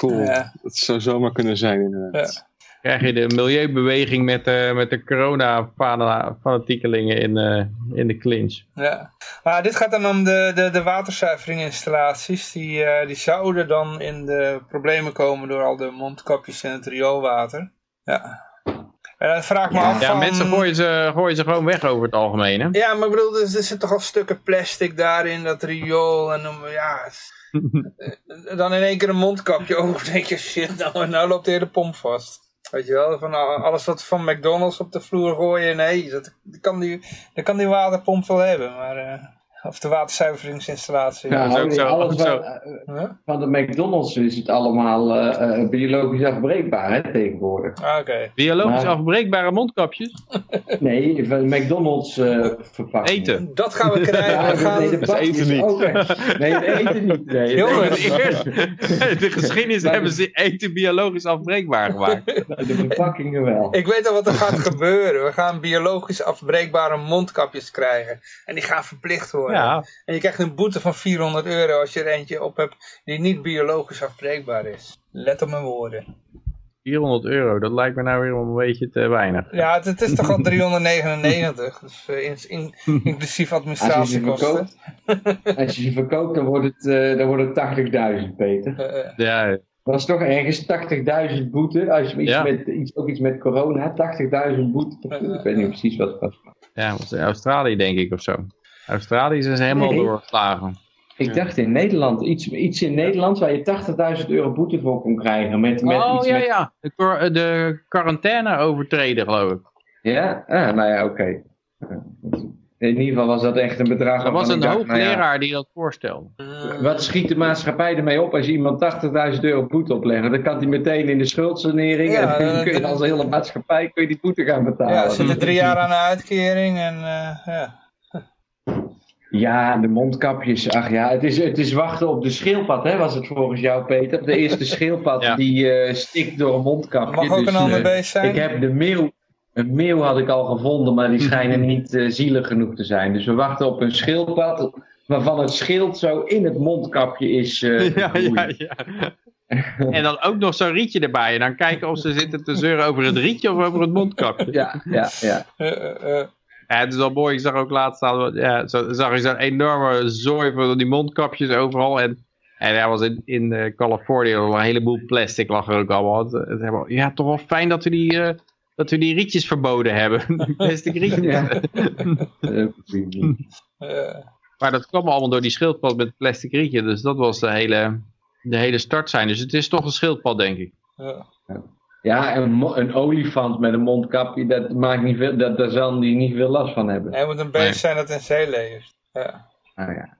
Ja, ja. Cool. Ja. Dat zou zomaar kunnen zijn inderdaad. krijg je de milieubeweging met, de met de corona-fanatiekelingen in, eh, in de clinch. Ja. Maar dit gaat dan om de, de, de waterzuiveringinstallaties. Die, eh, die zouden dan in de problemen komen door al de mondkapjes en het rioolwater. Ja. En dan vraag ik me af Ja, mensen gooien ze, gooien ze gewoon weg over het algemeen, hè? Ja, maar ik bedoel, er, er zitten toch al stukken plastic daarin, dat riool. En dan, ja, dan in één keer een mondkapje over. Dan denk je, shit, nou, nou loopt de hele pomp vast. Weet je wel, van alles wat van McDonald's op de vloer gooien, nee, dat, dat, kan, die, dat kan die waterpomp wel hebben. Maar, eh, of de waterzuiveringsinstallatie. ja is ook nou, zo, alles ook zo. van de McDonald's is het allemaal eh, eh, biologisch afbreekbaar hè, tegenwoordig. Ah, Oké. Biologisch Maar- afbreekbare mondkapjes? Nee, van McDonald's eh verpakkingen. Eten. Dat gaan we krijgen. Ja, we gaan... nee, de Dat eten niet. ook. Nee, eten niet. Nee, Jongens. De geschiedenis Maar- hebben ze eten biologisch afbreekbaar gemaakt. de verpakkingen wel. Ik weet al wat er gaat gebeuren. We gaan biologisch afbreekbare mondkapjes krijgen. En die gaan verplicht worden. Ja, En je krijgt een boete van 400 euro als je er eentje op hebt die niet biologisch afbreekbaar is. Let op mijn woorden. 400 euro, dat lijkt me nou weer een beetje te weinig. Ja, het, het is toch al 399. Dus eh, in, in- inclusief administratiekosten. als je ze verkoopt dan wordt het, eh, dan wordt het 80.000, Peter. Eh, Ja, Dat is toch ergens 80.000 boete. Als je iets Ja. met, iets, ook iets met corona hebt, 80.000 boete. Ik weet niet precies wat het was. Ja, was in Australië denk ik of zo. Australië zijn ze helemaal Nee. doorgeslagen. Ik dacht in Nederland, iets, iets in Nederland waar je 80.000 euro boete voor kon krijgen. Met, met oh iets ja, met, ja. De, quar- de quarantaine overtreden geloof ik. Ja? Ah, nou ja, oké. In ieder geval was dat echt een bedrag. Er was een nou ja, hoogleraar die dat voorstelde. Wat schiet de maatschappij ermee op als je iemand 80.000 euro boete oplegt? Dan kan hij meteen in de schuldsanering Ja, en dan eh, kun je als hele maatschappij kun je die boete gaan betalen. Ja, er zitten drie jaar aan de uitkering en eh, ja. Ja, de mondkapjes. Ach ja, het is, het is wachten op de schildpad, hè, was het volgens jou, Peter. De eerste schildpad Ja. die eh, stikt door een mondkapje. mag ook Dus, een ander eh, beest zijn. Ik heb de meeuw. Een meeuw had ik al gevonden, maar die schijnen niet eh, zielig genoeg te zijn. Dus we wachten op een schildpad waarvan het schild zo in het mondkapje is eh Ja, ja, ja. En dan ook nog zo'n rietje erbij. En dan kijken of ze zitten te zeuren over het rietje of over het mondkapje. ja, ja, ja. Ja, het is wel mooi. Ik zag ook laatst staan, ja, zo, zag je zo'n enorme zooi van die mondkapjes overal. En, en hij was in, in eh, Californië, er was een heleboel plastic lag er ook allemaal. Het, het hebben- ja, toch wel fijn dat we die, eh, dat we die rietjes verboden hebben. Plastic rietjes. Ja. Eh. Maar dat kwam allemaal door die schildpad met het plastic rietje. Dus dat was de hele, de hele start zijn. Dus het is toch een schildpad, denk ik. Ja. Ja, een, een olifant met een mondkapje, dat maakt niet veel, dat, daar zal die niet veel last van hebben. Hij moet een beest Nee. zijn dat in zee leeft. Ja. Nou ja.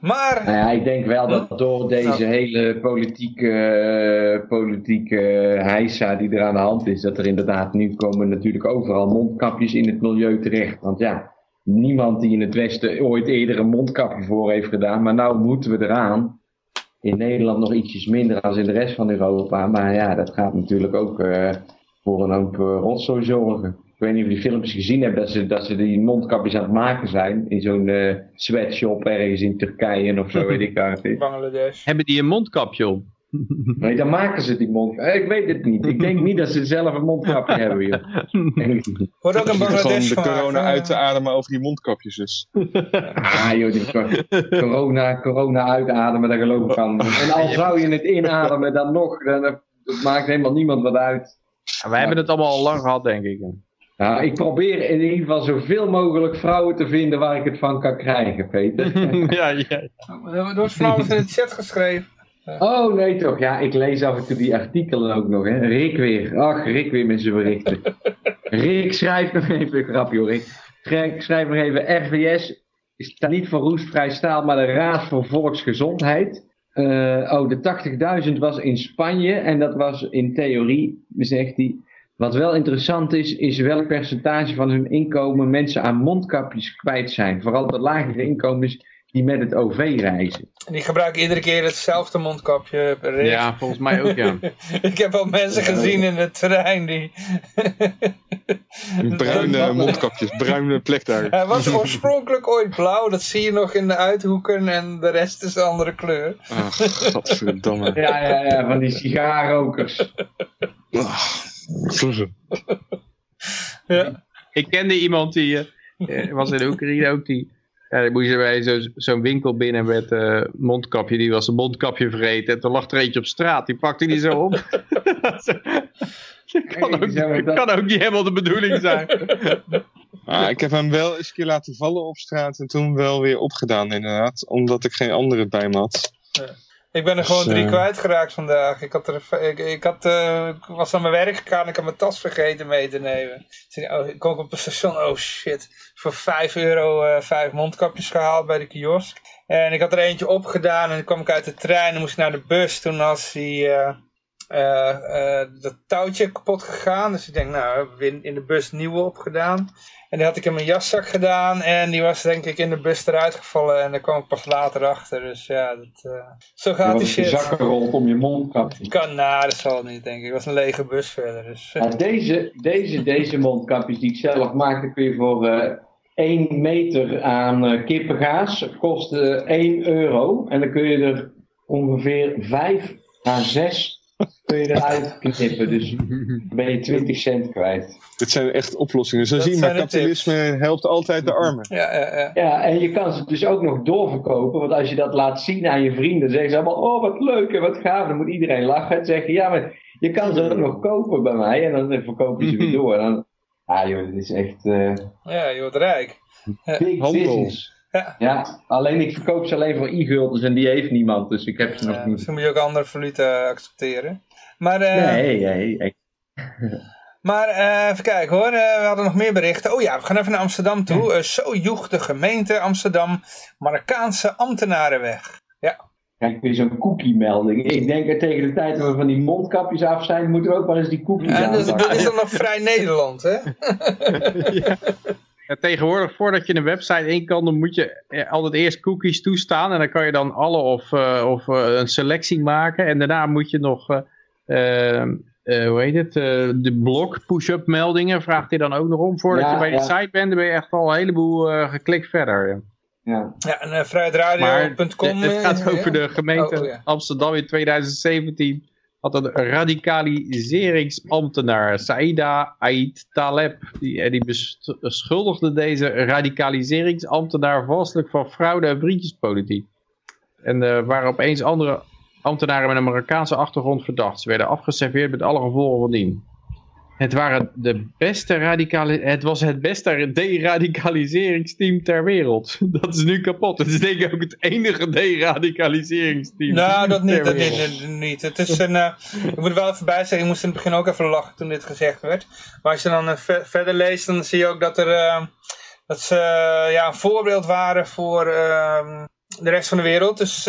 Maar, Nou ja, ik denk wel dat door deze hele politieke, eh, politieke heisa die er aan de hand is, dat er inderdaad nu komen natuurlijk overal mondkapjes in het milieu terecht. Want ja, niemand die in het Westen ooit eerder een mondkapje voor heeft gedaan, maar nou moeten we eraan. In Nederland nog ietsjes minder dan in de rest van Europa, maar ja, dat gaat natuurlijk ook eh, voor een hoop uh, rotzooi zorgen. Ik weet niet of je die filmpjes gezien hebt, dat ze, dat ze die mondkapjes aan het maken zijn in zo'n eh, sweatshop ergens in Turkije of zo, weet ik is. Bangladesh. Hebben die een mondkapje op? Nee, dan maken ze die mondkapjes. Ik weet het niet. Ik denk niet dat ze zelf een mondkapje hebben, joh. Wordt ook Gewoon Bangladesh de corona uit te ademen over die mondkapjes dus. Ah joh, die cor- corona, corona uitademen, daar geloof ik aan. En al zou je het inademen, dan nog, dan, dat maakt helemaal niemand wat uit. Ja, wij hebben het allemaal al lang gehad, denk ik. Nou, ik probeer in ieder geval zoveel mogelijk vrouwen te vinden waar ik het van kan krijgen, Peter. ja, ja. Er wordt van alles in de chat geschreven. Oh nee toch, ja, ik lees af en toe die artikelen ook nog, hè. Rick weer, ach, Rick weer met zijn berichten. Rick, schrijf nog even, grapje hoor, Rick. Schrijf, nog even, RVS staat niet voor roestvrij staal, maar de Raad voor Volksgezondheid. Eh, oh, de 80.000 was in Spanje en dat was in theorie, zegt hij. Wat wel interessant is, is welk percentage van hun inkomen mensen aan mondkapjes kwijt zijn. Vooral de lagere inkomens die met het OV reizen. En die gebruiken iedere keer hetzelfde mondkapje per rit. ja, volgens mij ook, ja. Ik heb al mensen gezien in het terrein die... Bruine mondkapjes, bruine plek daar. Hij was oorspronkelijk ooit blauw, dat zie je nog in de uithoeken en de rest is een andere kleur. Ach, godverdamme. Ja, ja, ja, van die sigaarrokers. Ja. Ik kende iemand die eh, eh, was in Oekraïne ook die. Ja, die moest je bij zo- zo'n winkel binnen met eh mondkapje. Die was een mondkapje vergeten. En toen lag er eentje op straat. Die pakte die zo op. Dat kan, ook, Hey, dat- kan ook niet helemaal de bedoeling zijn. Ah, ik heb hem wel eens een keer laten vallen op straat en toen wel weer opgedaan inderdaad. Omdat ik geen andere bij me had. Ik ben er Dus, gewoon drie eh, kwijtgeraakt vandaag. Ik, had er, ik, ik, had, eh, was aan mijn werk gegaan en ik had mijn tas vergeten mee te nemen. Dus ik, oh, ik kom op het station, oh shit. Voor 5 euro eh, vijf mondkapjes gehaald bij de kiosk. En ik had er eentje opgedaan en dan kwam ik uit de trein en moest ik naar de bus. Toen was die, dat touwtje kapot gegaan. Dus ik denk, nou, heb ik in, in de bus nieuwe opgedaan. En die had ik in mijn jaszak gedaan en die was denk ik in de bus eruit gevallen. En daar kwam ik pas later achter. Dus ja, dat, eh, zo gaat die wordt je shit. zakken gerold om je mondkapje. Kan, nou, dat zal niet, denk ik. Het was een lege bus verder. Dus, eh, deze, deze, deze mondkapjes die ik zelf maak, dan kun je voor eh 1 meter aan kippengaas, kost eh, 1 euro. En dan kun je er ongeveer 5 à 6 kun je eruit knippen. Dus dan ben je 20 cent kwijt. Dit zijn echt oplossingen. Zo Dat zie je maar, kapitalisme helpt altijd de armen. ja, ja, ja. Ja, en je kan ze dus ook nog doorverkopen. Want als je dat laat zien aan je vrienden, zeggen ze allemaal: Oh, wat leuk en wat gaaf. Dan moet iedereen lachen en zeggen: Ja, maar je kan ze ook nog kopen bij mij. En dan verkopen ze weer door. En dan, Ja joh, dit is echt eh, Ja, je wordt rijk. big Handel. business. Ja. Ja, alleen ik verkoop ze alleen voor e-guldens en die heeft niemand, dus ik heb ze nog Ja, niet. misschien moet je ook andere valuta accepteren. Maar, eh, Nee, nee, maar eh, even kijken hoor, Eh, we hadden nog meer berichten. Oh ja, we gaan even naar Amsterdam toe. Eh, zo joeg de gemeente Amsterdam Marokkaanse ambtenaren weg. Kijk, weer zo'n cookie-melding. Ik denk dat tegen de tijd dat we van die mondkapjes af zijn, moeten we ook maar eens die cookies En dus, aanpakken. dit is dan nog vrij Nederland, hè? Ja, tegenwoordig, voordat je een website in kan, dan moet je altijd eerst cookies toestaan. En dan kan je dan alle of, eh, of een selectie maken. En daarna moet je nog, eh, eh, eh, hoe heet het, eh, de blok push-up meldingen vraagt hij dan ook nog om. Voordat Ja, je bij ja. de site bent, dan ben je echt al een heleboel eh, geklikt verder. Ja. Ja. Ja, en uh, Maar vrijheidradio.com. het gaat over ja. de gemeente Oh, oh, ja. Amsterdam in 2017. Had een radicaliseringsambtenaar, Saida Ait Taleb. Die, en die beschuldigde deze radicaliseringsambtenaar vastelijk van fraude en vriendjespolitiek. En er waren opeens andere ambtenaren met een Marokkaanse achtergrond verdacht. Ze werden afgeserveerd met alle gevolgen van dien. Het, waren de beste radicali het was het beste deradicaliseringsteam ter wereld. Dat is nu kapot. Het is denk ik ook het enige deradicaliseringsteam Nou, dat niet, ter dat niet, niet. Het is een, eh, ik moet er wel even bij zeggen, ik moest in het begin ook even lachen toen dit gezegd werd. Maar als je dan eh, ve- verder leest, dan zie je ook dat er, eh, dat ze ja, een voorbeeld waren voor eh, de rest van de wereld. Dus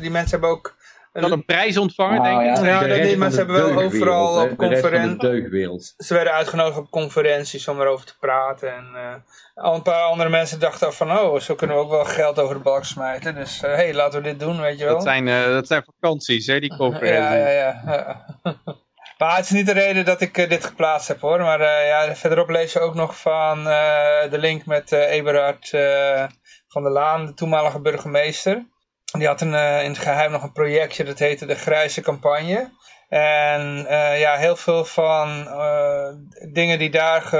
die mensen hebben ook... Hadden een prijs ontvangen, Nou denk ik. ja, Ja, de dat rest niet, maar ze hebben wel overal op de rest van de conferen- deugdwereld. Ze werden uitgenodigd op conferenties om erover te praten. En eh, al een paar andere mensen dachten van, oh, zo kunnen we ook wel geld over de balk smijten. Dus hé, hey, laten we dit doen, weet je wel. Dat zijn, eh, dat zijn vakanties, hè, die conferenties. Ja, ja, ja. ja. maar het is niet de reden dat ik eh, dit geplaatst heb hoor. Maar eh, ja, verderop lees je ook nog van eh, de link met eh Eberhard eh, van der Laan, de toenmalige burgemeester. Die had een, eh, in het geheim nog een projectje, dat heette de Grijze Campagne. En eh, ja, heel veel van eh, dingen die daar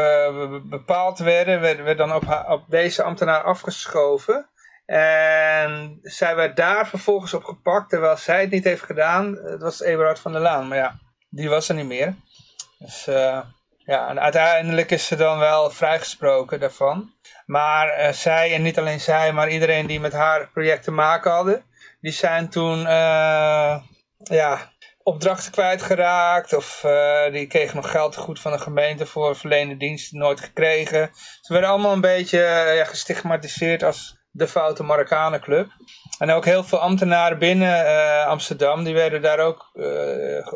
bepaald werden, werden, dan op, op deze ambtenaar afgeschoven. En zij werd daar vervolgens op gepakt, terwijl zij het niet heeft gedaan. Het was Eberhard van der Laan, maar ja, die was er niet meer. Dus ja, en uiteindelijk is ze dan wel vrijgesproken daarvan. Maar eh, zij, en niet alleen zij, maar iedereen die met haar project te maken hadden, die zijn toen eh, ja, opdrachten kwijtgeraakt. Of eh, die kregen nog geld goed van de gemeente voor verleende diensten, nooit gekregen. Ze werden allemaal een beetje ja, gestigmatiseerd als de foute Marokkanenclub. En ook heel veel ambtenaren binnen Amsterdam, die werden daar ook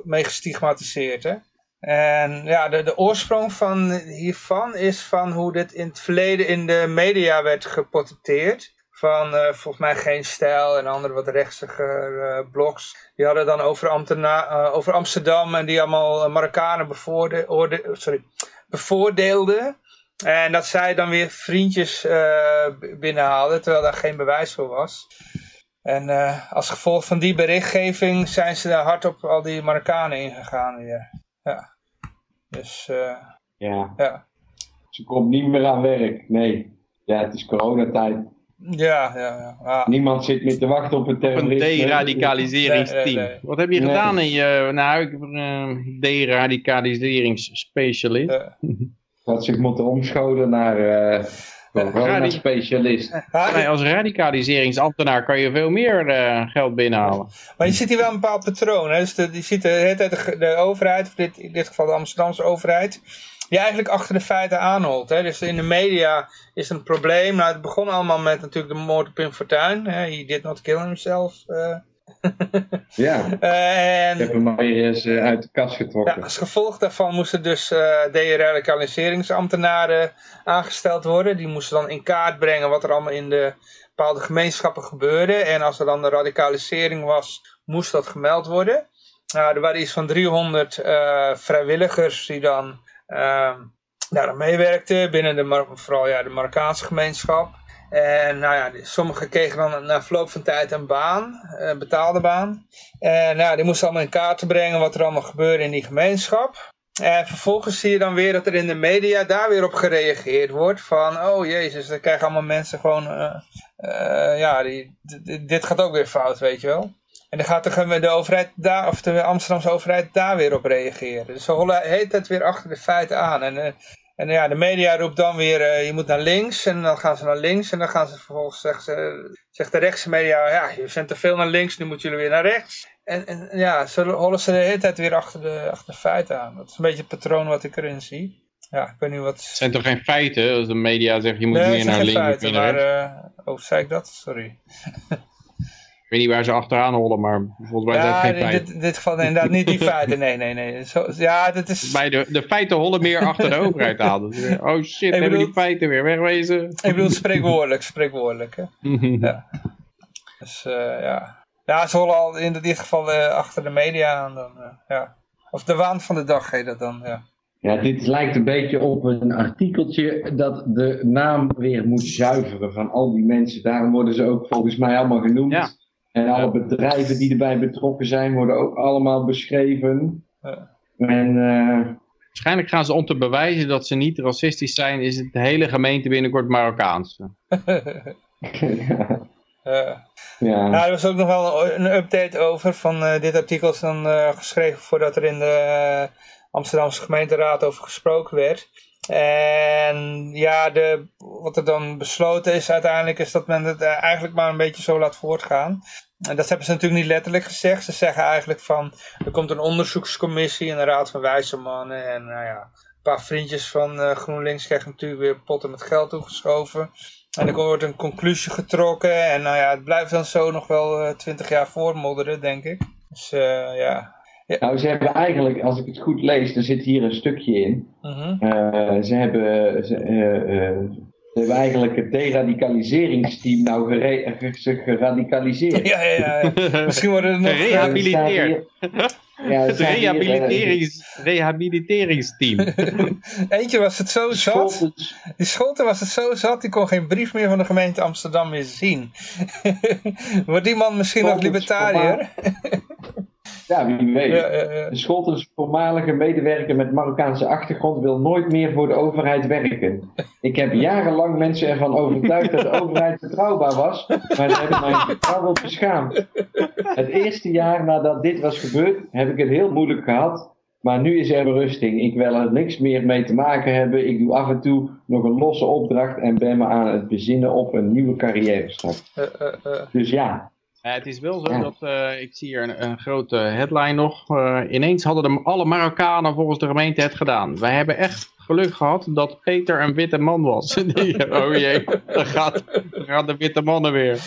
mee gestigmatiseerd. Hè? En ja, de, de oorsprong van hiervan is van hoe dit in het verleden in de media werd geportretteerd. Van eh, volgens mij Geen Stijl en andere wat rechtser eh, blogs. Die hadden dan over, eh, over Amsterdam en die allemaal eh, Marokkanen bevoorde- oorde- sorry, bevoordeelden. En dat zij dan weer vriendjes binnenhaalden, terwijl daar geen bewijs voor was. En als gevolg van die berichtgeving zijn ze daar hard op al die Marokkanen ingegaan weer. Dus eh, Ja, ja. ze komt niet meer aan werk. Nee. Ja, het is coronatijd. Ja, ja, ja. Ah. Niemand zit meer te wachten op een Op een terrorist. deradicaliseringsteam. Nee, nee, nee. Wat heb je Nee. gedaan in je... Nou, ik heb een uh, deradicaliseringsspecialist. Ja. Dat zich moeten omscholen naar corona-specialist. Ah, Nee, als radicaliseringsambtenaar kan je veel meer eh, geld binnenhalen. Maar je ziet hier wel een bepaald patroon. Hè? Dus de, je ziet de hele tijd de, overheid, of dit, in dit geval de Amsterdamse overheid, die eigenlijk achter de feiten aanholt. Hè? Dus in de media is een probleem. Nou, het begon allemaal met natuurlijk de moord op Pim Fortuyn. Hè? He did not kill himself. eh. Ja, Eh, ik heb en hem maar weer eens eh, uit de kast ja, getrokken. als gevolg daarvan moesten dus eh deradicaliseringsambtenaren aangesteld worden. Die moesten dan in kaart brengen wat er allemaal in de bepaalde gemeenschappen gebeurde. En als er dan een radicalisering was, moest dat gemeld worden. Nou, er waren iets van 300 eh, vrijwilligers die dan uh, daar aan meewerkten binnen de, vooral ja, de Marokkaanse gemeenschap. En nou ja, sommigen kregen dan na verloop van tijd een baan, een betaalde baan. En nou, die moesten allemaal in kaart brengen wat er allemaal gebeurde in die gemeenschap. En vervolgens zie je dan weer dat er in de media daar weer op gereageerd wordt. Van, oh jezus, dan krijgen allemaal mensen gewoon, eh, eh, ja, die, dit gaat ook weer fout, weet je wel. En dan gaat de, de overheid daar, of de Amsterdamse overheid daar weer op reageren. Dus ze hollen hele tijd weer achter de feiten aan. En eh, En ja, de media roept dan weer, eh, je moet naar links. En dan gaan ze naar links. En dan gaan ze vervolgens, zeggen ze, zegt de rechtse media, ja, je bent te veel naar links, nu moeten jullie weer naar rechts. En, en ja, zo hollen ze de hele tijd weer achter de, achter de feiten aan. Dat is een beetje het patroon wat ik erin zie. Ja, ik weet niet wat... Het zijn toch geen feiten als de media zegt je moet Nee, meer naar links meer feiten, naar maar... rechts. eh, oh, zei ik dat? Sorry. Ik weet niet waar ze achteraan hollen, maar volgens mij zijn het geen in feiten. dit, in dit geval inderdaad niet die feiten. Nee, nee, nee. Zo, ja, dit is... Bij de, de feiten hollen meer achter de overheid aan. Dus weer, oh shit, hebben bedoel- die feiten weer wegwezen. Ik bedoel spreekwoordelijk, spreekwoordelijk. Hè? Ja. Dus eh, ja. Ja, ze hollen al in dit geval eh, achter de media aan dan. eh, ja. Of de waan van de dag heet dat dan, ja. Ja, dit lijkt een beetje op een artikeltje dat de naam weer moet zuiveren van al die mensen. Daarom worden ze ook volgens mij allemaal genoemd. Ja. En alle bedrijven die erbij betrokken zijn worden ook allemaal beschreven. Ja. En eh, Waarschijnlijk gaan ze om te bewijzen dat ze niet racistisch zijn, is het de hele gemeente binnenkort Marokkaans. ja. ja, Nou, er was ook nog wel een, update over van eh, dit artikel is dan eh, geschreven voordat er in de Amsterdamse gemeenteraad over gesproken werd. En ja, de, wat er dan besloten is uiteindelijk is dat men het eh, eigenlijk maar een beetje zo laat voortgaan. En dat hebben ze natuurlijk niet letterlijk gezegd. Ze zeggen eigenlijk van, er komt een onderzoekscommissie en een raad van wijze mannen. En nou ja, een paar vriendjes van eh, GroenLinks krijgen natuurlijk weer potten met geld toegeschoven. En er wordt een conclusie getrokken. En nou ja, het blijft dan zo nog wel eh, twintig jaar voormodderen, denk ik. Dus ja. Nou ze hebben eigenlijk, als ik het goed lees, er zit hier een stukje in. Eh, ze, hebben, ze, eh, eh, ze hebben eigenlijk het deradicaliseringsteam nou geradicaliseerd. Ja, ja, ja. Misschien worden er nog... eh, Gerehabiliteerd. Ja, Het rehabiliterings, rehabiliteringsteam. Eentje was het zo zat. Die Scholten was het zo zat, die kon geen brief meer van de gemeente Amsterdam meer zien. Wordt die man misschien nog libertariër? Ja, wie weet. Ja, ja, ja. De Scholtens, voormalige medewerker met Marokkaanse achtergrond, wil nooit meer voor de overheid werken. Ik heb jarenlang mensen ervan overtuigd dat de overheid betrouwbaar was, maar ze hebben mijn vertrouwen beschaamd. Het eerste jaar nadat dit was gebeurd, heb ik het heel moeilijk gehad. Maar nu is er berusting. Ik wil er niks meer mee te maken hebben. Ik doe af en toe nog een losse opdracht en ben me aan het bezinnen op een nieuwe carrière start. Eh, eh, eh. Dus ja, Ja, het is wel zo dat, eh, ik zie hier een, een grote headline nog. Eh, ineens hadden de, alle Marokkanen volgens de gemeente het gedaan. Wij hebben echt geluk gehad dat Peter een witte man was. oh jee, dan gaat, dan de witte mannen weer.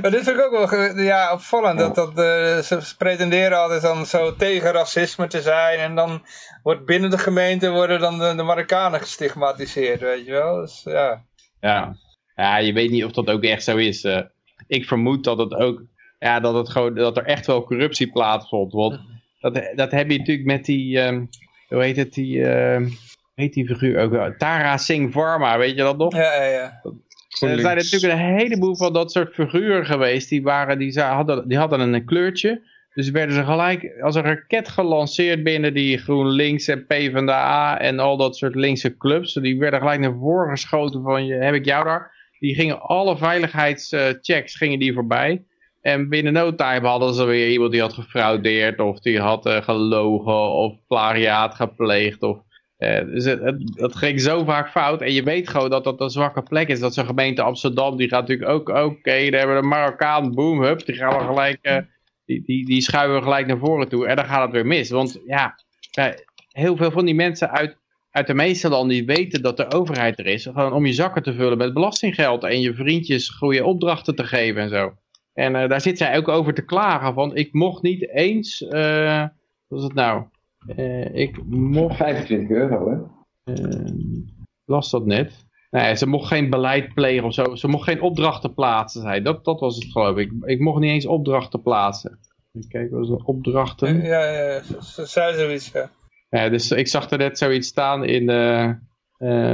Maar dit vind ik ook wel ja, opvallend. Dat, dat, eh, ze pretenderen altijd dan zo tegen racisme te zijn. En dan wordt binnen de gemeente worden dan de, de Marokkanen gestigmatiseerd, weet je wel. Dus ja. Ja. ja, je weet niet of dat ook echt zo is. Ik vermoed dat het ook, ja, dat, het gewoon, dat er echt wel corruptie plaatsvond. Want dat, dat heb je natuurlijk met die, ehm, hoe heet het, die, hoe heet die figuur ook wel? Tara Singh Varma, weet je dat nog? Ja, ja, ja. Er zijn natuurlijk een heleboel van dat soort figuren geweest. Die, waren, die, hadden, die hadden een kleurtje. Dus werden ze gelijk als een raket gelanceerd binnen die GroenLinks en PvdA en al dat soort linkse clubs. Die werden gelijk naar voren geschoten van, je, heb ik jou daar? Die gingen alle veiligheidschecks gingen die voorbij. En binnen no time hadden ze weer iemand die had gefraudeerd of die had eh, gelogen of plagiaat gepleegd of eh, dus het, het, ging zo vaak fout. En je weet gewoon dat dat een zwakke plek is. Dat zo'n gemeente Amsterdam, die gaat natuurlijk ook, oké, daar hebben we een Marokkaan, boom, hup, die gaan we gelijk, eh, die, die, die schuiven we gelijk naar voren toe. En dan gaat het weer mis. Want ja, heel veel van die mensen uit, uit de meeste landen, die weten dat de overheid er is. Gewoon om je zakken te vullen met belastinggeld. En je vriendjes goede opdrachten te geven en zo. En eh, daar zit zij ook over te klagen. Van ik mocht niet eens, eh, wat is het nou? Eh, ik mocht 25 euro hè. eh, las dat net. Nee, ze mocht geen beleid plegen of zo. Ze mocht geen opdrachten plaatsen, zei dat, dat was het geloof ik. Ik mocht niet eens opdrachten plaatsen. Even kijken, wat is dat? Opdrachten? Ja, ja, ja. Ze- Ze zei zoiets, ja. Ja, dus ik zag er net zoiets staan in... eh, eh,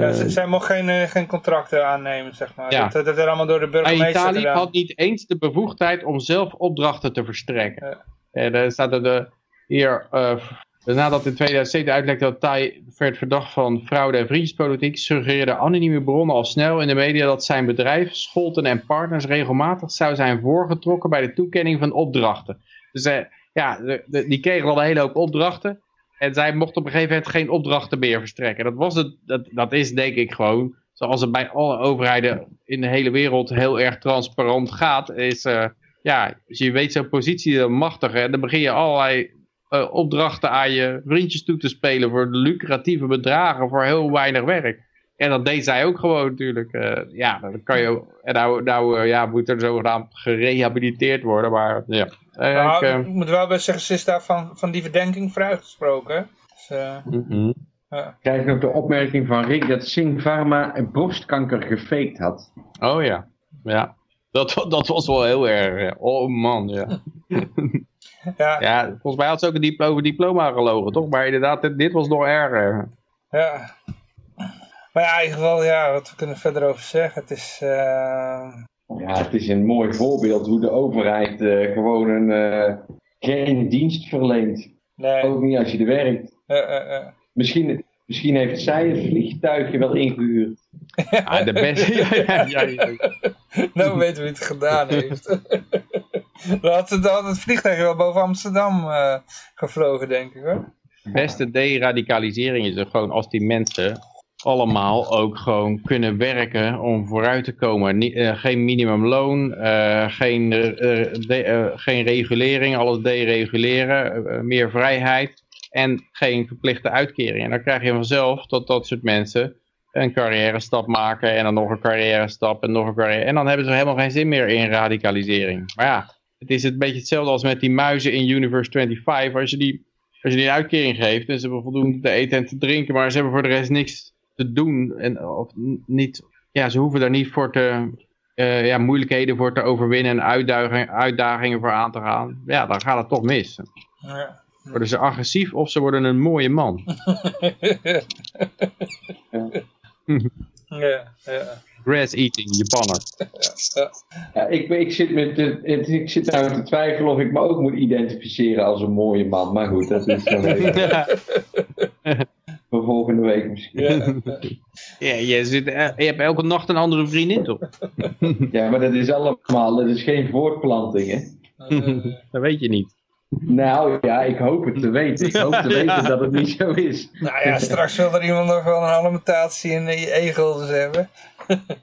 ja ze- zij mocht geen, eh, geen contracten aannemen, zeg maar. Ja. Dat, dat werd allemaal door de burgemeester Italië gedaan. had niet eens de bevoegdheid om zelf opdrachten te verstrekken. En er staat er de, hier, eh, nadat in 2007 uitlekte dat Thai werd verdacht van fraude en vriendjespolitiek, suggereerden anonieme bronnen al snel in de media dat zijn bedrijf, Scholten en Partners regelmatig zou zijn voorgetrokken bij de toekenning van opdrachten. Dus eh, ja, de, de- die kregen al een hele hoop opdrachten. En zij mocht op een gegeven moment geen opdrachten meer verstrekken. Dat, was het, dat, dat is denk ik gewoon, zoals het bij alle overheden in de hele wereld heel erg transparant gaat, is, uh, ja, als je weet zo'n positie dan machtig, hè, dan begin je allerlei uh, opdrachten aan je vriendjes toe te spelen voor lucratieve bedragen voor heel weinig werk. En dat deed zij ook gewoon natuurlijk. Ja, dan kan je. En nou, nou ja, moet er zogenaamd gerehabiliteerd worden. Maar ja. Nou, ik, moet wel bij zeggen, ze is daar van, van die verdenking vrijgesproken. Dus, mm -hmm. ja. Krijg nog de opmerking van Rick dat Sing Pharma een borstkanker gefaked had. Oh ja, ja. Dat, dat was wel heel erg. Oh man, ja. ja. ja, volgens mij had ze ook een diploma, diploma gelogen, toch? Maar inderdaad, dit, dit was nog erger. Ja. Maar ja, in ieder geval, ja, wat we kunnen verder over zeggen. Het is... Uh... Ja, het is een mooi voorbeeld hoe de overheid uh, gewoon een, uh, geen dienst verleent. Nee. Ook niet als je er werkt. Misschien, misschien heeft zij het vliegtuigje wel ingehuurd. Ja, de beste. ja, ja, ja, nou weten wie het gedaan heeft. Dan had het, vliegtuig wel boven Amsterdam uh, gevlogen, denk ik hoor. De beste deradicalisering is er gewoon als die mensen allemaal ook gewoon kunnen werken om vooruit te komen. Uh, geen minimumloon, uh, geen, de, geen regulering, alles dereguleren, meer vrijheid en geen verplichte uitkering. En dan krijg je vanzelf dat dat soort mensen een carrière stap maken en dan nog een carrière stap en nog een carrière. En dan hebben ze helemaal geen zin meer in radicalisering. Maar ja, het is een beetje hetzelfde als met die muizen in Universe 25. Als je die, als je die uitkering geeft en ze hebben voldoende te eten en te drinken, maar ze hebben voor de rest niks te doen. En, of niet, ja, ze hoeven daar niet voor te, uh, ja, moeilijkheden voor te overwinnen en uitdagingen, uitdagingen voor aan te gaan. Ja, dan gaat het toch mis. Ja. Worden ze agressief of ze worden een mooie man. ja, ja. Grass eating, Japanner. Ja, ja. ik, ik, zit met de, ik zit nou te twijfelen of ik me ook moet identificeren als een mooie man. Maar goed, dat is dan even... Voor volgende week misschien. Ja, je, zit, je hebt elke nacht een andere vriendin, toch? ja, maar dat is allemaal, dat is geen voortplanting, hè? dat weet je niet. Nou ja, ik hoop het te weten. Ik hoop te weten dat het niet zo is. Nou ja, straks wil er iemand nog wel een alimentatie in de e-guldens hebben.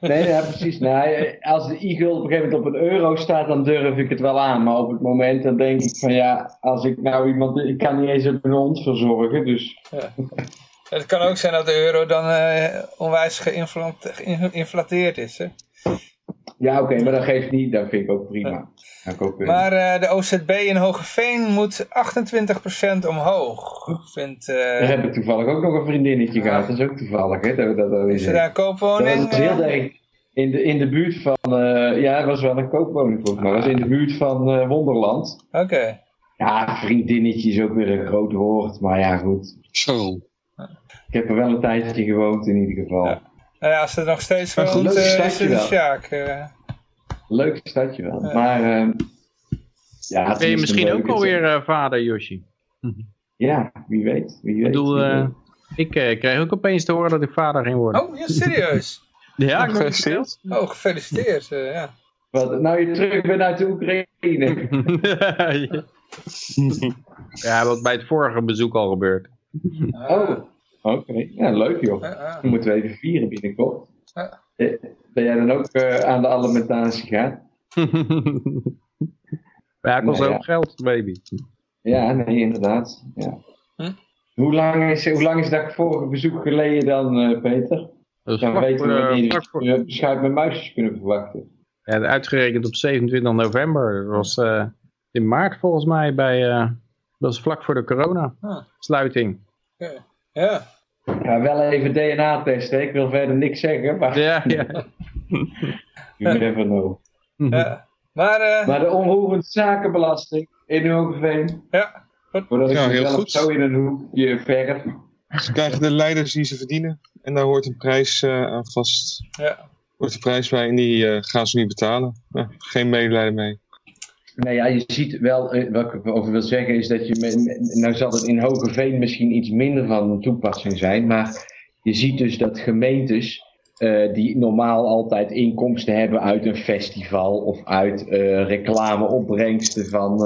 Nee, ja, precies. Nou, als de e-guld op een gegeven moment op een euro staat, dan durf ik het wel aan. Maar op het moment dan denk ik van ja, als ik nou iemand... Ik kan niet eens een hond verzorgen, dus... Ja. Het kan ook zijn dat de euro dan uh, onwijs geïnflateerd is, hè? Ja, oké, maar dat geeft niet. Dat vind ik ook prima. Ook, uh... Maar uh, de OZB in Hogeveen moet 28% omhoog. Vindt, uh... Daar heb ik toevallig ook nog een vriendinnetje gehad. Dat is ook toevallig, hè? Dat, dat, dat is er daar een koopwoning? Dat is heel erg in de, in de buurt van... ja, het was wel een koopwoning volgens mij. Dat was in de buurt van Wonderland. Oké. Okay. Ja, vriendinnetje is ook weer een groot woord. Maar ja, goed. Zo. Ik heb er wel een tijdje gewoond in ieder geval. Ja. Nou ja, als er nog steeds woont, goed, uh, is het een Sjaak. Uh. Leuk stadje wel. Ja. Maar uh, ja, ben je misschien ook alweer uh, vader, Yoshi? Ja, wie weet. Wie weet ik bedoel, uh, ik kreeg ook opeens te horen dat ik vader ging worden. Oh, ja, serieus? ja, oh, gefeliciteerd. Oh, gefeliciteerd, ja. Wat, nou je terug bent uit de Oekraïne. ja, wat bij het vorige bezoek al gebeurd. Oh, oké. Okay. Ja, leuk joh. Dan moeten we even vieren binnenkort. Ben jij dan ook uh, aan de alimentatie gegaan? ja, kost nee, ook ja. geld, baby. Ja, nee, inderdaad. Ja. Hoe, lang is, hoe lang is dat vorige bezoek geleden dan, uh, Peter? Dus dan weten we wanneer uh, voor... je beschuit met muisjes kunnen verwachten. Ja, uitgerekend op 27 november. Dat was uh, in maart volgens mij bij... dat was vlak voor de corona-sluiting. Ah. Ja. ja. Ja, wel even DNA testen. Ik wil verder niks zeggen. Maar... Ja, ja. you never know. Ja. Maar, uh... maar de onroerend zakenbelasting in Hogeveen. Ja, goed. Voordat ik ja, heel goed. zo in een hoekje verf. Ze krijgen de leiders die ze verdienen. En daar hoort een prijs uh, aan vast. Ja. Hoort een prijs bij en die uh, gaan ze niet betalen. Ja, geen medelijden mee. Nou ja, je ziet wel, eh, wat ik over wil zeggen is dat je, nou zal het in Hogeveen misschien iets minder van toepassing zijn, maar je ziet dus dat gemeentes uh, die normaal altijd inkomsten hebben uit een festival of uit uh, reclameopbrengsten van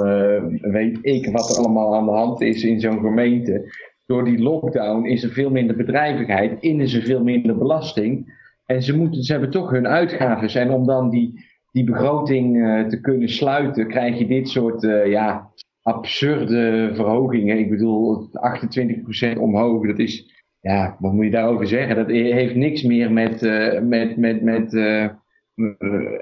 weet ik wat er allemaal aan de hand is in zo'n gemeente, door die lockdown is er veel minder bedrijvigheid, innen ze veel minder belasting. En ze, moeten, ze hebben toch hun uitgaven. En om dan die, die begroting eh, te kunnen sluiten, krijg je dit soort uh, ja, absurde verhogingen. Ik bedoel, 28% omhoog, dat is, ja, wat moet je daarover zeggen? Dat heeft niks meer met, uh, met, met, met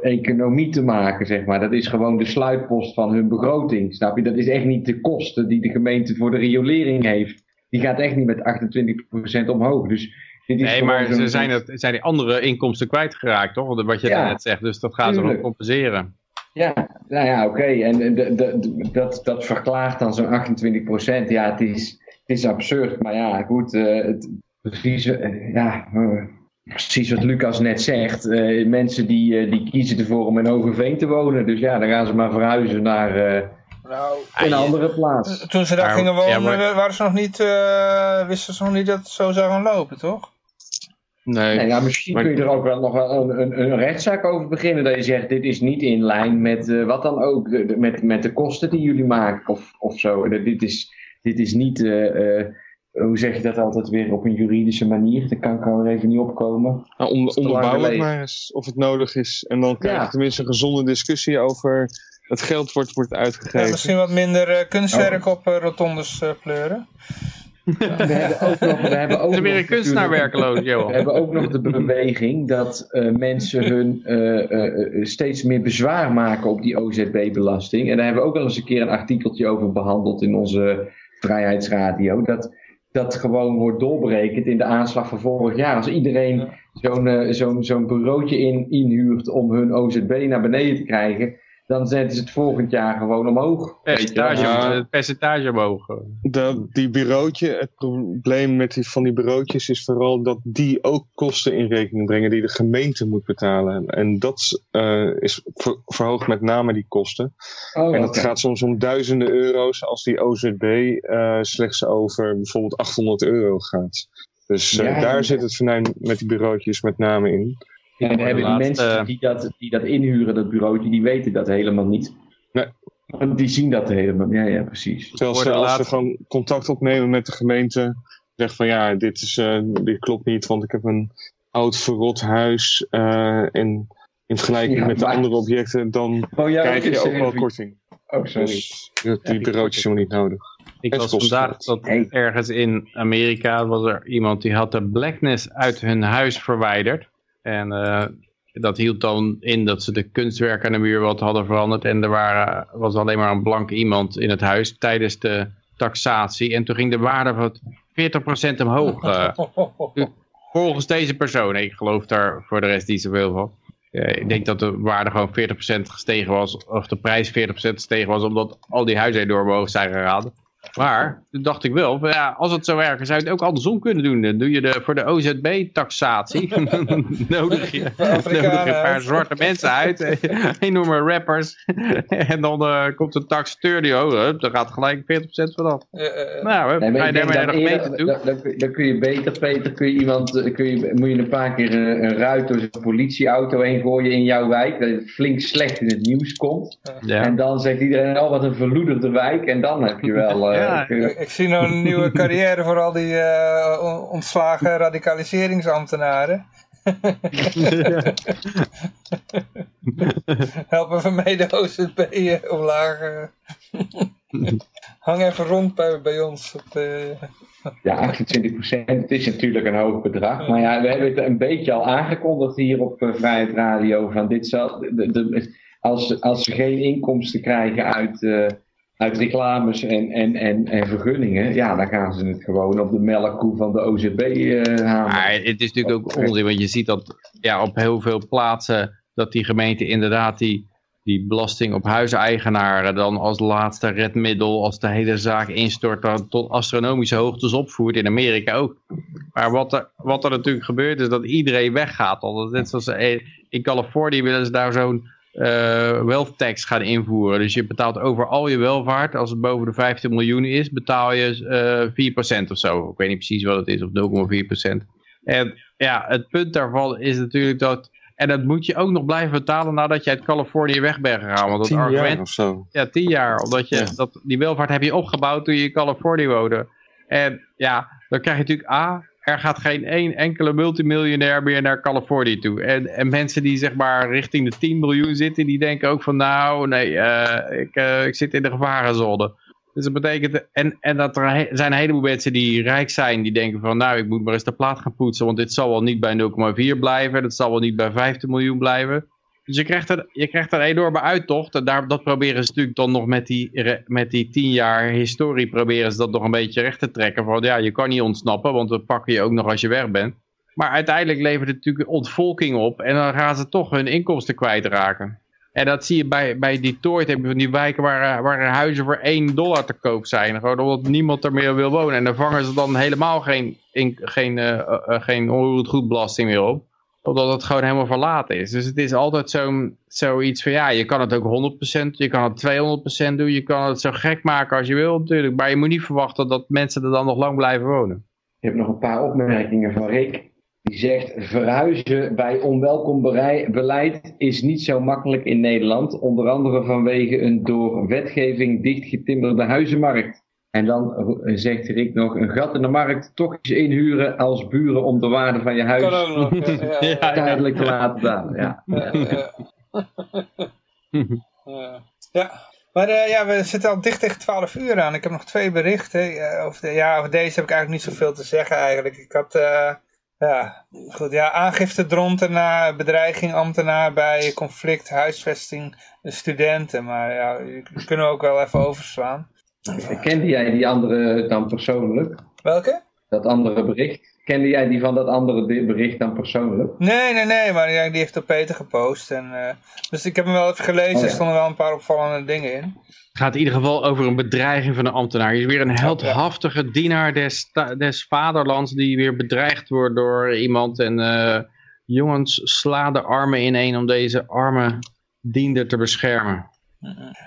economie te maken, zeg maar. Dat is gewoon de sluitpost van hun begroting, snap je? Dat is echt niet de kosten die de gemeente voor de riolering heeft. Die gaat echt niet met 28% omhoog. Dus nee, maar ze zijn, het, zijn die andere inkomsten kwijtgeraakt, toch? Wat je ja, net zegt. Dus dat gaat ze wel compenseren. Ja, nou ja, oké. Okay. En de, de, dat, dat verklaart dan zo'n 28%. Ja, het is, het is absurd. Maar ja, goed. Uh, het, precies, uh, ja, uh, precies wat Lucas net zegt. mensen die, die kiezen ervoor om in Hogeveen te wonen. Dus ja, dan gaan ze maar verhuizen naar nou, een andere plaats. Toen ze daar gingen wonen, waren ze nog niet, wisten ze nog niet dat het zo zou gaan lopen, toch? Nee. nee ja, misschien kun je er ook wel nog een, een, een, rechtszaak over beginnen. Dat je zegt, dit is niet in lijn met uh, wat dan ook, de, met, met de kosten die jullie maken of, of zo. Dit is, dit is niet, uh, uh, hoe zeg je dat altijd weer, op een juridische manier. Daar kan ik er even niet opkomen. Nou, onder, onderbouw het maar eens of het nodig is. En dan krijg je ja. tenminste een gezonde discussie over het geld wordt, wordt uitgegeven. Ja, misschien wat minder kunstwerk oh. op rotondes pleuren. We hebben ook nog, we hebben ook is weer een kunstenaar werkeloos, Johan. We hebben ook nog de beweging dat uh, mensen hun uh, uh, steeds meer bezwaar maken op die OZB-belasting. En daar hebben we ook al eens een keer een artikeltje over behandeld in onze Vrijheidsradio. Dat dat gewoon wordt doorberekend in de aanslag van vorig jaar. Als iedereen zo'n zo'n zo'n bureautje in, inhuurt om hun OZB naar beneden te krijgen dan zetten ze het volgend jaar gewoon omhoog. Percentage, ja. Het percentage omhoog. Dat, die bureautje, het probleem met die, van die bureautjes is vooral dat die ook kosten in rekening brengen die de gemeente moet betalen. En dat uh, is ver, verhoogt met name die kosten. Oh, en dat okay. gaat soms om duizenden euro's als die OZB uh, slechts over bijvoorbeeld 800 euro gaat. Dus uh, ja, daar ja. zit het venijn met die bureautjes met name in. En dan hebben die mensen die dat, die dat inhuren, dat bureautje, die weten dat helemaal niet. Nee. Want die zien dat helemaal. Ja, ja, precies. Terwijl ze, als ze gewoon contact opnemen met de gemeente, zeggen van ja, dit, is, uh, dit klopt niet, want ik heb een oud verrot huis. Uh, en in vergelijking ja, met maar... de andere objecten, dan oh, ja, krijg je ook wel korting. Oh, sorry. Dus die bureautjes zijn niet nodig. Ik was vandaag dat ergens in Amerika was er iemand die had de blackness uit hun huis verwijderd. En uh, dat hield dan in dat ze de kunstwerken aan de muur wat hadden veranderd. En er waren, was alleen maar een blank iemand in het huis tijdens de taxatie. En toen ging de waarde van 40% omhoog. Uh, volgens deze persoon. Ik geloof daar voor de rest niet zoveel van. Uh, ik denk dat de waarde gewoon 40% gestegen was. Of de prijs 40% gestegen was. Omdat al die huizen enorm omhoog zijn gegaan. Maar toen dacht ik wel, ja, als het zo werkt, zou je het ook andersom kunnen doen. Dan doe je de, voor de OZB-taxatie. nodig, je, nodig je een paar zwarte mensen uit. enorme rappers. en dan uh, komt een taxateur die, oh, dan gaat gelijk 40% vanaf. Uh, uh, nou, nee, ga daarmee naar de gemeente toe. Dan, dan, dan, kun je beter, Peter, kun je iemand, eh, kun je, moet je een paar keer een, een ruit door zo'n politieauto heen gooien in jouw wijk. Dat het flink slecht in het nieuws komt. Ja. En dan zegt iedereen, oh wat een verloederde wijk. En dan heb je wel... Ja, ik, ik, zie nou een nieuwe carrière voor al die uh, ontslagen radicaliseringsambtenaren. Help even mee de OZB uh, omlaag. Hang even rond bij, bij ons. Op, uh... Ja, 28 procent. Is natuurlijk een hoog bedrag. Maar ja, we hebben het een beetje al aangekondigd hier op uh, Vrijheid Radio. Van dit zal, de, de, als, als ze geen inkomsten krijgen uit uit reclames en, en, en, en vergunningen, ja, dan gaan ze het gewoon op de melkkoe van de OZB uh, eh, halen. Maar het is natuurlijk ook onzin, want je ziet dat ja, op heel veel plaatsen dat die gemeente inderdaad die, die belasting op huiseigenaren dan als laatste redmiddel, als de hele zaak instort, dan tot astronomische hoogtes opvoert. In Amerika ook. Maar wat er, wat er natuurlijk gebeurt is dat iedereen weggaat. Net zoals eh, in Californië willen ze daar zo'n uh, wealth tax gaan invoeren. Dus je betaalt over al je welvaart, als het boven de 15 miljoen is, betaal je uh, 4% of zo. Ik weet niet precies wat het is, of 0,4%. En ja, het punt daarvan is natuurlijk dat... En dat moet je ook nog blijven betalen nadat je uit Californië weg bent gegaan. Want dat tien argument, jaar of zo. Ja, tien jaar. Omdat je, ja. dat, die welvaart heb je opgebouwd toen je in Californië woonde. En ja, dan krijg je natuurlijk A, er gaat geen één enkele multimiljonair meer naar Californië toe. En, en mensen die zeg maar richting de 10 miljoen zitten, die denken ook van nou, nee, eh, ik, eh, ik zit in de gevarenzone. Dus dat betekent, en, en dat er zijn een heleboel mensen die rijk zijn, die denken van nou, ik moet maar eens de plaat gaan poetsen, want dit zal wel niet bij 0,4 blijven, dat zal wel niet bij 15 miljoen blijven. Dus je krijgt, er, je krijgt er een enorme uittocht. En dat proberen ze natuurlijk dan nog met die, met die tien jaar historie proberen ze dat nog een beetje recht te trekken. Van ja, je kan niet ontsnappen, want we pakken je ook nog als je weg bent. Maar uiteindelijk levert het natuurlijk ontvolking op. En dan gaan ze toch hun inkomsten kwijtraken. En dat zie je bij, bij Detroit, heb je van die wijken waar, waar huizen voor 1 dollar te koop zijn. Gewoon omdat niemand er meer wil wonen. En dan vangen ze dan helemaal geen, geen, eh, eh, eh, geen onroerend goed belasting meer op omdat het gewoon helemaal verlaten is. Dus het is altijd zo'n zoiets van, ja, je kan het ook 100%, je kan het 200% doen, je kan het zo gek maken als je wil natuurlijk. Maar je moet niet verwachten dat mensen er dan nog lang blijven wonen. Ik heb nog een paar opmerkingen van Rick. Die zegt, verhuizen bij onwelkom beleid is niet zo makkelijk in Nederland. Onder andere vanwege een door wetgeving dichtgetimmerde huizenmarkt. En dan eh, zegt Rick nog, een gat in de markt toch eens inhuren als buren om de waarde van je huis nog. Ja, ja, ja. tijdelijk te laten dalen. Ja. Maar eh, ja, we zitten al dicht tegen 12 uur aan. Ik heb nog twee berichten. eh, over, de, ja, over deze heb ik eigenlijk niet zoveel te zeggen eigenlijk. Ik had, eh, ja, goed, ja, aangifte dronten na bedreiging ambtenaar bij conflict, huisvesting, studenten. Maar ja, kunnen we ook wel even overslaan. Kende jij die andere dan persoonlijk? Welke? Dat andere bericht? Kende jij die van dat andere bericht dan persoonlijk? Nee, nee, nee, maar ja, die heeft op Peter gepost. En, eh, dus ik heb hem wel even gelezen, Oh, ja. er stonden wel een paar opvallende dingen in. Het gaat in ieder geval over een bedreiging van een ambtenaar. Je is weer een heldhaftige dienaar des, des vaderlands die weer bedreigd wordt door iemand. En eh, jongens, sla de armen ineen om deze arme diender te beschermen.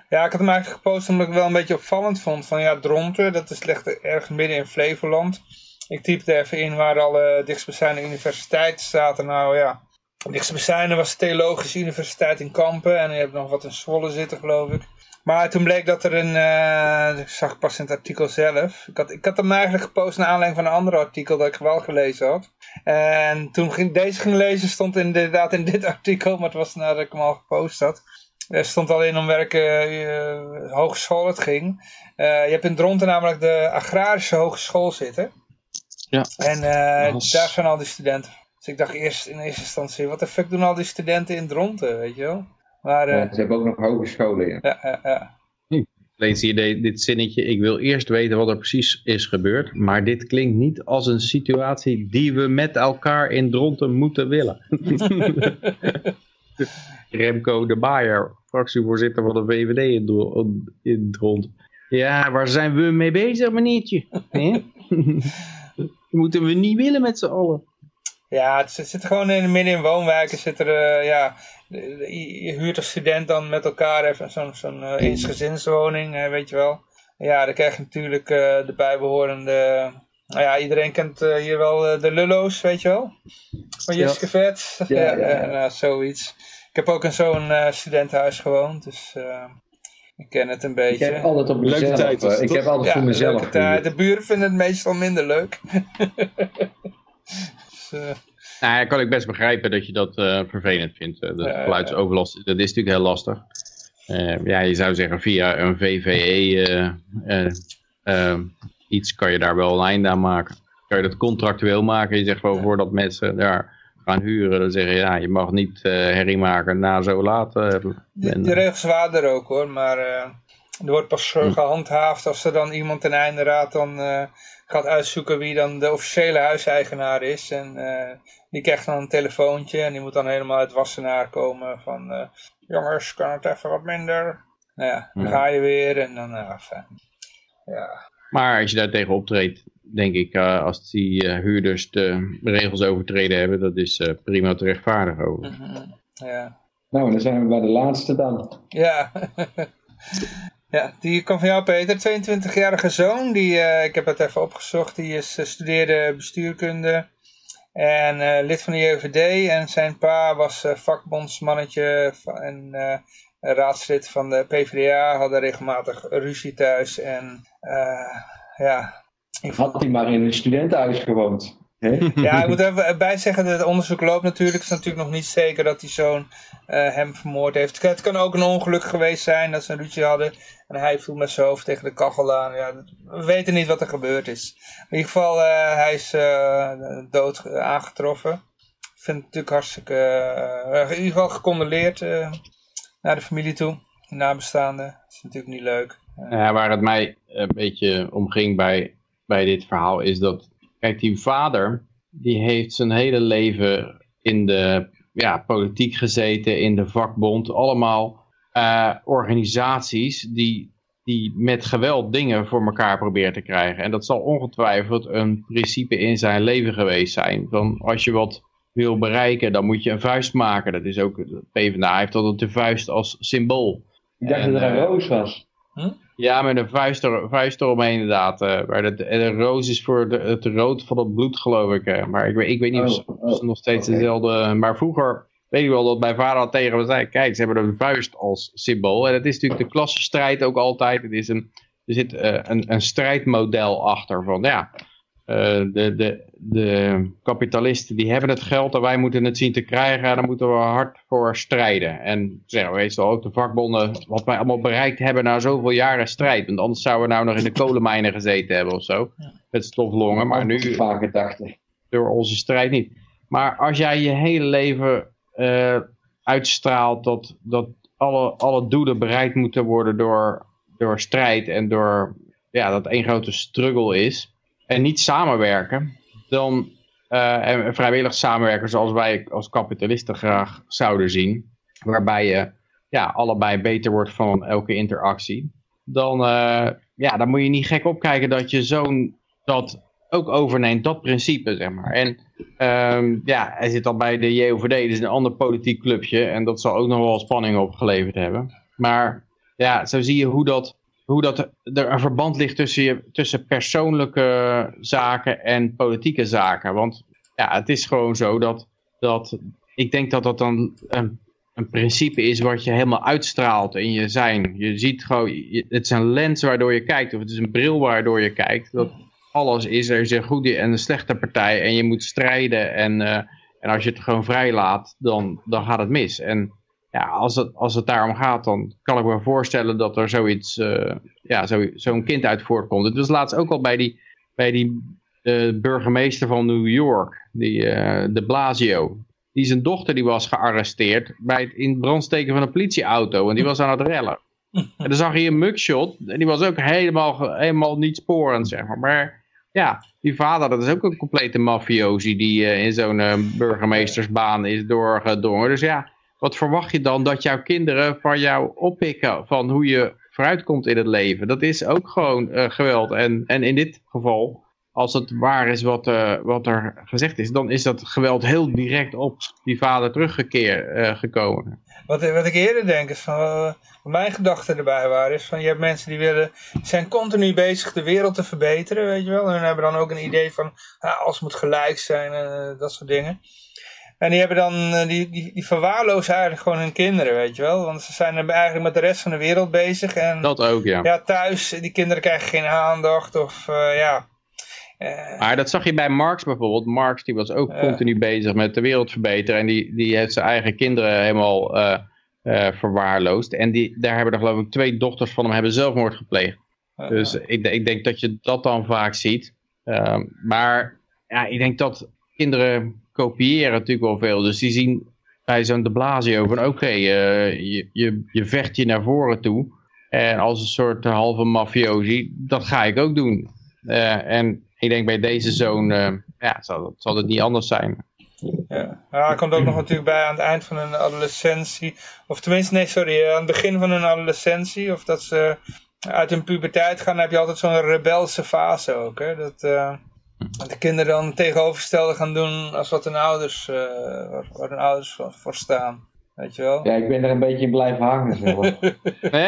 Ja, ik had hem eigenlijk gepost omdat ik wel een beetje opvallend vond. Van ja, Dronten, dat is ligt ergens midden in Flevoland. Ik typte even in waar alle dichtstbijzijnde universiteiten zaten. Nou ja, de dichtstbijzijnde was de Theologische Universiteit in Kampen. En je hebt nog wat in Zwolle zitten, geloof ik. Maar toen bleek dat er een, eh, ik zag pas in het artikel zelf. Ik had, ik had hem eigenlijk gepost naar aanleiding van een ander artikel dat ik wel gelezen had. En toen ging, deze ging lezen stond inderdaad in dit artikel, maar het was nadat ik hem al gepost had. Er stond al in om welke eh, hogeschool het ging. Eh, je hebt in Dronten namelijk de agrarische hogeschool zitten. Ja. En eh, daar zijn al die studenten. Dus ik dacht eerst in eerste instantie, wat de fuck doen al die studenten in Dronten, weet je wel? Maar eh, Ja, ze hebben ook nog hogescholen, ja. ja, ja, ja. Lees hier de- dit zinnetje. Ik wil eerst weten wat er precies is gebeurd. Maar dit klinkt niet als een situatie die we met elkaar in Dronten moeten willen. Remco de Baaier, fractievoorzitter van de VVD in, in Dronten. Ja, waar zijn we mee bezig, meneertje? Moeten we niet willen met z'n allen. Ja, het zit, zit gewoon in midden in woonwijken. Zit er, eh, ja, je huurt als student dan met elkaar even zo'n zo'n eh, eensgezinswoning, weet je wel. Ja, dan krijg je natuurlijk eh, de bijbehorende... Nou ja, iedereen kent hier wel de lullo's, weet je wel? Van Ja. Jiske Vet. Ja, ja, ja. nou, zoiets. Ik heb ook in zo'n eh, studentenhuis gewoond, dus eh, ik ken het een Ik beetje. heb altijd op Leuke mezelf. tijd was eh, het, ik heb altijd Ja, voor mezelf leuke tijd. De buren vinden het meestal minder leuk. dus, eh, Nou, ja, kan ik best begrijpen dat je dat eh, vervelend vindt. de Ja, ja, geluidsoverlast, dat is natuurlijk heel lastig. Eh, ja, je zou zeggen via een VVE eh, eh, eh, iets kan je daar wel een einde aan maken. Kan je dat contractueel maken. Je zegt gewoon voordat mensen daar gaan huren, dan zeggen ja, je mag niet eh, herrie maken na zo laat. eh, die regels waren er ook hoor, maar eh, er wordt pas eh, gehandhaafd als er dan iemand ten einde raad dan gaat uitzoeken wie dan de officiële huiseigenaar is. En die krijgt dan een telefoontje en die moet dan helemaal uit Wassenaar komen van jongens, kan het even wat minder? Nou ja, dan Ja. ga je weer en dan, fijn. Ja, Maar als je daar tegen optreedt, denk ik, eh, als die eh, huurders de regels overtreden hebben, dat is eh, prima te rechtvaardigen. Over. mhm, ja. Nou, dan zijn we bij de laatste dan. Ja. ja, die komt van jou Peter, 22-jarige zoon, die, eh, ik heb het even opgezocht, die is eh, studeerde bestuurkunde en eh, lid van de JVD en zijn pa was eh, vakbondsmannetje en eh, raadslid van de PvdA, hadden regelmatig ruzie thuis en eh, ja, Had hij maar in een studentenhuis gewoond. hè? Ja, ik moet er even bij zeggen dat het onderzoek loopt natuurlijk. Het is natuurlijk nog niet zeker dat die zoon eh, hem vermoord heeft. Het kan ook een ongeluk geweest zijn dat ze een ruzie hadden. En hij viel met zijn hoofd tegen de kachel aan. Ja, we weten niet wat er gebeurd is. In ieder geval, eh, hij is eh, dood aangetroffen. Ik vind het natuurlijk hartstikke... in ieder geval gecondoleerd eh, naar de familie toe. De nabestaanden. Dat is natuurlijk niet leuk. Ja, waar het mij een beetje om ging bij, bij dit verhaal is dat, kijk, die vader, die heeft zijn hele leven in de ja, politiek gezeten, in de vakbond, allemaal eh, organisaties die, die met geweld dingen voor elkaar proberen te krijgen. En dat zal ongetwijfeld een principe in zijn leven geweest zijn. Van als je wat wil bereiken, dan moet je een vuist maken. Dat is ook, de PvdA heeft altijd de vuist als symbool. Ik dacht En, dat er een eh, roos was. Ja, met een vuist, er, vuist eromheen inderdaad. eh waar de, de roos is voor de, het rood van het bloed, geloof ik. eh. maar ik, weet- ik weet niet of ze- Oh, ze oh, nog steeds oké. dezelfde... Maar vroeger weet ik wel dat mijn vader al tegen me zei... Kijk, ze hebben een vuist als symbool. En het is natuurlijk de klassenstrijd ook altijd. Het is een, er zit eh, een, een strijdmodel achter van... Ja, eh, de, de, de kapitalisten die hebben het geld en wij moeten het zien te krijgen en daar moeten we hard voor strijden. En zeggen we wel ook de vakbonden, wat wij allemaal bereikt hebben na zoveel jaren strijd. Want anders zouden we nou nog in de kolenmijnen gezeten hebben of zo. Met stoflongen, maar nu door onze strijd niet. Maar als jij je hele leven eh, uitstraalt dat, dat alle, alle doelen bereikt moeten worden door, door strijd en door ja, dat één grote struggle is en niet samenwerken, dan eh, en vrijwillig samenwerken zoals wij als kapitalisten graag zouden zien, waarbij je ja, allebei beter wordt van elke interactie, dan, eh, ja, dan moet je niet gek opkijken dat je zo'n dat ook overneemt, dat principe, zeg maar. En ehm, ja, hij zit al bij de JOVD, is een ander politiek clubje. En dat zal ook nog wel spanning opgeleverd hebben. Maar ja, zo zie je hoe dat, hoe dat er een verband ligt tussen, je, tussen persoonlijke zaken en politieke zaken. Want ja, het is gewoon zo dat, dat ik denk dat dat dan een, een principe is wat je helemaal uitstraalt in je zijn. Je ziet gewoon, het is een lens waardoor je kijkt, of het is een bril waardoor je kijkt. Dat alles is, er is een goede en een slechte partij en je moet strijden. En, eh, en als je het gewoon vrij laat, dan, dan gaat het mis. En ja, als het, als het daarom gaat, dan kan ik me voorstellen dat er zoiets, eh, ja, zo, zo'n kind uit voortkomt. Het was laatst ook al bij die, bij die eh, burgemeester van New York, die, eh, de Blasio. Die zijn dochter die was gearresteerd bij het in brand steken van een politieauto. En die was aan het rellen. En dan zag je een mugshot. En die was ook helemaal, helemaal niet sporend, zeg maar. Maar ja, die vader, dat is ook een complete mafiosi die in zo'n burgemeestersbaan is doorgedrongen. Dus ja, wat verwacht je dan dat jouw kinderen van jou oppikken van hoe je vooruitkomt in het leven? Dat is ook gewoon eh, geweld. En, en in dit geval, als het waar is wat, eh, wat er gezegd is, dan is dat geweld heel direct op die vader teruggekeerd eh, gekomen. Wat, wat ik eerder denk is van, mijn gedachten erbij waren, is van je hebt mensen die willen, zijn continu bezig de wereld te verbeteren, weet je wel. En hebben dan ook een idee van, ah, alles moet gelijk zijn en dat soort dingen. En die hebben dan, eh, die, die, die verwaarlozen eigenlijk gewoon hun kinderen, weet je wel. Want ze zijn eigenlijk met de rest van de wereld bezig. En Dat ook, ja. ja, thuis, die kinderen krijgen geen aandacht of eh, ja. Eh, Maar dat zag je bij Marx bijvoorbeeld. Marx die was ook continu bezig met de wereld verbeteren. En die, die heeft zijn eigen kinderen helemaal verwaarloosd. En die, daar hebben er geloof ik twee dochters van hem hebben zelfmoord gepleegd. Dus ik, ik denk dat je dat dan vaak ziet. Ehm, maar ja, ik denk dat kinderen kopiëren natuurlijk wel veel. Dus die zien bij zo'n de Blasio van oké, eh, je, je, je vecht je naar voren toe. En als een soort halve mafiosi, dat ga ik ook doen. Eh, en ik denk bij deze zoon, eh, ja, zal, zal het niet anders zijn. Ja, komt ook nog natuurlijk bij aan het eind van hun adolescentie. Of tenminste, nee, sorry, aan het begin van hun adolescentie. Of dat ze uit hun puberteit gaan, dan heb je altijd zo'n rebelse fase ook. Hè? Eh, dat de kinderen dan tegenovergestelde gaan doen als wat hun ouders, eh, waar, waar hun ouders voor, voor staan. Weet je wel? Ja, ik ben er een beetje in blijven hangen. Zeg maar. Eh,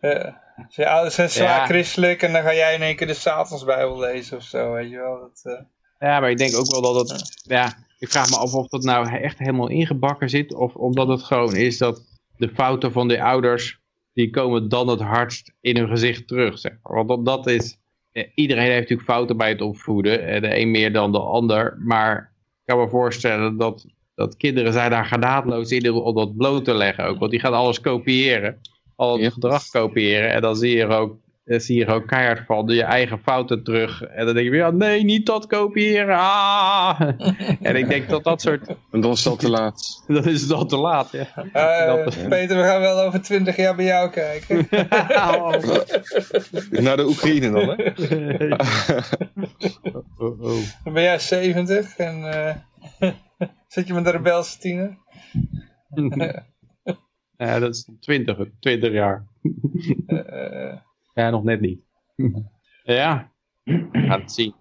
Ja. Dus je ouders zijn zwaar Ja. christelijk en dan ga jij in één keer de Satansbijbel lezen of zo, weet je wel. Dat, eh, Ja, maar ik denk ook wel dat het... Ja, ik vraag me af of dat nou echt helemaal ingebakken zit. Of omdat het gewoon is dat de fouten van de ouders... die komen dan het hardst in hun gezicht terug. Zeg maar. Want dat, dat is... eh, iedereen heeft natuurlijk fouten bij het opvoeden. eh, De een meer dan de ander. Maar ik kan me voorstellen dat, dat kinderen zijn daar genadeloos in om dat bloot te leggen ook. Want die gaan alles kopiëren. Al het Ja. gedrag kopiëren. En dan zie je er ook, zie je ook keihard van. Je eigen fouten terug. En dan denk je weer, ja, nee, niet dat kopiëren. Ah! en ik denk dat dat soort... En dan is het al te laat. Dan is het al te laat, ja. Eh, Dat- Peter, we gaan wel over 20 jaar bij jou kijken. Naar de Oekraïne dan, hè? Oh, oh. Dan ben jij 70 en eh, zit je met de rebelse tiener. Ja, dat is 20, 20 jaar. Eh, eh, Ja, nog net niet. ja, we gaan het zien.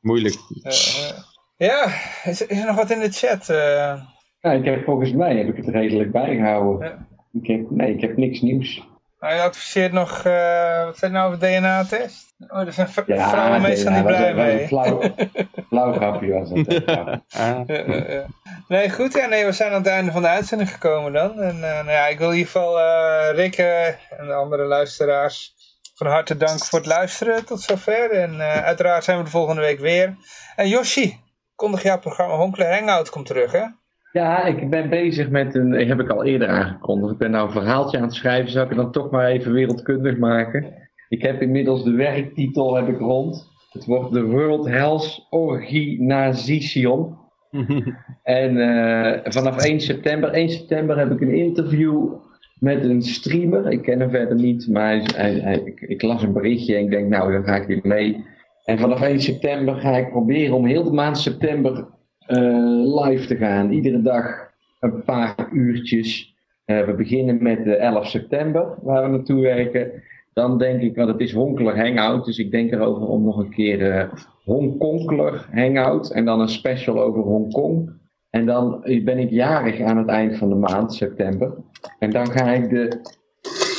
Moeilijk. eh, eh. ja, is, is er nog wat in de chat? eh? Ja, ik heb, volgens mij heb ik het redelijk bijgehouden. Ja. Ik heb, nee, ik heb niks nieuws. Nou, je adviseert nog, eh, wat zei je nou over DNA-test? Oh, daar zijn Ja, vrouwen meestal niet blij mee. Een flauw, flauw grapje was. Ja. Ah, Ja. Nee, goed. Ja, nee, we zijn aan het einde van de uitzending gekomen dan. En eh, nou ja, ik wil in ieder geval eh Rick en de andere luisteraars van harte danken voor het luisteren tot zover. En eh, uiteraard zijn we de volgende week weer. En Yoshi, kondig jouw programma Honkler Hangout komt terug, hè? Ja, ik ben bezig met een, heb ik al eerder aangekondigd. Ik ben nou een verhaaltje aan het schrijven, zou ik het dan toch maar even wereldkundig maken. Ik heb inmiddels de werktitel heb ik rond. Het wordt de World Health Organization. En eh, vanaf 1 september, 1 september heb ik een interview met een streamer. Ik ken hem verder niet, maar hij, hij, ik, ik las een berichtje en ik denk, nou, dan ga ik weer mee. En vanaf 1 september ga ik proberen om heel de maand september eh, live te gaan. Iedere dag een paar uurtjes. Eh, we beginnen met de 11 september, waar we naartoe werken. Dan denk ik, want het is Honkler Hangout, dus ik denk erover om nog een keer eh Hongkongler Hangout. En dan een special over Hongkong. En dan ben ik jarig aan het eind van de maand, september. En dan ga ik de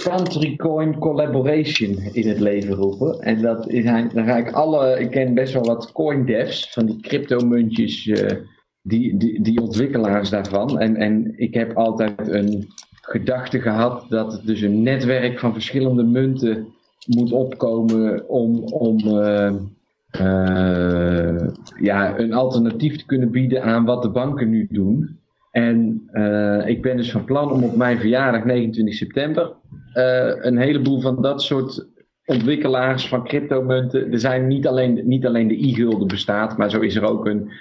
Country Coin Collaboration in het leven roepen. En dat is, dan ga ik alle, ik ken best wel wat coin devs, van die cryptomuntjes, eh die, die, die ontwikkelaars daarvan. En, en ik heb altijd een gedachte gehad dat het dus een netwerk van verschillende munten moet opkomen om, om eh, eh, ja, een alternatief te kunnen bieden aan wat de banken nu doen. En eh, ik ben dus van plan om op mijn verjaardag 29 september eh, een heleboel van dat soort ontwikkelaars van cryptomunten. Er zijn niet alleen, niet alleen de e-gulden bestaat, maar zo is er ook een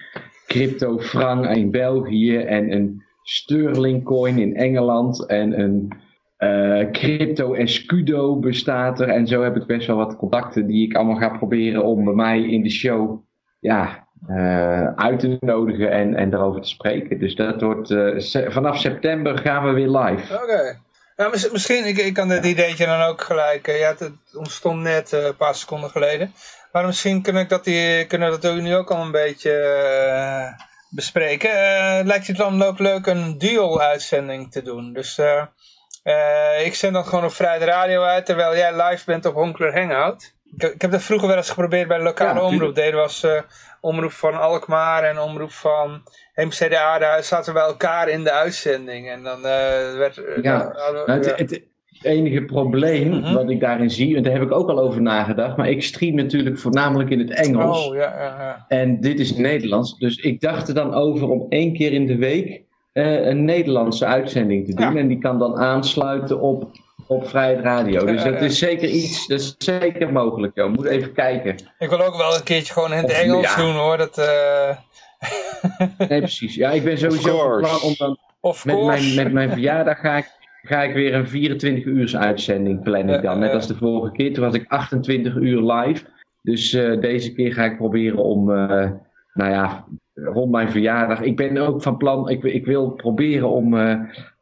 crypto franc in België en een sterling coin in Engeland en een eh, crypto escudo bestaat er. En zo heb ik best wel wat contacten die ik allemaal ga proberen om bij mij in de show ja, eh, uit te nodigen en, en daarover te spreken. Dus dat wordt eh, vanaf september gaan we weer live. Oké. Nou, mis- misschien, ik, ik kan dit ideetje dan ook gelijk, eh, ja, het, ontstond net een paar seconden geleden. Maar misschien kunnen, ik dat die, kunnen we dat nu ook al een beetje bespreken. Lijkt het dan ook leuk een dual-uitzending te doen? Dus ik zend dan gewoon op Vrijde Radio uit, terwijl jij live bent op Honkler Hangout. Ik, ik heb dat vroeger wel eens geprobeerd bij de lokale Ja, omroep. Deden was eh, omroep van Alkmaar en omroep van MCD Aardehuis zaten bij elkaar in de uitzending. En dan eh, werd... eh, Ja, dan Nou, het, enige probleem Mhm. wat ik daarin zie, en daar heb ik ook al over nagedacht, maar ik stream natuurlijk voornamelijk in het Engels. Oh, ja, ja, ja. En dit is Nederlands. Dus ik dacht er dan over om één keer in de week een Nederlandse uitzending te doen. Ja. En die kan dan aansluiten op, op Vrijheid Radio. Dus dat is zeker iets, dat is zeker mogelijk. Joh. Moet even kijken. Ik wil ook wel een keertje gewoon in het Of- Engels ja. doen hoor. Dat, eh Nee, precies. Ja, ik ben sowieso plan om dan of met mijn, met mijn verjaardag ga ik, ga ik weer een 24 uur uitzending plan ik dan. Net als de vorige keer. Toen was ik 28 uur live. Dus eh, deze keer ga ik proberen om, eh, nou ja, rond mijn verjaardag. Ik ben ook van plan, ik, ik wil proberen om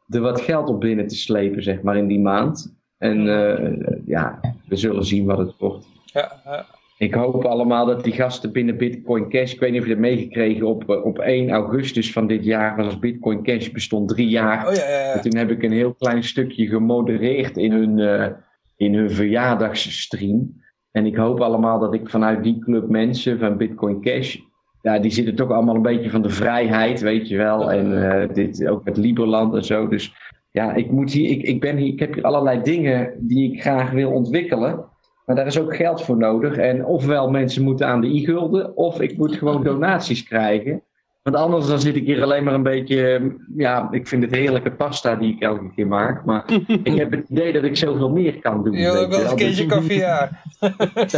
er wat geld op binnen te slepen, zeg maar, in die maand. En eh, ja, we zullen zien wat het wordt. Ja, ja. Ik hoop allemaal dat die gasten binnen Bitcoin Cash, ik weet niet of je dat meegekregen, op, eh, op 1 augustus van dit jaar was Bitcoin Cash bestond drie jaar. Oh ja, ja, En ja. toen heb ik een heel klein stukje gemodereerd in hun, eh, in hun verjaardagsstream. En ik hoop allemaal dat ik vanuit die club mensen van Bitcoin Cash, ja, die zitten toch allemaal een beetje van de vrijheid, weet je wel. En eh, dit ook met Liberland en zo. Dus ja, ik, moet hier, ik, ik, ben hier, ik heb hier allerlei dingen die ik graag wil ontwikkelen. Maar daar is ook geld voor nodig. En ofwel mensen moeten aan de i-gulden, of ik moet gewoon donaties krijgen. Want anders dan zit ik hier alleen maar een beetje... Ja, ik vind het heerlijke pasta die ik elke keer maak. Maar ik heb het idee dat ik zoveel meer kan doen. Je wil ook wel eens een keertje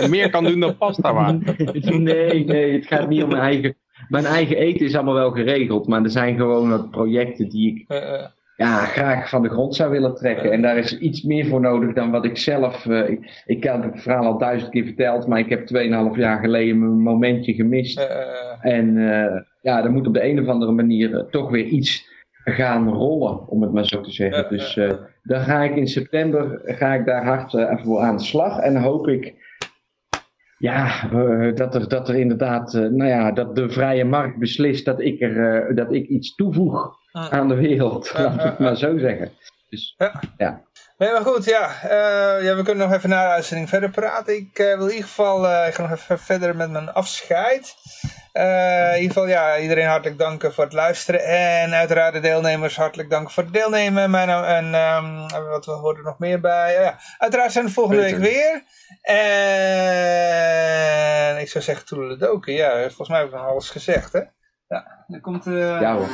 je meer kan doen dan pasta waard. nee, nee, het gaat niet om mijn eigen... Mijn eigen eten is allemaal wel geregeld. Maar er zijn gewoon wat projecten die ik Eh, eh, ja, graag van de grond zou willen trekken. En daar is iets meer voor nodig dan wat ik zelf. eh, ik, ik heb het verhaal al duizend keer verteld, maar ik heb 2,5 jaar geleden mijn momentje gemist. eh, eh, En ja, er moet op de een of andere manier toch weer iets gaan rollen, om het maar zo te zeggen. Dus dan ga ik in september ga ik daar hard even voor aan de slag. En hoop ik. Ja, eh, dat, er, dat er inderdaad, eh, nou ja, dat de vrije markt beslist dat ik, er, eh, dat ik iets toevoeg Ah. aan de wereld, Ja, laat ik ja, het maar zo zeggen. Dus Nee, maar goed, ja. ja. We kunnen nog even na de uitzending verder praten. Ik wil in ieder geval, ik ga nog even verder met mijn afscheid. Eh, in ieder geval, ja, iedereen hartelijk danken voor het luisteren. En uiteraard de deelnemers hartelijk danken voor het deelnemen. Mijn, naam- en ehm, wat we horen er nog meer bij. ja, uiteraard zijn we volgende Peter. week weer. En ik zou zeggen toedeledoken. Ja, volgens mij heb ik nog alles gezegd, hè. Ja, er komt... eh, ja hoor.